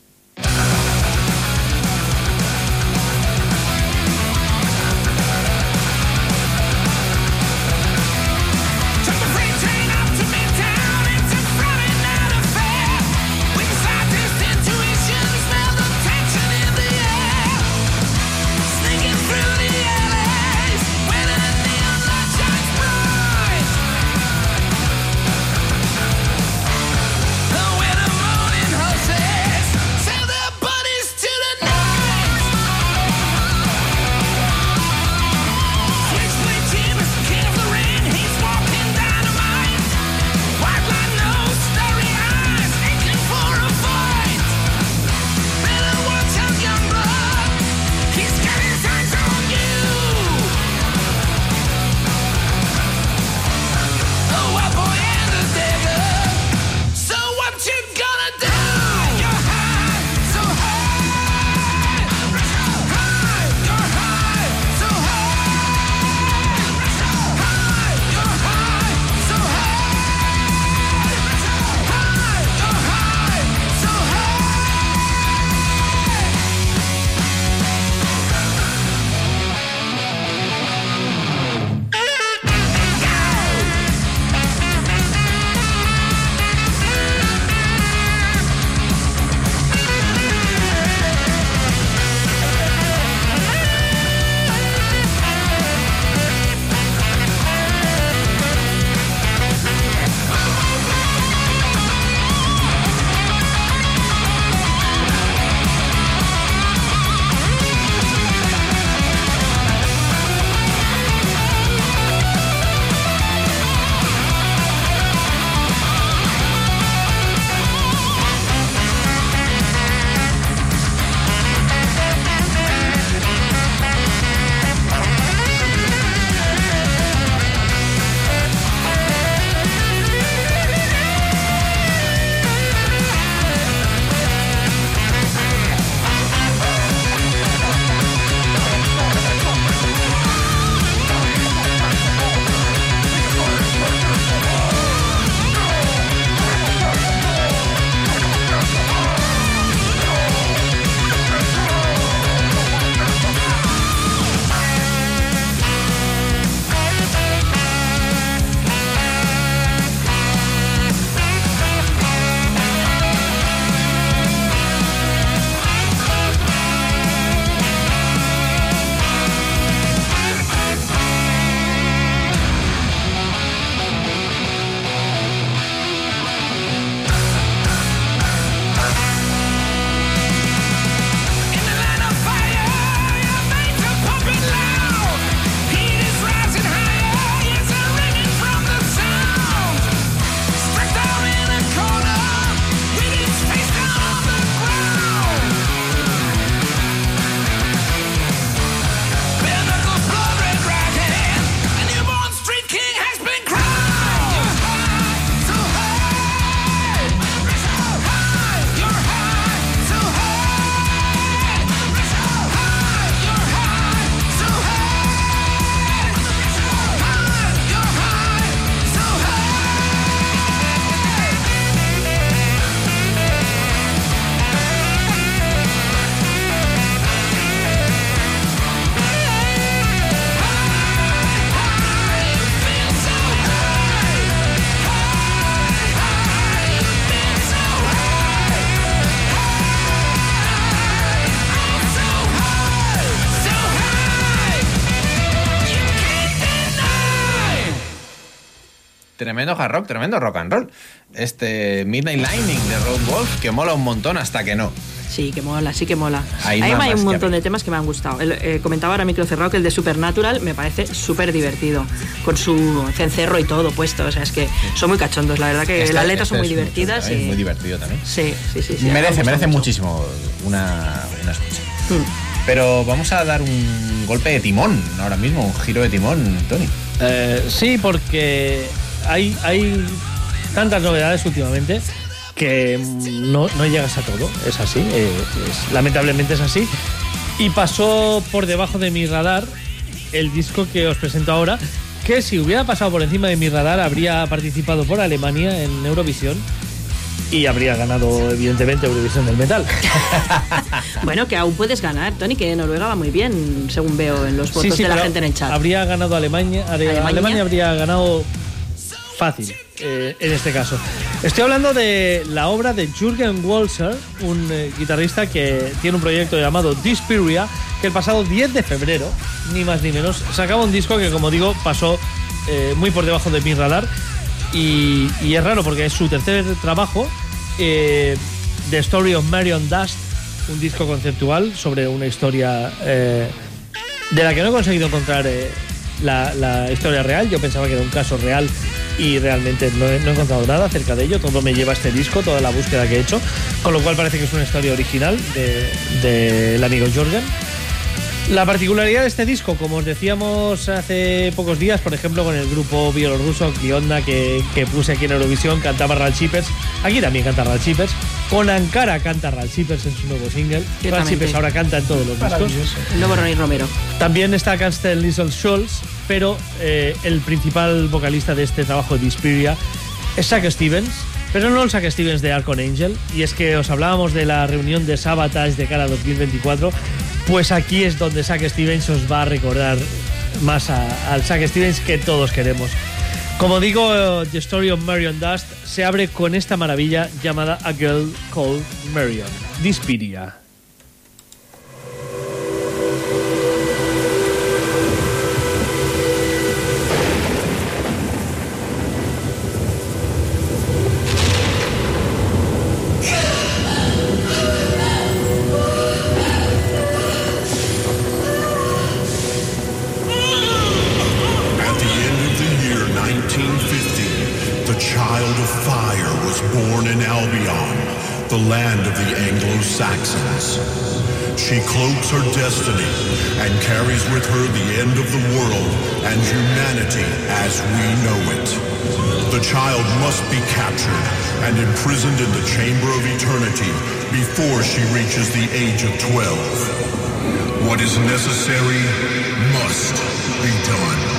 Speaker 2: Tremendo hard rock, tremendo rock and roll. Este Midnight Lightning de Road Wolf, que mola un montón hasta que no.
Speaker 4: Sí, que mola, sí que mola.
Speaker 2: Hay
Speaker 4: Ahí hay un montón de temas que me han gustado. El, eh, comentaba ahora micro cerrado que el de Supernatural me parece súper divertido, con su cencerro y todo puesto. O sea, es que son muy cachondos. La verdad que
Speaker 2: Este-
Speaker 4: las letras
Speaker 2: este
Speaker 4: son muy
Speaker 2: es mucho
Speaker 4: divertidas.
Speaker 2: Muy divertido también.
Speaker 4: Sí, sí, sí. sí, me
Speaker 2: merece, merece
Speaker 4: mucho.
Speaker 2: muchísimo una, una escucha.
Speaker 4: Mm.
Speaker 2: Pero vamos a dar un golpe de timón ahora mismo, un giro de timón, Tony.
Speaker 5: Eh, sí, porque hay, hay tantas novedades últimamente que no, no llegas a todo. Es así, eh, es- lamentablemente es así. Y pasó por debajo de mi radar el disco que os presento ahora, que si hubiera pasado por encima de mi radar habría participado por Alemania en Eurovisión y habría ganado evidentemente Eurovisión del Metal.
Speaker 4: Bueno, que aún puedes ganar, Tony, que Noruega va muy bien, según veo en los votos de la gente en el chat.
Speaker 5: Habría ganado Alemania, Alemania,
Speaker 4: ¿Alemania?
Speaker 5: habría ganado fácil eh, en este caso. Estoy hablando de la obra de Jürgen Walser, un eh, guitarrista que tiene un proyecto llamado Dispiria, que el pasado 10 de febrero, ni más ni menos, sacaba un disco que, como digo, pasó eh, muy por debajo de mi radar. Y, y es raro porque es su tercer trabajo, eh, The Story of Marion Dust, un disco conceptual sobre una historia eh, de la que no he conseguido encontrar eh, la, la historia real. Yo pensaba que era un caso real y realmente no he, encontrado nada acerca de ello. Todo me lleva este disco, toda la búsqueda que he hecho, con lo cual parece que es una historia original del de, del amigo Jorgen. La particularidad de este disco, como os decíamos hace pocos días, por ejemplo, con el grupo bielorruso Kionda que, puse aquí en Eurovisión, cantaba Ral Shippers. Aquí también canta Ral Shippers. Con Ankara canta Ral Shippers en su nuevo single. Shippers ahora canta en todos los discos.
Speaker 4: El nuevo Ronnie Romero.
Speaker 5: También está Canstel Little Schultz, pero eh, el principal vocalista de este trabajo de Dispiria es Zack Stevens, pero no el Zack Stevens de Arcon Angel. Y es que os hablábamos de la reunión de Sabotage de cara a 2024. Pues aquí es donde Zack Stevens os va a recordar más a- al Zack Stevens que todos queremos. Como digo, The Story of Marion Dust se abre con esta maravilla llamada A Girl Called Marion. Dispiria.
Speaker 9: Albion, the land of the Anglo-Saxons. She cloaks her destiny and carries with her the end of the world and humanity as we know it. The child must be captured and imprisoned in the chamber of eternity before she reaches the age of 12. What is necessary must be done.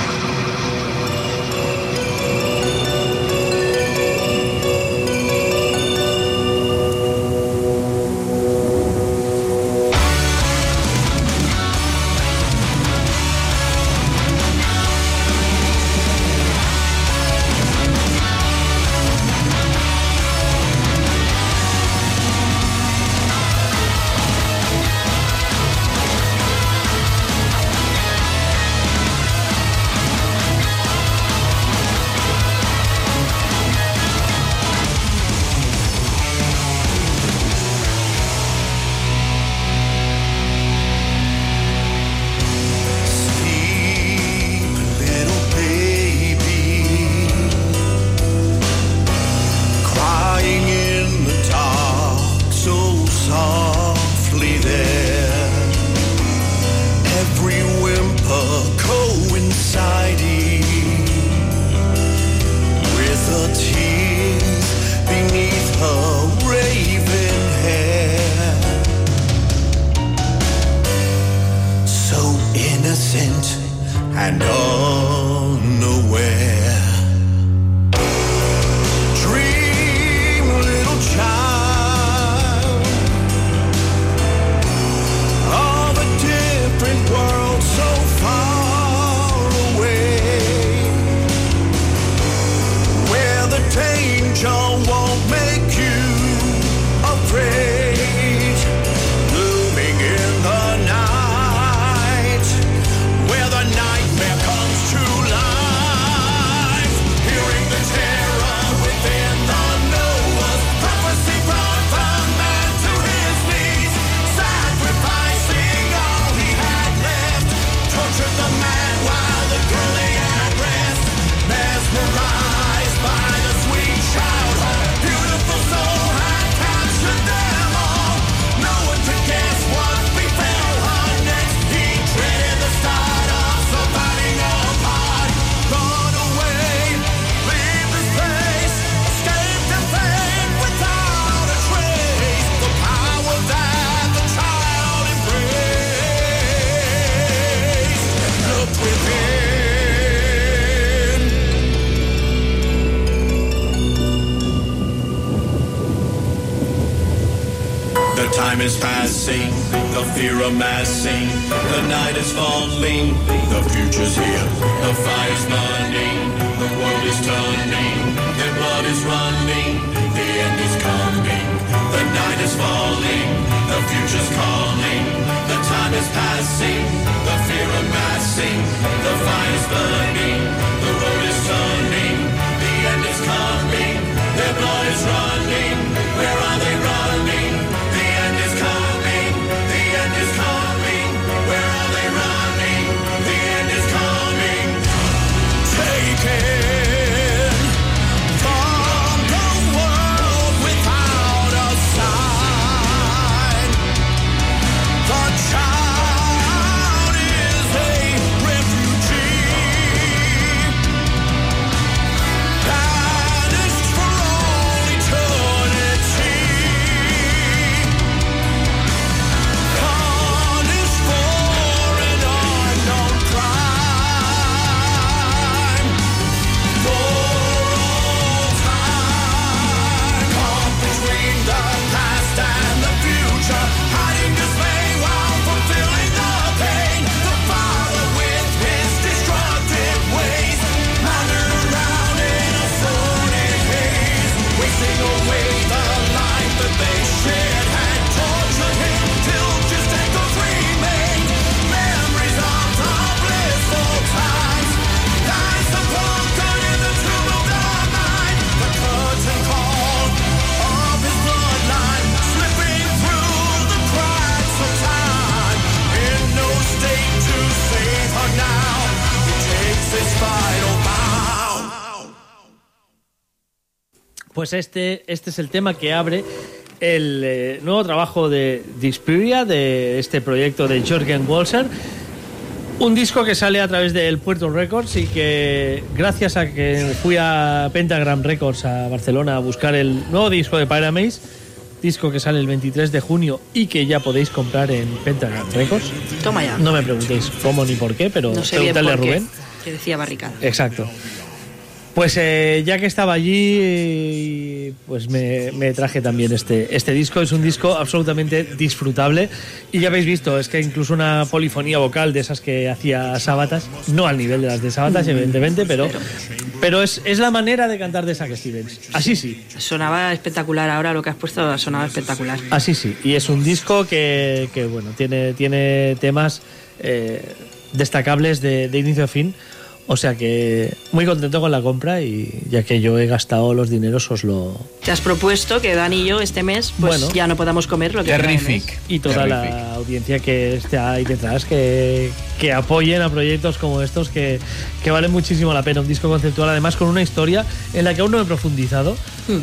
Speaker 5: Pues este, este es el tema que abre el eh, nuevo trabajo de Dispuria, de este proyecto de Jorgen Walser. Un disco que sale a través del Puerto Records y que gracias a que fui a Pentagram Records a Barcelona a buscar el nuevo disco de Pyramaze, disco que sale el 23 de junio y que ya podéis comprar en Pentagram Records.
Speaker 4: Toma ya.
Speaker 5: No me preguntéis cómo ni por qué, pero
Speaker 4: No sé
Speaker 5: preguntadle a Rubén.
Speaker 4: Que decía barricada.
Speaker 5: Exacto. Pues eh, ya que estaba allí, pues me, me traje también este, este disco. Es un disco absolutamente disfrutable. Y ya habéis visto, es que incluso una polifonía vocal de esas que hacía Sabatas, no al nivel de las de Sabatas, evidentemente, pero, pero es, es la manera de cantar de Zack Stevens. Así sí.
Speaker 4: Sonaba espectacular ahora lo que has puesto, sonaba espectacular.
Speaker 5: Así sí. Y es un disco que, que, bueno, tiene, tiene temas eh, destacables de, de inicio a fin. O sea que muy contento con la compra y ya que yo he gastado los dineros os lo...
Speaker 4: Te has propuesto que Dani y yo este mes pues
Speaker 5: Bueno.
Speaker 4: ya no podamos comer lo que mes.
Speaker 5: Y toda la audiencia que está ahí detrás, que, que apoyen a proyectos como estos que, que valen muchísimo la pena. Un disco conceptual además con una historia en la que aún no he profundizado,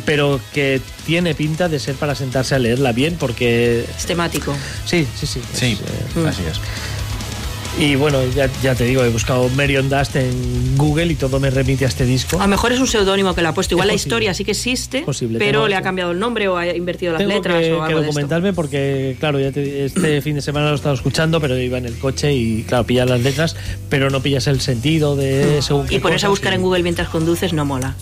Speaker 5: pero que tiene pinta de ser para sentarse a leerla bien porque...
Speaker 4: Es temático.
Speaker 5: Sí, sí, sí.
Speaker 2: Sí,
Speaker 5: eh,
Speaker 2: así es.
Speaker 5: Y bueno, ya, ya te digo, he buscado Marion Dust en Google y todo me remite a este disco.
Speaker 4: A lo mejor es un seudónimo que le ha puesto. Igual
Speaker 5: Es
Speaker 4: la
Speaker 5: posible.
Speaker 4: historia sí que existe,
Speaker 5: Posible,
Speaker 4: pero le ha cambiado el nombre o ha invertido las
Speaker 5: Tengo
Speaker 4: letras
Speaker 5: que,
Speaker 4: o
Speaker 5: que
Speaker 4: algo de esto.
Speaker 5: documentarme porque, claro, ya te- este fin de semana lo he estado escuchando, pero iba en el coche y, claro, pillas las letras, pero no pillas el sentido de según qué
Speaker 4: Y ponerse a buscar
Speaker 5: y-
Speaker 4: en Google mientras conduces no mola.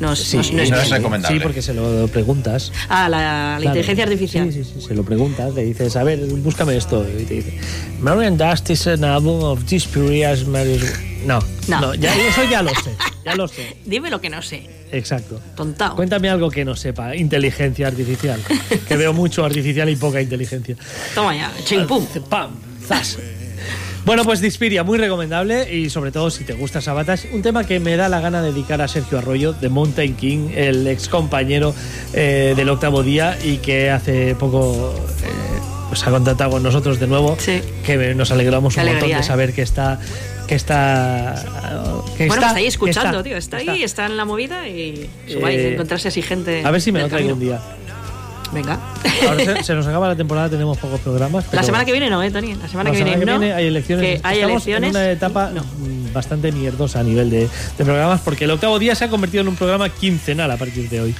Speaker 4: No,
Speaker 5: Sí,
Speaker 4: no es- no es
Speaker 5: sí,
Speaker 4: bien.
Speaker 5: Sí, porque se lo preguntas.
Speaker 4: Ah, la, la
Speaker 5: Claro.
Speaker 4: inteligencia artificial.
Speaker 5: Sí, sí, sí, se lo preguntas, le dices, a ver, búscame esto. Y te dice, Marion Dust is an album of Dispurias Marius. No,
Speaker 4: No.
Speaker 5: no, ya, eso ya lo sé, ya lo sé.
Speaker 4: Dime lo que no sé.
Speaker 5: Exacto.
Speaker 4: Tontao.
Speaker 5: Cuéntame algo que no sepa, inteligencia artificial. que veo mucho artificial y poca inteligencia.
Speaker 4: Toma ya, ching pum.
Speaker 5: Pam, zas. Bueno, pues Dispiria, muy recomendable y sobre todo si te gusta Sabatas, un tema que me da la gana de dedicar a Sergio Arroyo de Mountain King, el ex compañero eh, del octavo día y que hace poco eh, pues ha contactado con nosotros de nuevo, que me- nos alegramos
Speaker 4: Qué
Speaker 5: un montón de
Speaker 4: ¿eh?
Speaker 5: saber que está que está que
Speaker 4: bueno,
Speaker 5: está,
Speaker 4: está ahí
Speaker 5: que
Speaker 4: escuchando,
Speaker 5: está,
Speaker 4: tío. Está,
Speaker 5: está.
Speaker 4: ahí, está en la movida y subáis
Speaker 5: Eh,
Speaker 4: encontrarse así gente.
Speaker 5: A ver si me lo traigo un día.
Speaker 4: Venga.
Speaker 5: Ahora se, se nos acaba la temporada, tenemos pocos programas.
Speaker 4: La semana que viene no, ¿eh, Tony? La semana
Speaker 5: la
Speaker 4: que viene
Speaker 5: semana
Speaker 4: no.
Speaker 5: hay elecciones.
Speaker 4: Que hay
Speaker 5: Estamos
Speaker 4: elecciones.
Speaker 5: en una etapa mm, bastante mierdosa a nivel de, de programas, porque el octavo día se ha convertido en un programa quincenal a partir de hoy.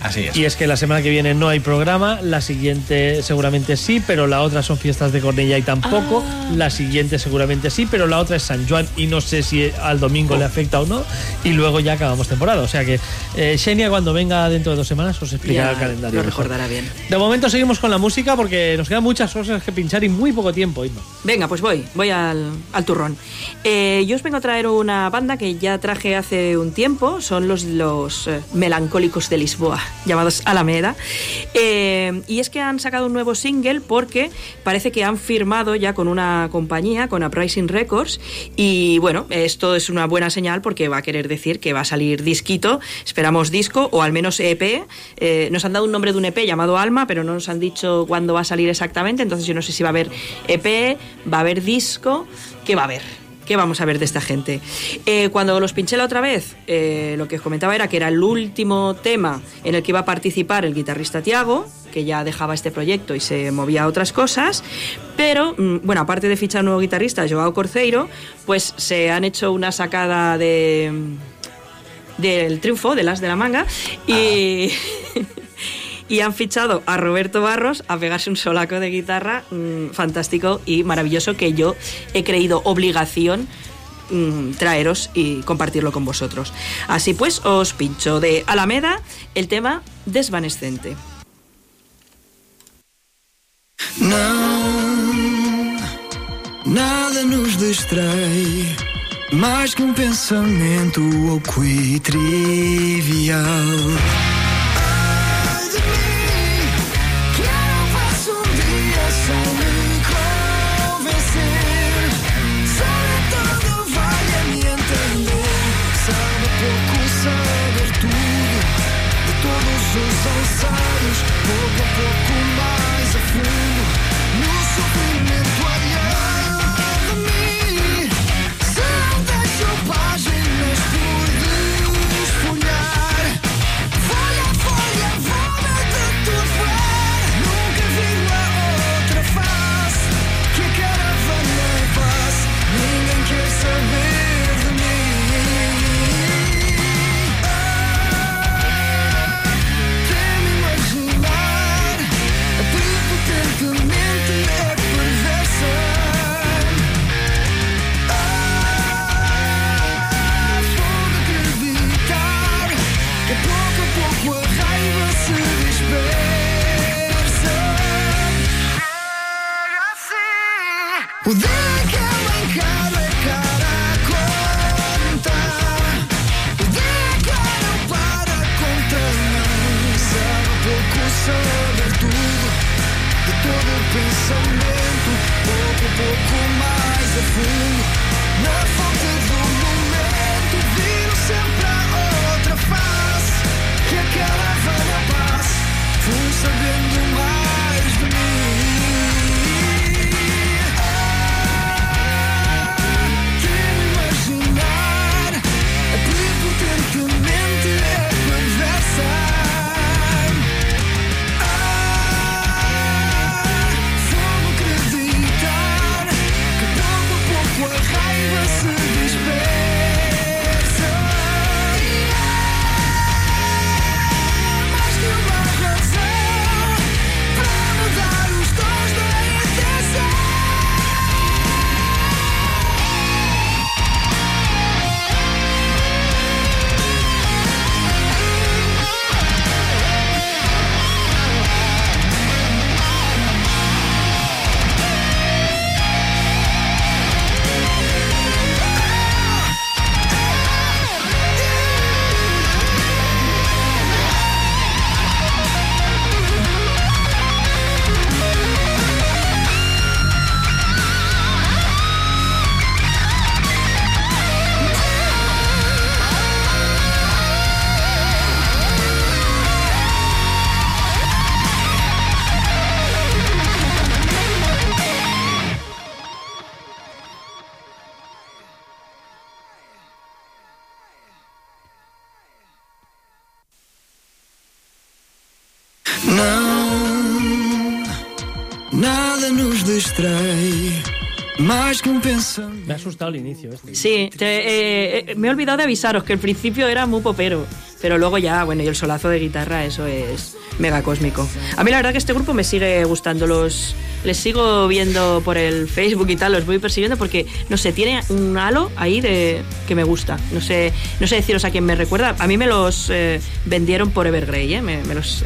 Speaker 2: Así es.
Speaker 5: Y es que la semana que viene no hay programa, la siguiente seguramente sí, pero la otra son fiestas de Cornellá y tampoco.
Speaker 4: Ah.
Speaker 5: La siguiente seguramente sí, pero la otra es San Juan y no sé si al domingo
Speaker 4: Oh.
Speaker 5: le afecta o no. Y luego ya acabamos temporada. O sea que eh, Xenia cuando venga dentro de dos semanas os explicará
Speaker 4: Ya
Speaker 5: el calendario.
Speaker 4: lo
Speaker 5: mejor.
Speaker 4: recordará bien.
Speaker 5: De momento seguimos con la música porque nos quedan muchas cosas que pinchar y muy poco tiempo. Inma.
Speaker 4: Venga, pues voy, voy al, al turrón. Eh, yo os vengo a traer una banda que ya traje hace un tiempo, son los, los eh, melancólicos de Lisboa, llamados Alameda. Eh, y es que han sacado un nuevo single porque parece que han firmado ya con una compañía, con Uprising Records, y bueno, esto es una buena señal porque va a querer decir que va a salir disquito, esperamos disco o al menos EP. Eh, nos han dado un nombre de un EP llamado Alma, pero no nos han dicho cuándo va a salir exactamente, entonces yo no sé si va a haber EP, va a haber disco, ¿qué va a haber? ¿Qué vamos a ver de esta gente? Eh, cuando los pinché la otra vez, eh, lo que os comentaba era que era el último tema en el que iba a participar el guitarrista Tiago, que ya dejaba este proyecto y se movía a otras cosas, pero mm, bueno, aparte de fichar un nuevo guitarrista, Joao Corceiro, pues se han hecho una sacada de del triunfo, de las de la manga, y, y han fichado a Roberto Barros a pegarse un solaco de guitarra mm, fantástico y maravilloso que yo he creído obligación mm, traeros y compartirlo con vosotros. Así pues, os pincho de Alameda el tema Desvanecente.
Speaker 8: Não, nada nos distrai mais que um pensamento oco trivial. Pouco a pouco mais a fundo no sofrimento
Speaker 5: Me ha asustado el inicio. Este.
Speaker 4: Sí, eh, eh, me he olvidado de avisaros que al principio era muy popero, pero luego ya, bueno, y el solazo de guitarra, eso es mega cósmico. A mí la verdad que este grupo me sigue gustando, los les sigo viendo por el Facebook y tal, los voy persiguiendo porque, no sé, tiene un halo ahí de que me gusta. No sé, no sé deciros a quién me recuerda. A mí me los eh, vendieron por Evergrey, me, los...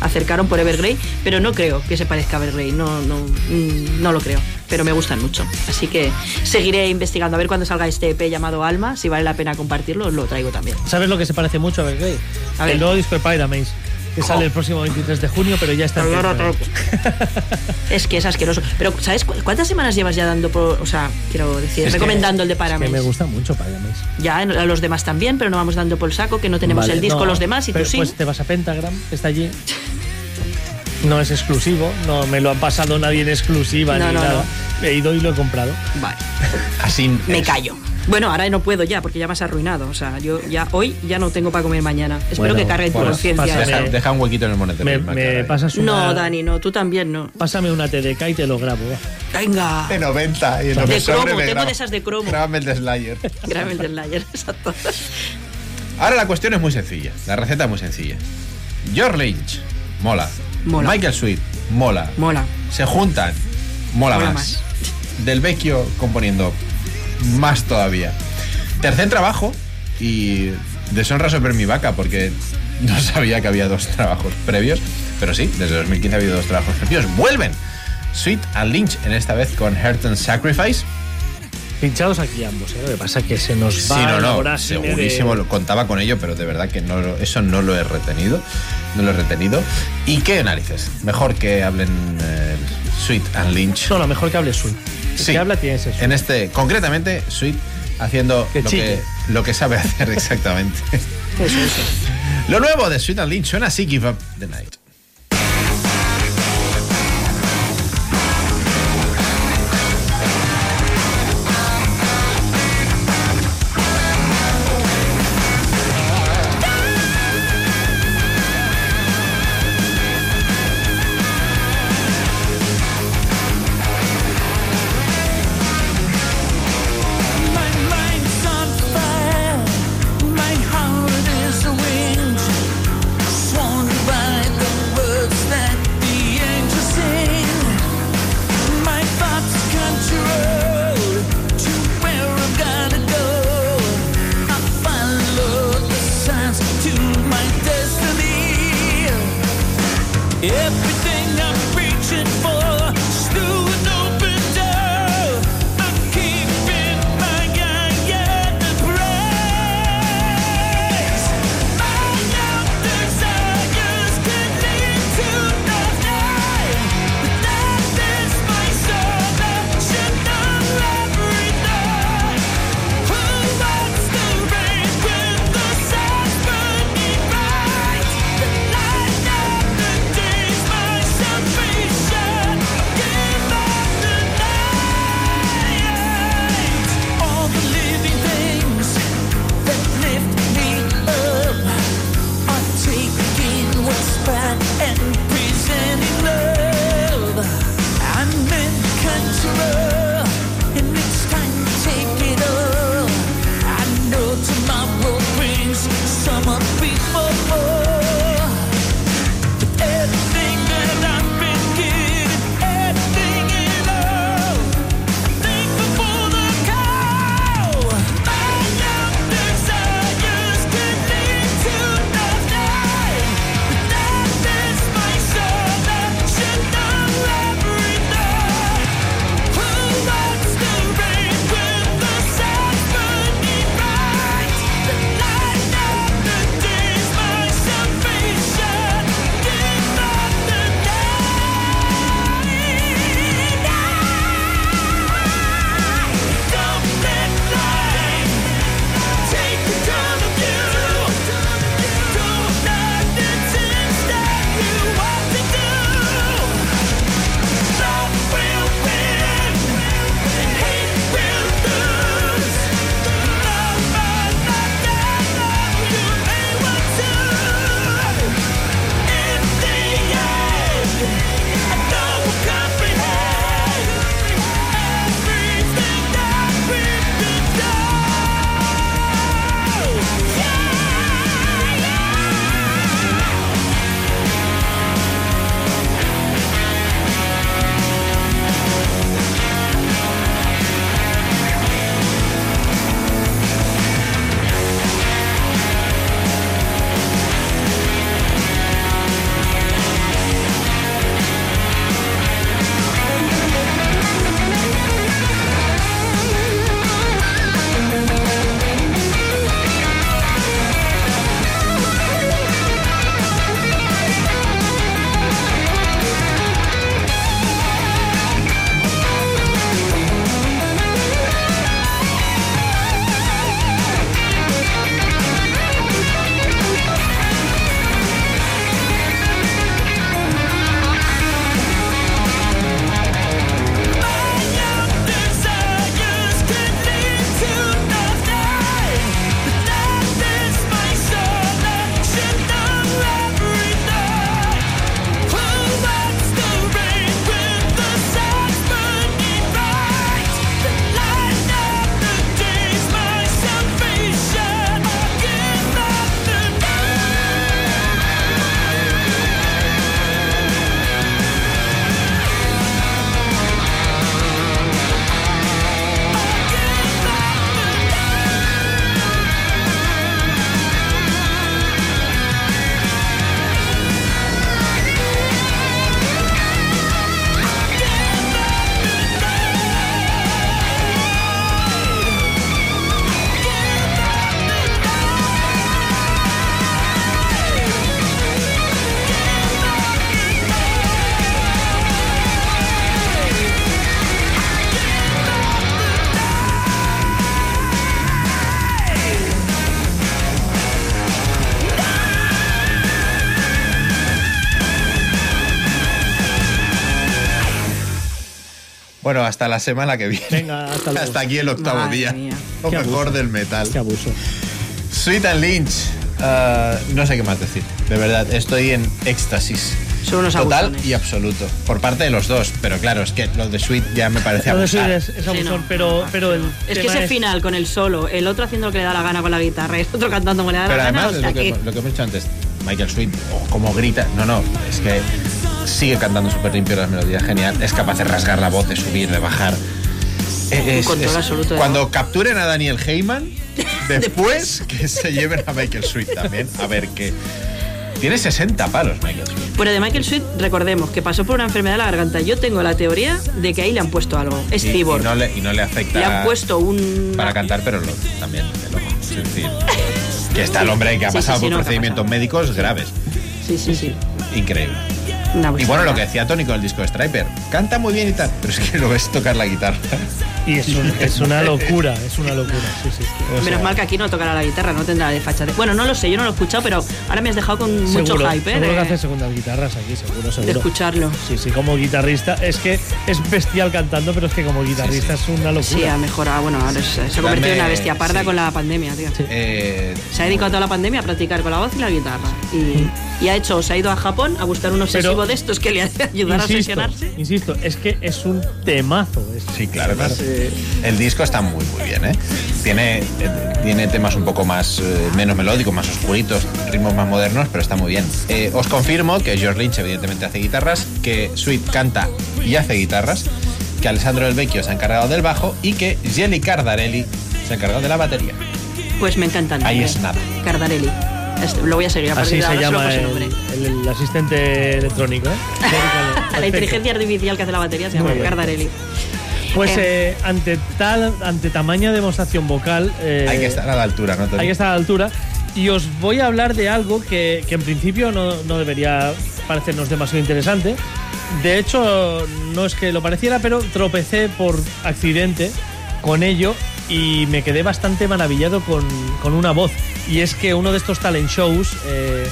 Speaker 4: acercaron por Evergrey, pero no creo que se parezca a Evergrey, no, no, mm, no lo creo, pero me gustan mucho. Así que seguiré investigando a ver cuando salga este EP llamado Alma, si vale la pena compartirlo, os lo traigo también.
Speaker 5: ¿Sabes lo que se parece mucho a Evergrey?
Speaker 4: A ver.
Speaker 5: El nuevo disco de Pyramaze, que sale el próximo 23 de junio, pero ya está.
Speaker 4: Es que es asqueroso. Pero, ¿sabes cu- cuántas semanas llevas ya dando, por, o sea, quiero decir,
Speaker 5: Es que-
Speaker 4: recomendando el de
Speaker 5: Es que me gusta mucho Pyramaze.
Speaker 4: Ya a los demás también, pero no vamos dando por el saco, que no tenemos
Speaker 5: Vale,
Speaker 4: el disco
Speaker 5: no,
Speaker 4: los demás y
Speaker 5: pero
Speaker 4: tú sí.
Speaker 5: Pues te vas a Pentagram, que está allí. No es exclusivo, no me lo ha pasado nadie en exclusiva
Speaker 4: No,
Speaker 5: ni
Speaker 4: no,
Speaker 5: nada. He ido y lo he comprado.
Speaker 4: Vale.
Speaker 2: Así
Speaker 4: Me callo. Bueno, ahora no puedo ya, porque ya me has arruinado. O sea, yo ya hoy ya no tengo para comer mañana. Espero
Speaker 5: Bueno,
Speaker 4: que cargue tu
Speaker 5: pues,
Speaker 4: conciencia.
Speaker 2: Deja, deja un huequito en el monedero.
Speaker 5: Me, pasas una...
Speaker 4: No, Dani, no, tú también no.
Speaker 5: Pásame una TDK y te lo grabo.
Speaker 4: Venga.
Speaker 2: De 90 y en
Speaker 4: De cromo,
Speaker 2: me
Speaker 4: tengo
Speaker 2: graba-
Speaker 4: de esas de cromo.
Speaker 2: Grábame el de Slayer.
Speaker 4: Grábame el del Layer, exacto.
Speaker 2: Ahora la cuestión es muy sencilla. La receta es muy sencilla. George Lynch, mola.
Speaker 4: Mola.
Speaker 2: Michael Sweet, mola.
Speaker 4: Mola.
Speaker 2: Se juntan, mola,
Speaker 4: Mola
Speaker 2: más. Del Vecchio componiendo más todavía. Tercer trabajo y deshonra sobre mi vaca porque no sabía que había dos trabajos previos, pero sí, desde 2015 ha habido dos trabajos previos. Vuelven Sweet and Lynch en esta vez con Heart and Sacrifice.
Speaker 5: Pinchados aquí ambos, ¿eh? Lo que pasa es que se nos va
Speaker 2: Sí, no, no,
Speaker 5: de-
Speaker 2: segurísimo, lo contaba con ello, pero de verdad que no, eso no lo he retenido, no lo he retenido. ¿Y qué narices? Mejor que hablen eh, Sweet and Lynch.
Speaker 5: No, no, mejor que hable Sweet. El
Speaker 2: Sí.
Speaker 5: que habla tiene ese Sweet.
Speaker 2: En este, concretamente, Sweet haciendo
Speaker 5: Que
Speaker 2: lo, que, lo que sabe hacer exactamente.
Speaker 4: Eso, eso.
Speaker 2: Lo nuevo de Sweet and Lynch suena así, Give Up the Night. Bueno, hasta la semana que viene.
Speaker 5: Venga, hasta luego.
Speaker 2: Hasta aquí el octavo
Speaker 4: Madre
Speaker 2: día.
Speaker 4: mía.
Speaker 2: Lo
Speaker 5: Qué
Speaker 2: mejor
Speaker 5: abuso.
Speaker 2: del metal.
Speaker 5: Qué abuso.
Speaker 2: Sweet and Lynch. Ah, no sé qué más decir. De verdad, estoy en éxtasis.
Speaker 4: Son unos
Speaker 2: Total
Speaker 4: abusones.
Speaker 2: y absoluto. Por parte de los dos. Pero claro, es que lo de Sweet ya me parece
Speaker 5: Lo de
Speaker 2: abusar.
Speaker 5: Sweet es, es abusón,
Speaker 4: no.
Speaker 5: pero, pero el
Speaker 4: Es que ese final con el solo, el otro haciendo lo que le da la gana con la guitarra y el otro cantando como le da
Speaker 2: Pero
Speaker 4: la gana.
Speaker 2: además,
Speaker 4: o sea
Speaker 2: lo, que,
Speaker 4: que-
Speaker 2: lo que hemos dicho antes, Michael Sweet, oh, como grita. No, no, es que sigue cantando súper limpio las melodías, genial. Es capaz de rasgar la voz, de subir, de bajar. Es- es-
Speaker 4: absoluto de
Speaker 2: cuando capturen a Daniel Heyman, después que se lleven a Michael Sweet también. A ver qué. Tiene 60 palos Michael Sweet.
Speaker 4: Pero de Michael Sweet, recordemos que pasó por una enfermedad de la garganta. Yo tengo la teoría de que ahí le han puesto algo. Es
Speaker 2: Y, y
Speaker 4: Cibor.
Speaker 2: no le, y no le afecta
Speaker 4: Le han puesto un.
Speaker 2: para cantar, pero lo- también el ojo. Es decir, que está el hombre que ha
Speaker 4: Sí, sí,
Speaker 2: pasado
Speaker 4: sí,
Speaker 2: por
Speaker 4: no,
Speaker 2: procedimientos médicos graves.
Speaker 4: Sí, sí, sí.
Speaker 2: Increíble.
Speaker 4: Una
Speaker 2: Y bueno, lo que decía Tony con el disco de Striper, canta muy bien y tal, pero es que lo ves tocar la guitarra.
Speaker 5: Y es, un- es una locura, es una locura. Sí, sí. O
Speaker 4: Menos mal que aquí no tocará la guitarra, no tendrá de fachate. Bueno, no lo sé, yo no lo he escuchado, pero ahora me has dejado con mucho
Speaker 5: seguro,
Speaker 4: hype, ¿eh?
Speaker 5: seguro que
Speaker 4: de-
Speaker 5: hace segundas guitarras aquí, seguro, seguro.
Speaker 4: de escucharlo.
Speaker 5: Sí, sí, como guitarrista. Es que es bestial cantando, pero es que como guitarrista es una locura.
Speaker 4: Sí, ha mejorado. Bueno, ahora se, se ha convertido en una bestia parda
Speaker 2: sí.
Speaker 4: con la pandemia, tío.
Speaker 2: Eh,
Speaker 4: Se ha dedicado toda la pandemia a practicar con la voz y la guitarra. Y, y ha hecho, se ha ido a Japón a buscar un obsesivo
Speaker 5: Pero-
Speaker 4: de estos que le hace ayudar a
Speaker 5: insisto,
Speaker 4: obsesionarse.
Speaker 5: insisto, es que es un temazo. es-
Speaker 2: sí, claro, claro.
Speaker 5: Eh,
Speaker 2: El disco está muy, muy bien, ¿eh? Tiene, eh, tiene temas un poco más, eh, menos melódicos, más oscuritos, ritmos más modernos, pero está muy bien. Eh, os confirmo que George Lynch evidentemente hace guitarras, que Sweet canta y hace guitarras, que Alessandro Del Vecchio se ha encargado del bajo y que Jelly Cardarelli se ha encargado de la batería.
Speaker 4: Pues me encantan.
Speaker 2: Ahí es nada.
Speaker 4: Cardarelli. Lo voy a seguir a partir
Speaker 5: así
Speaker 4: de
Speaker 5: se llama el,
Speaker 4: nombre.
Speaker 5: el- el asistente electrónico. ¿eh?
Speaker 4: La inteligencia artificial que hace la batería se llama. Cardarelli.
Speaker 5: Pues
Speaker 4: Eh,
Speaker 5: eh, ante tal, ante tamaña demostración vocal, eh,
Speaker 2: Hay que estar a la altura, ¿no?
Speaker 5: Hay que estar a la altura. Y os voy a hablar de algo que, que en principio no, no debería parecernos demasiado interesante. De hecho, no es que lo pareciera, pero tropecé por accidente con ello y me quedé bastante maravillado con, con una voz. Y es que uno de estos talent shows eh,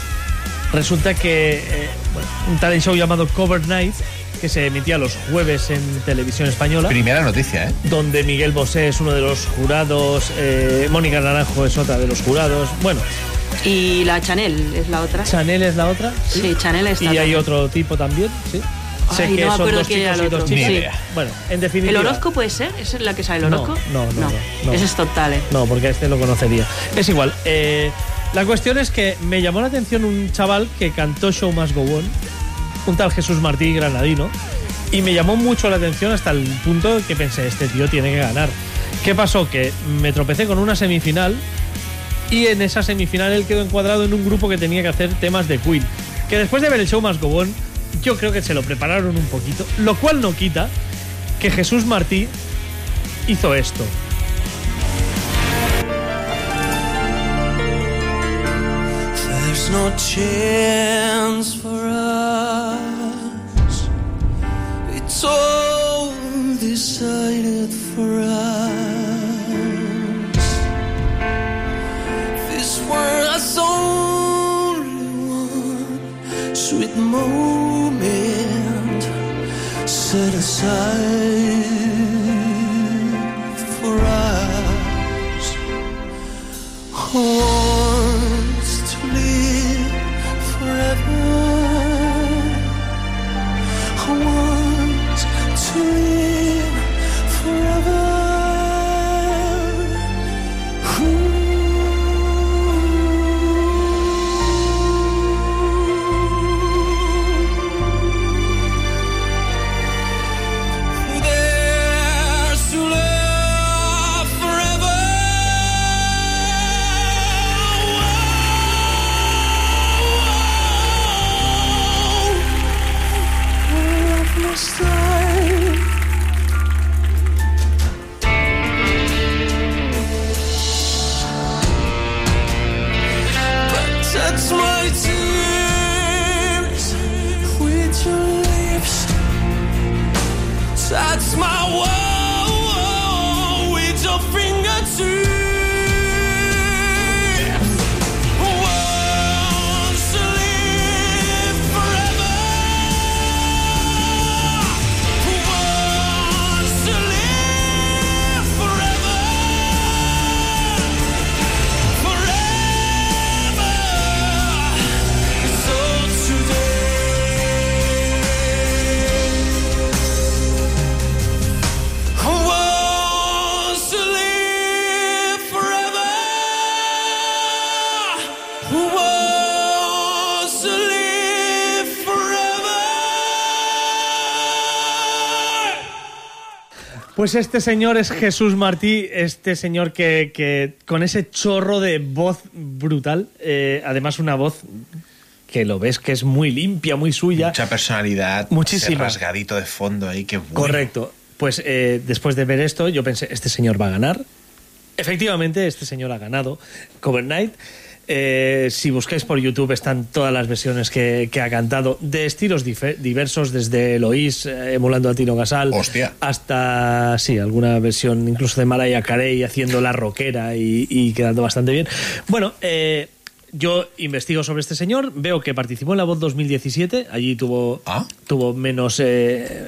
Speaker 5: resulta que eh, bueno, un talent show llamado Cover Night que se emitía los jueves en televisión española
Speaker 2: Primera noticia, ¿eh?
Speaker 5: donde Miguel Bosé es uno de los jurados, eh, Mónica Naranjo es otra de los jurados. Bueno,
Speaker 4: Y la Chanel es la otra.
Speaker 5: Chanel es la otra.
Speaker 4: Sí, Chanel está.
Speaker 5: Y hay otro tipo también, sí.
Speaker 4: Ay, no me acuerdo
Speaker 5: dos chicos
Speaker 4: el
Speaker 5: y dos
Speaker 4: otro.
Speaker 5: chicas. Bueno, en
Speaker 4: ¿El
Speaker 5: definitiva.
Speaker 4: Orozco puede ser? ¿Esa es la que sabe el
Speaker 5: No,
Speaker 4: Orozco?
Speaker 5: no, no, no, no.
Speaker 4: Ese es total, ¿eh?
Speaker 5: No, porque este lo conocería. Es igual. eh, la cuestión es que me llamó la atención un chaval que cantó Show Must Go On, un tal Jesús Martí Granadino, y me llamó mucho la atención hasta el punto que pensé, este tío tiene que ganar. ¿Qué pasó? Que me tropecé con una semifinal y en esa semifinal él quedó encuadrado en un grupo que tenía que hacer temas de Queen. Que después de ver el Show Must Go On, yo creo que se lo prepararon un poquito, lo cual no quita que Jesús Martí hizo esto.
Speaker 8: Chance. All decided for us. This world's only one sweet moment set aside for us. Who
Speaker 5: Pues este señor es Jesús Martí, este señor que, que con ese chorro de voz brutal, eh, además una voz que lo ves que es muy limpia, muy suya.
Speaker 2: Mucha personalidad.
Speaker 5: Muchísima.
Speaker 2: ese rasgadito de fondo ahí, que bueno.
Speaker 5: Correcto. Pues eh, después de ver esto, yo pensé, este señor va a ganar. Efectivamente, este señor ha ganado Cover Night. Eh, si buscáis por YouTube están todas las versiones que, que ha cantado de estilos diversos, desde Eloís eh, emulando a Tino Gasal
Speaker 2: Hostia.
Speaker 5: hasta, sí, alguna versión incluso de Mariah Carey haciendo la rockera y, y quedando bastante bien. Bueno, eh, yo investigo sobre este señor, veo que participó en La Voz 2017, allí tuvo, tuvo menos,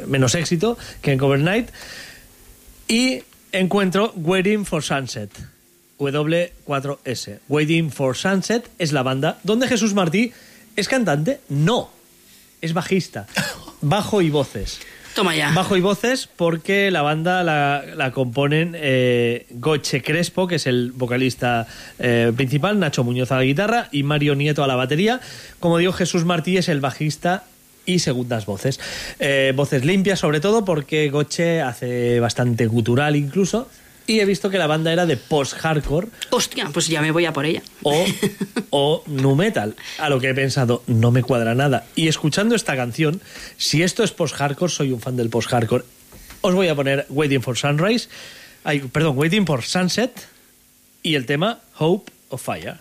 Speaker 5: menos éxito que en Cover Night, y encuentro Waiting for Sunset. W4S. Waiting for Sunset es la banda donde Jesús Martí es cantante. No, es bajista. Bajo y voces.
Speaker 4: Toma ya.
Speaker 5: Bajo y voces porque la banda la, la componen eh, Goche Crespo, que es el vocalista eh, principal, Nacho Muñoz a la guitarra y Mario Nieto a la batería. Como digo, Jesús Martí es el bajista y segundas voces. Eh, voces limpias sobre todo porque Goche hace bastante gutural incluso. Y he visto que la banda era de post-hardcore.
Speaker 4: Hostia, pues ya me voy a por ella.
Speaker 5: O, o nu metal. A lo que he pensado, no me cuadra nada. Y escuchando esta canción, si esto es post-hardcore, soy un fan del post-hardcore. Os voy a poner Waiting for Sunrise. ay, perdón, Waiting for Sunset. Y el tema Hope of Fire.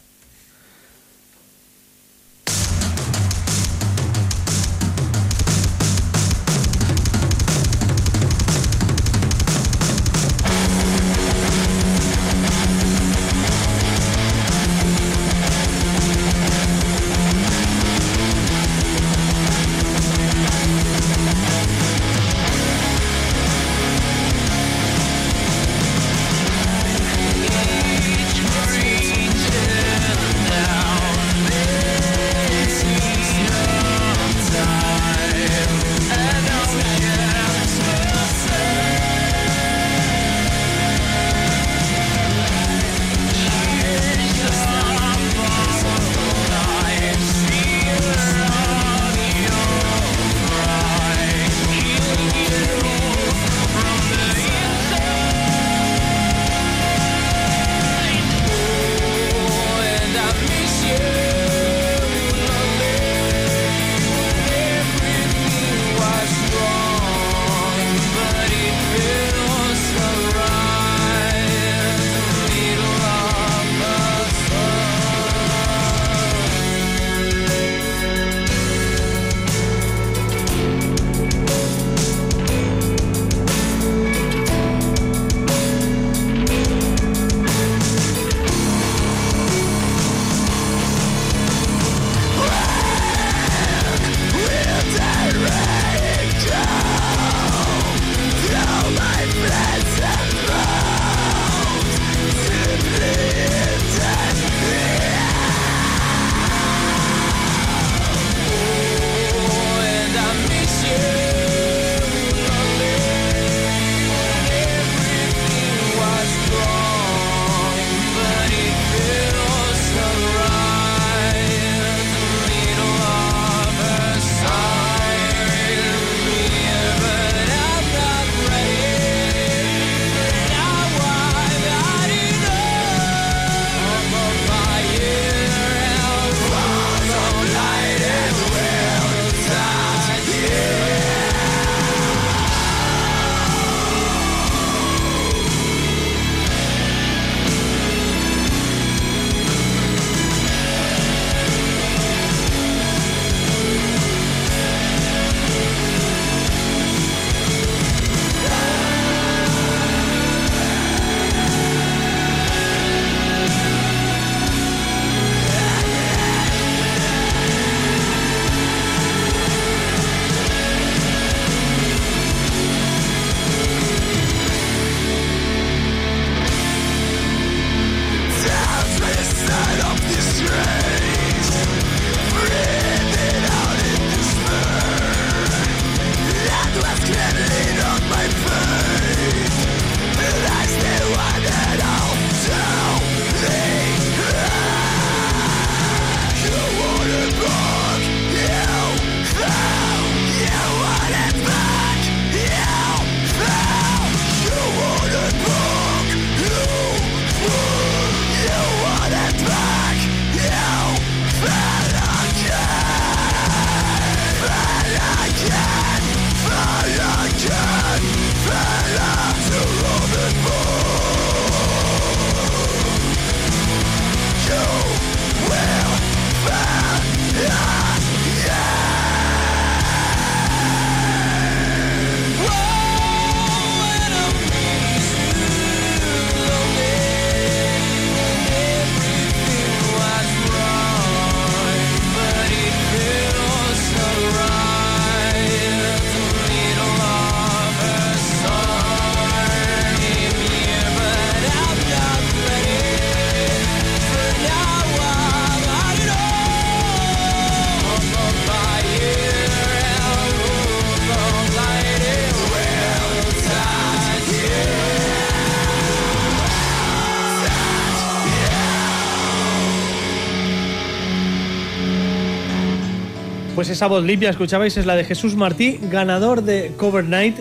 Speaker 5: Pues esa voz limpia, escuchabais, es la de Jesús Martí, ganador de Cover Night.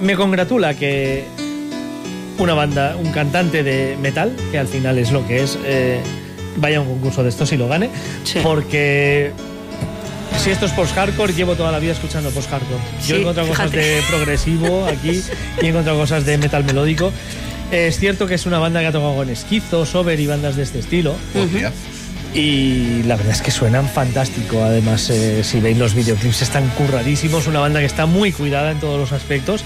Speaker 5: Me congratula que una banda, un cantante de metal, que al final es lo que es, eh, vaya a un concurso de estos y lo gane. Porque si esto es post-hardcore, llevo toda la vida escuchando post-hardcore. Yo he
Speaker 4: Sí,
Speaker 5: encontrado cosas de progresivo aquí y he encontrado cosas de metal melódico. Es cierto que es una banda que ha tocado con Esquizo, Sober y bandas de este estilo. Y la verdad es que suenan fantástico. Además, eh, si veis los videoclips, están curradísimos. Una banda que está muy cuidada en todos los aspectos.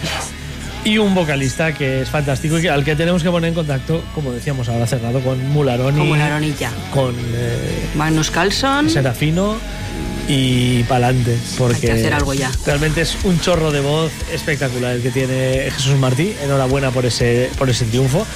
Speaker 5: Y un vocalista que es fantástico y al que tenemos que poner en contacto, como decíamos ahora cerrado, con Mularoni.
Speaker 4: Con Mularoni ya.
Speaker 5: Con eh,
Speaker 4: Magnus Carlson.
Speaker 5: Serafino y Palante. Porque
Speaker 4: Hay que hacer algo ya.
Speaker 5: Realmente es un chorro de voz espectacular el que tiene Jesús Martí. Enhorabuena por ese, por ese triunfo.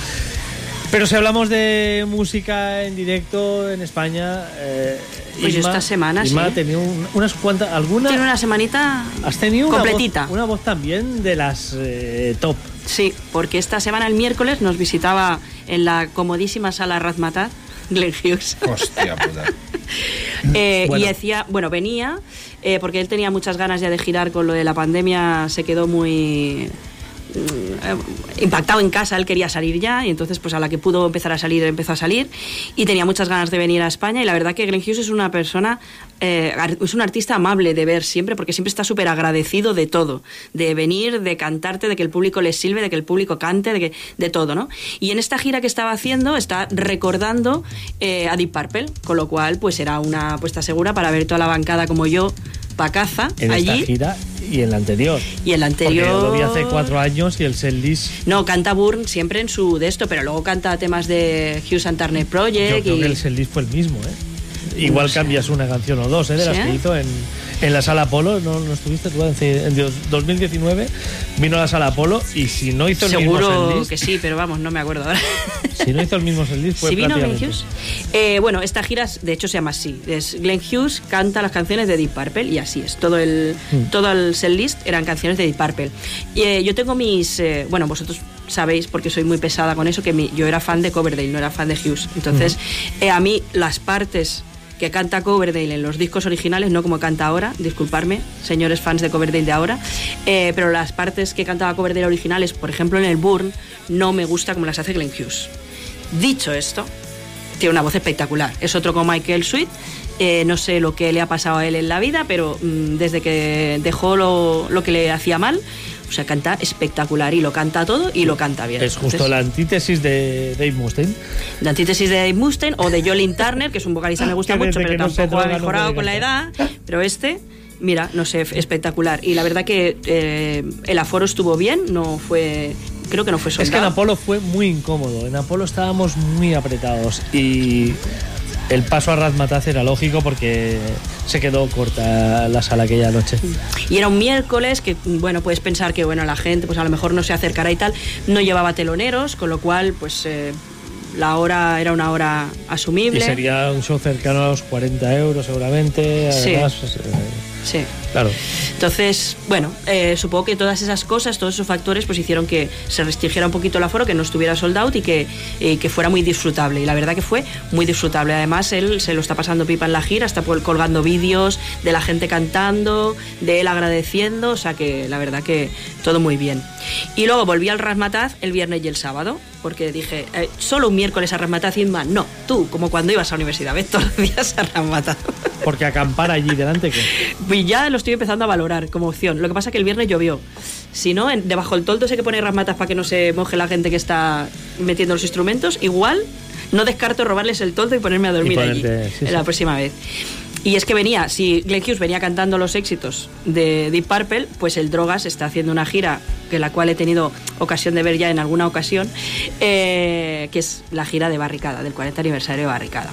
Speaker 5: Pero si hablamos de música en directo en España. eh,
Speaker 4: Pues yo esta semana,
Speaker 5: Isma
Speaker 4: sí.
Speaker 5: ha tenido un- unas cuantas. ¿Alguna?
Speaker 4: Tiene una semanita
Speaker 5: Has tenido una
Speaker 4: completita.
Speaker 5: voz, una voz también de las eh, top.
Speaker 4: Sí, porque esta semana, el miércoles, nos visitaba en la comodísima sala Razmataz, Glenn Hughes.
Speaker 2: Hostia puta.
Speaker 4: Eh,
Speaker 2: Bueno.
Speaker 4: Y decía, bueno, venía eh, porque él tenía muchas ganas ya de girar con lo de la pandemia, se quedó muy impactado en casa, él quería salir ya y entonces pues a la que pudo empezar a salir empezó a salir y tenía muchas ganas de venir a España y la verdad que Glenn Hughes es una persona, eh, es un artista amable de ver siempre porque siempre está súper agradecido de todo, de venir, de cantarte, de que el público le sirve, de que el público cante, de, que, de todo, ¿no? Y en esta gira que estaba haciendo está recordando eh, a Deep Purple, con lo cual pues era una apuesta segura para ver toda la bancada como yo, Pacaza,
Speaker 5: En
Speaker 4: allí.
Speaker 5: esta gira y en la anterior.
Speaker 4: Y en la anterior.
Speaker 5: Porque lo vi hace cuatro años y el setlist.
Speaker 4: No, canta Burn siempre en su de esto, pero luego canta temas de Hughes and Turner
Speaker 5: Yo
Speaker 4: Project.
Speaker 5: creo
Speaker 4: y-
Speaker 5: que el setlist fue el mismo, ¿eh? Igual cambias una canción o dos, ¿eh? De las que hizo en, en la sala Apolo. ¿No, no estuviste tú? En, en 2019 vino a la sala Apolo y si no hizo el mismo
Speaker 4: Seguro que sí, pero vamos, no me acuerdo ahora.
Speaker 5: si no hizo el mismo setlist fue
Speaker 4: ¿Sí vino Glenn. Hughes? Eh, bueno, esta gira, de hecho, se llama así. Es Glenn Hughes canta las canciones de Deep Purple y así es. Todo el,
Speaker 5: Mm.
Speaker 4: todo el setlist eran canciones de Deep Purple. Y, eh, yo tengo mis... eh, bueno, vosotros sabéis, porque soy muy pesada con eso, que mi- yo era fan de Coverdale, no era fan de Hughes. Entonces, eh, a mí las partes que canta Coverdale en los discos originales, no como canta ahora, disculparme, señores fans de Coverdale de ahora, eh, pero las partes que cantaba Coverdale originales, por ejemplo en el Burn, no me gusta como las hace Glenn Hughes. Dicho esto, tiene una voz espectacular. Es otro como Michael Sweet. Eh, no sé lo que le ha pasado a él en la vida, pero mm, desde que dejó lo que le hacía mal, o sea, canta espectacular y lo canta todo y lo canta bien.
Speaker 5: Es justo
Speaker 4: Entonces,
Speaker 5: la antítesis de Dave Mustaine.
Speaker 4: la antítesis de Dave Mustaine o de Jolin Turner, que es un vocalista que me gusta mucho, pero
Speaker 5: no
Speaker 4: tampoco ha mejorado con la edad. Pero este, mira, no sé, espectacular. Y la verdad que eh, el aforo estuvo bien, no fue. Creo que no fue
Speaker 5: Es que en
Speaker 4: soldado.
Speaker 5: Apolo fue muy incómodo. En Apolo estábamos muy apretados y el paso a Razmataz era lógico porque se quedó corta la sala aquella noche.
Speaker 4: Y era un miércoles que, bueno, puedes pensar que, bueno, la gente pues a lo mejor no se acercará y tal. No llevaba teloneros, con lo cual, pues eh, la hora era una hora asumible.
Speaker 5: Y sería un show cercano a los 40 euros seguramente.
Speaker 4: Sí.
Speaker 5: Pues, eh,
Speaker 4: Sí.
Speaker 5: claro.
Speaker 4: Entonces, bueno, eh, supongo que todas esas cosas, todos esos factores, pues hicieron que se restringiera un poquito el aforo, que no estuviera sold out y que, y que fuera muy disfrutable. Y la verdad que fue muy disfrutable. Además, él se lo está pasando pipa en la gira, está colgando vídeos de la gente cantando, de él agradeciendo, o sea que la verdad que todo muy bien. Y luego volví al Rasmataz el viernes y el sábado, porque dije, eh, solo un miércoles a Rasmataz y más. No, tú, como cuando ibas a la universidad, ves todos los días a Rasmataz.
Speaker 5: Porque acampar allí delante que
Speaker 4: Y ya lo estoy empezando a valorar como opción. Lo que pasa es que el viernes llovió. Si no, en- debajo del toldo sé que pone rasmatas para que no se moje la gente que está metiendo los instrumentos. Igual no descarto robarles el toldo y ponerme a dormir allí
Speaker 5: ponerte- sí,
Speaker 4: la próxima vez. Y es que venía, si Glenn Hughes venía cantando los éxitos de Deep Purple, pues el Drogas está haciendo una gira, que la cual he tenido ocasión de ver ya en alguna ocasión, eh, que es la gira de Barricada, del 40 aniversario de Barricada.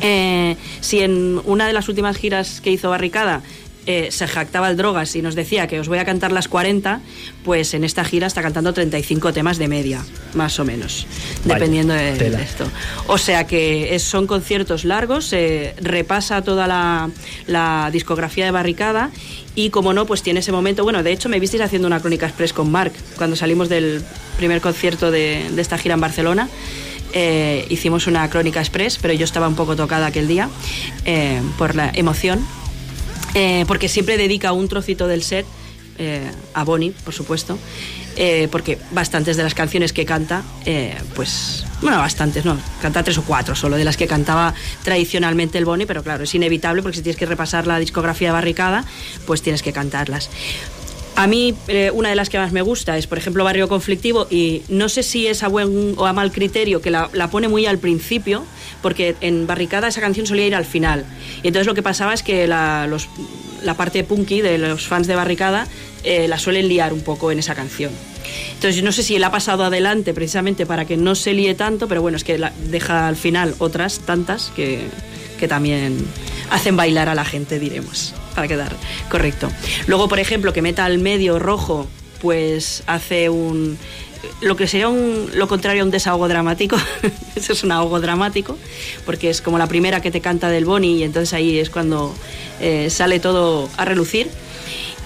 Speaker 4: Eh, si en una de las últimas giras que hizo Barricada eh, se jactaba el Drogas y nos decía que os voy a cantar las 40, pues en esta gira está cantando 35 temas de media, más o menos,
Speaker 5: Vaya,
Speaker 4: dependiendo de, esto. O sea que es- son conciertos largos, se repasa toda la, la discografía de Barricada y como no, pues tiene ese momento, bueno, de hecho me visteis haciendo una crónica express con Mark cuando salimos del primer concierto de, de esta gira en Barcelona. Eh, hicimos una crónica express, pero yo estaba un poco tocada aquel día eh, por la emoción. eh, porque siempre dedica un trocito del set a Bonnie, por supuesto, porque bastantes de las canciones que canta, pues, bueno, bastantes, no, canta tres o cuatro solo de las que cantaba tradicionalmente el Bonnie, pero claro, es inevitable porque si tienes que repasar la discografía de Barricada, pues tienes que cantarlas. A mí, eh, una de las que más me gusta es, por ejemplo, Barrio Conflictivo, y no sé si es a buen o a mal criterio que la, pone muy al principio, porque en Barricada esa canción solía ir al final. Y entonces lo que pasaba es que la parte punky de los fans de Barricada eh, la suelen liar un poco en esa canción. Entonces yo no sé si él ha pasado adelante precisamente para que no se líe tanto, pero bueno, es que la- deja al final otras tantas que, que también hacen bailar a la gente, diremos, para quedar correcto. Luego, por ejemplo, que meta al medio rojo, pues hace un lo que sería un, lo contrario a un desahogo dramático, eso es un ahogo dramático, porque es como la primera que te canta del Boni y entonces ahí es cuando eh, sale todo a relucir.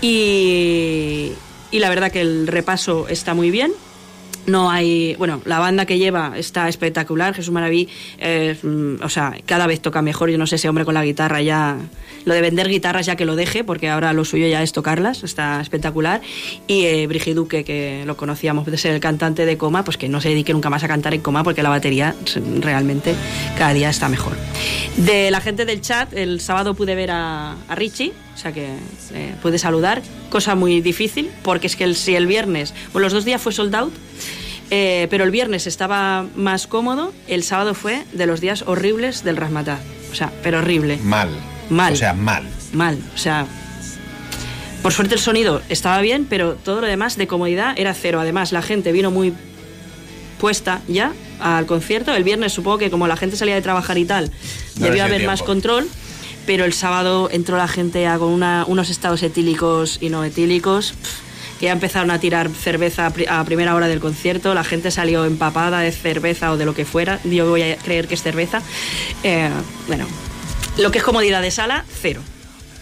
Speaker 4: Y, y la verdad que el repaso está muy bien. No hay, bueno, la banda que lleva está espectacular. Jesús Maraví, eh, mm, o sea, cada vez toca mejor. Yo no sé ese hombre con la guitarra ya, lo de vender guitarras ya que lo deje, porque ahora lo suyo ya es tocarlas. Está espectacular. Y eh, Brigitte Duque, que lo conocíamos de ser el cantante de Coma, pues que no se dedique nunca más a cantar en Coma, porque la batería mm, realmente cada día está mejor. De la gente del chat, el sábado pude ver a Richie, o sea que eh, pude saludar, cosa muy difícil, porque es que el, si el viernes, bueno, los dos días fue sold out, eh, pero el viernes estaba más cómodo, el sábado fue de los días horribles del Rasmataz, o sea, pero horrible.
Speaker 2: Mal.
Speaker 4: Mal.
Speaker 2: O sea, mal.
Speaker 4: Mal, o sea, por suerte el sonido estaba bien, pero todo lo demás de comodidad era cero. Además, la gente vino muy puesta ya al concierto. El viernes supongo que como la gente salía de trabajar y tal,
Speaker 2: No
Speaker 4: debió haber más control. Pero el sábado entró la gente con una- unos estados etílicos y no etílicos. Que ya empezaron a tirar cerveza a pri- a primera hora del concierto, la gente salió empapada de cerveza o de lo que fuera, yo voy a creer que es cerveza. Eh, bueno, lo que es comodidad de sala, cero.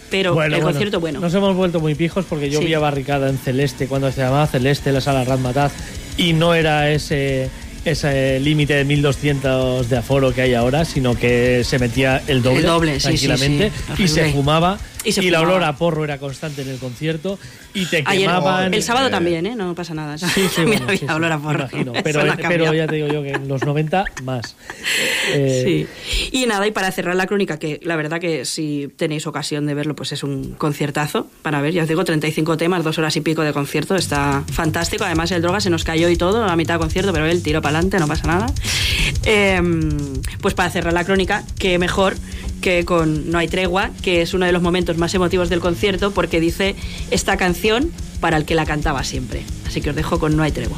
Speaker 4: Pero
Speaker 5: Bueno,
Speaker 4: el
Speaker 5: bueno,
Speaker 4: concierto, bueno.
Speaker 5: Nos hemos vuelto muy pijos porque yo
Speaker 4: Sí.
Speaker 5: vi a Barricada en Celeste cuando se llamaba Celeste, la sala Razmataz, y no era ese ese límite de 1200 de aforo que hay ahora, sino que se metía el doble,
Speaker 4: El doble, sí, sí,
Speaker 5: tranquilamente
Speaker 4: sí.
Speaker 5: y se fumaba
Speaker 4: Y se
Speaker 5: la olor a porro era constante en el concierto y te
Speaker 4: Ayer,
Speaker 5: quemaban
Speaker 4: el sábado
Speaker 5: eh,
Speaker 4: también, ¿eh? No pasa nada.
Speaker 5: Sí, sí, bueno,
Speaker 4: había
Speaker 5: sí, sí,
Speaker 4: olor a
Speaker 5: me
Speaker 4: porro.
Speaker 5: imagino. Pero,
Speaker 4: ha
Speaker 5: pero ya te digo yo que en los 90 más. Eh,
Speaker 4: Sí. Y nada, y para cerrar la crónica, que la verdad que si tenéis ocasión de verlo, pues es un conciertazo para ver. Ya os digo, 35 temas, dos horas y pico de concierto, está fantástico. Además, el droga se nos cayó y todo a mitad de concierto, pero él tiró para adelante, no pasa nada. Em, pues para cerrar la crónica, que mejor que con No hay tregua, que es uno de los momentos más emotivos del concierto, porque dice esta canción para el que la cantaba siempre. Así que os dejo con No hay tregua.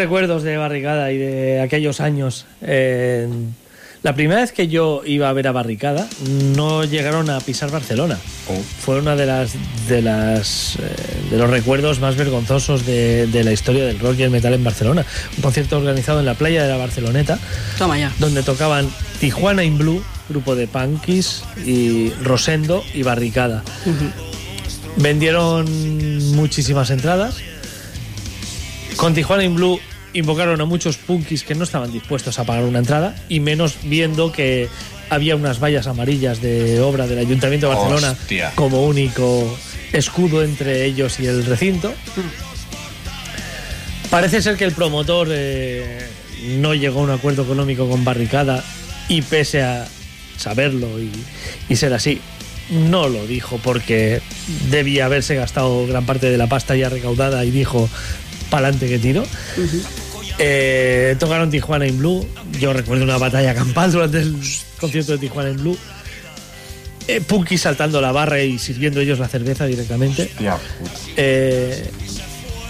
Speaker 5: Recuerdos de Barricada y de aquellos años? Eh, la primera vez que yo iba a ver a Barricada no llegaron a pisar Barcelona. Fue una de las de las eh, de los recuerdos más vergonzosos de, de la historia del rock y el metal en Barcelona. Un concierto organizado en la playa de la Barceloneta,
Speaker 4: Toma ya.
Speaker 5: donde tocaban Tijuana in Blue, grupo de punkis, y Rosendo y Barricada. Vendieron muchísimas entradas. Con Tijuana in Blue invocaron a muchos punkis que no estaban dispuestos a pagar una entrada y menos viendo que había unas vallas amarillas de obra del Ayuntamiento de Barcelona
Speaker 2: Hostia.
Speaker 5: como único escudo entre ellos y el recinto. Parece ser que el promotor eh, no llegó a un acuerdo económico con Barricada y pese a saberlo y, y ser así, no lo dijo porque debía haberse gastado gran parte de la pasta ya recaudada y dijo, pa'lante que tiro. Eh, tocaron Tijuana in Blue. Yo recuerdo una batalla campal durante el concierto de Tijuana in Blue. Eh, Punky saltando la barra y sirviendo ellos la cerveza directamente. Eh,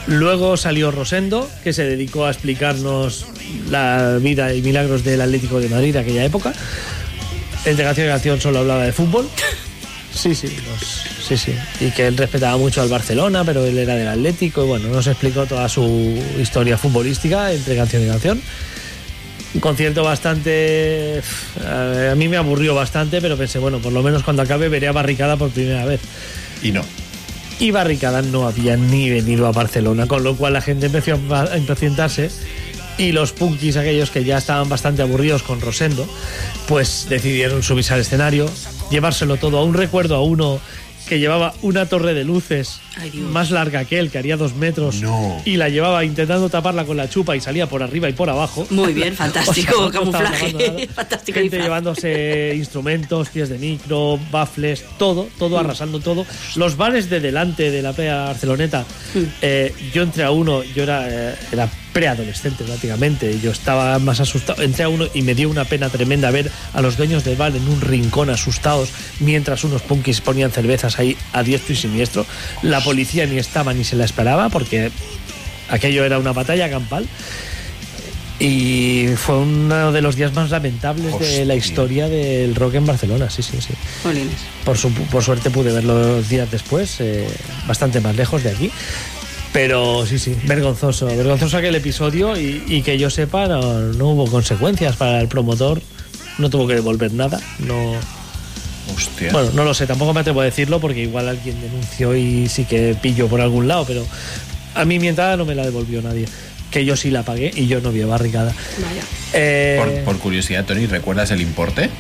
Speaker 5: luego salió Rosendo, que se dedicó a explicarnos la vida y milagros del Atlético de Madrid de aquella época. Entre canción y canción solo hablaba de fútbol. Sí, sí, los- sí, sí. Y que él respetaba mucho al Barcelona, pero él era del Atlético. Y bueno, nos explicó toda su historia futbolística entre canción y canción. Un concierto bastante. eh, A mí me aburrió bastante, pero pensé, bueno, por lo menos cuando acabe veré a Barricada por primera vez.
Speaker 2: Y no.
Speaker 5: Y Barricada no había ni venido a Barcelona, con lo cual la gente empezó a impacientarse. Y los punkis, aquellos que ya estaban bastante aburridos con Rosendo, pues decidieron subirse al escenario, llevárselo todo a un recuerdo a uno que llevaba una torre de luces más larga que él, que haría dos metros, y la llevaba intentando taparla con la chupa y salía por arriba y por abajo.
Speaker 4: Muy bien, fantástico,
Speaker 5: O sea,
Speaker 4: camuflaje. fantástico
Speaker 5: Gente
Speaker 4: disfraz.
Speaker 5: llevándose instrumentos, pies de micro, baffles, todo, todo arrasando todo. Los bares de delante de la playa Barceloneta, eh, yo entré a uno, yo era, eh, era preadolescente prácticamente, yo estaba más asustado. Entré a uno y me dio una pena tremenda ver a los dueños del bar en un rincón asustados mientras unos punkis ponían cervezas ahí a diestro y siniestro. La policía ni estaba ni se la esperaba porque aquello era una batalla campal. Y fue uno de los días más lamentables de la historia del rock en Barcelona, sí, sí, sí. Por, su- por suerte pude verlo dos días después, eh, bastante más lejos de aquí. Pero sí, sí, vergonzoso, vergonzoso aquel episodio y, y que yo sepa no, no hubo consecuencias para el promotor, no tuvo que devolver nada, no...
Speaker 2: Hostia.
Speaker 5: Bueno, no lo sé, tampoco me atrevo a decirlo porque igual alguien denunció y sí que pillo por algún lado, pero a mí mi entrada no me la devolvió nadie. Que yo sí la pagué y yo no vi a barricada.
Speaker 4: Vaya.
Speaker 5: Eh,
Speaker 2: Por, por curiosidad, Tony, ¿recuerdas el importe?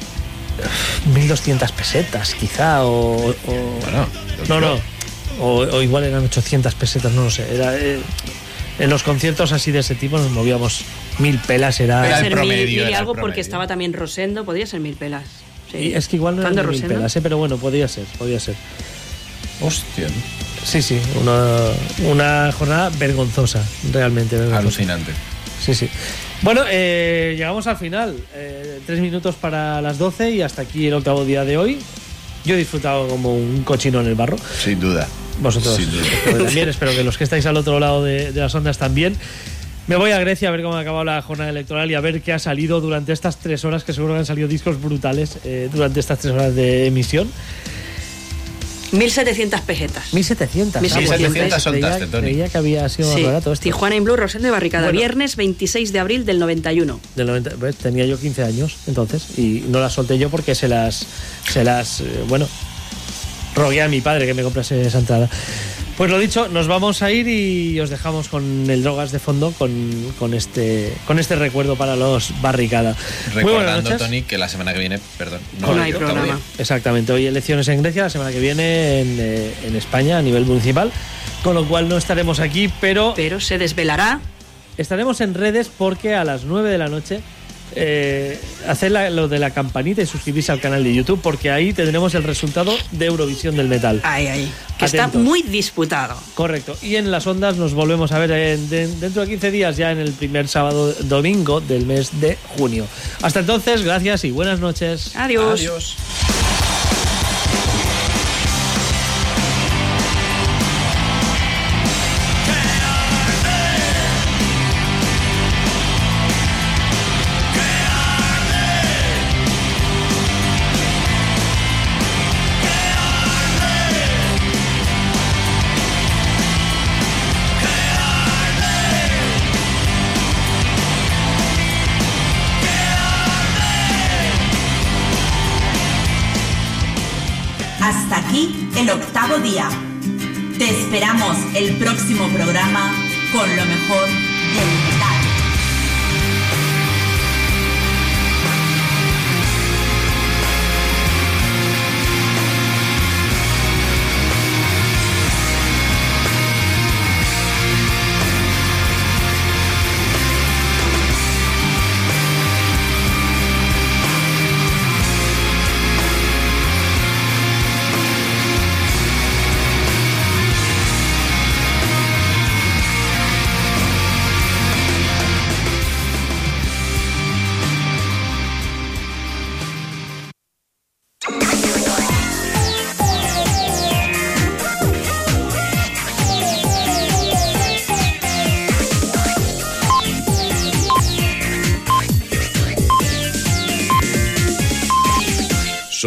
Speaker 5: 1200 pesetas, quizá, o. o-
Speaker 2: Bueno,
Speaker 5: no, no. O, o igual eran 800 pesetas, no lo sé. Era, eh, en los conciertos así de ese tipo nos movíamos mil pelas, era.
Speaker 4: Podría ser mil, mil y algo porque estaba también Rosendo, podría ser mil pelas. Sí.
Speaker 5: Y es que igual no
Speaker 4: ¿Cuándo
Speaker 5: eran mil
Speaker 4: Rosendo?
Speaker 5: pelas, eh, pero bueno, podía ser, podía ser.
Speaker 2: Hostia.
Speaker 5: Sí, sí, una, una jornada vergonzosa, realmente. vergonzosa.
Speaker 2: Alucinante.
Speaker 5: Sí, sí. Bueno, eh, llegamos al final. Eh, tres minutos para las 12 y hasta aquí el octavo día de hoy. Yo he disfrutado como un cochino en el barro.
Speaker 2: Sin duda.
Speaker 5: Vosotros espero también, espero que los que estáis al otro lado de, de las ondas también. Me voy a Grecia a ver cómo ha acabado la jornada electoral y a ver qué ha salido durante estas tres horas, que seguro que han salido discos brutales eh, durante estas tres horas de emisión.
Speaker 4: 1700 pesetas.
Speaker 5: 1700.
Speaker 4: 1700
Speaker 2: soltaste, Tony.
Speaker 5: Creía que había sido más
Speaker 4: Sí.
Speaker 5: barato esto.
Speaker 4: Tijuana en Blue, Rosendo Barricada.
Speaker 5: Bueno.
Speaker 4: Viernes 26 de abril del 91.
Speaker 5: Del 90, ¿ves? Tenía yo 15 años entonces y no las solté yo porque se las, se las, eh, bueno, rogué a mi padre que me comprase esa entrada. Pues lo dicho, nos vamos a ir y os dejamos con el Drogas de fondo con, con este, con este recuerdo para los Barricada.
Speaker 2: Recordando. Tony, que la semana que viene, perdón, no,
Speaker 5: Con-
Speaker 2: hay día.
Speaker 5: Exactamente, hoy elecciones en Grecia, la semana que viene en, eh, en España a nivel municipal, con lo cual no estaremos aquí, pero...
Speaker 4: Pero se desvelará.
Speaker 5: Estaremos en redes porque a las 9 de la noche eh, haced la- lo de la campanita y suscribirse al canal de YouTube porque ahí tendremos el resultado de Eurovisión del Metal.
Speaker 4: Ahí, ahí. Que está muy disputado.
Speaker 5: Correcto. Y en las ondas nos volvemos a ver en- de- dentro de 15 días, ya en el primer sábado domingo del mes de junio. Hasta entonces, gracias y buenas noches.
Speaker 4: Adiós.
Speaker 2: Adiós.
Speaker 10: Día. Te esperamos el próximo programa con lo mejor del metal.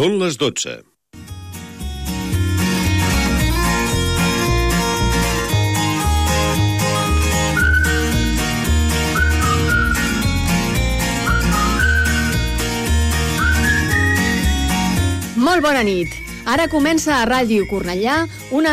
Speaker 11: Són les 12.
Speaker 12: Molt bona nit. Ara comença a Ràdio Cornellà una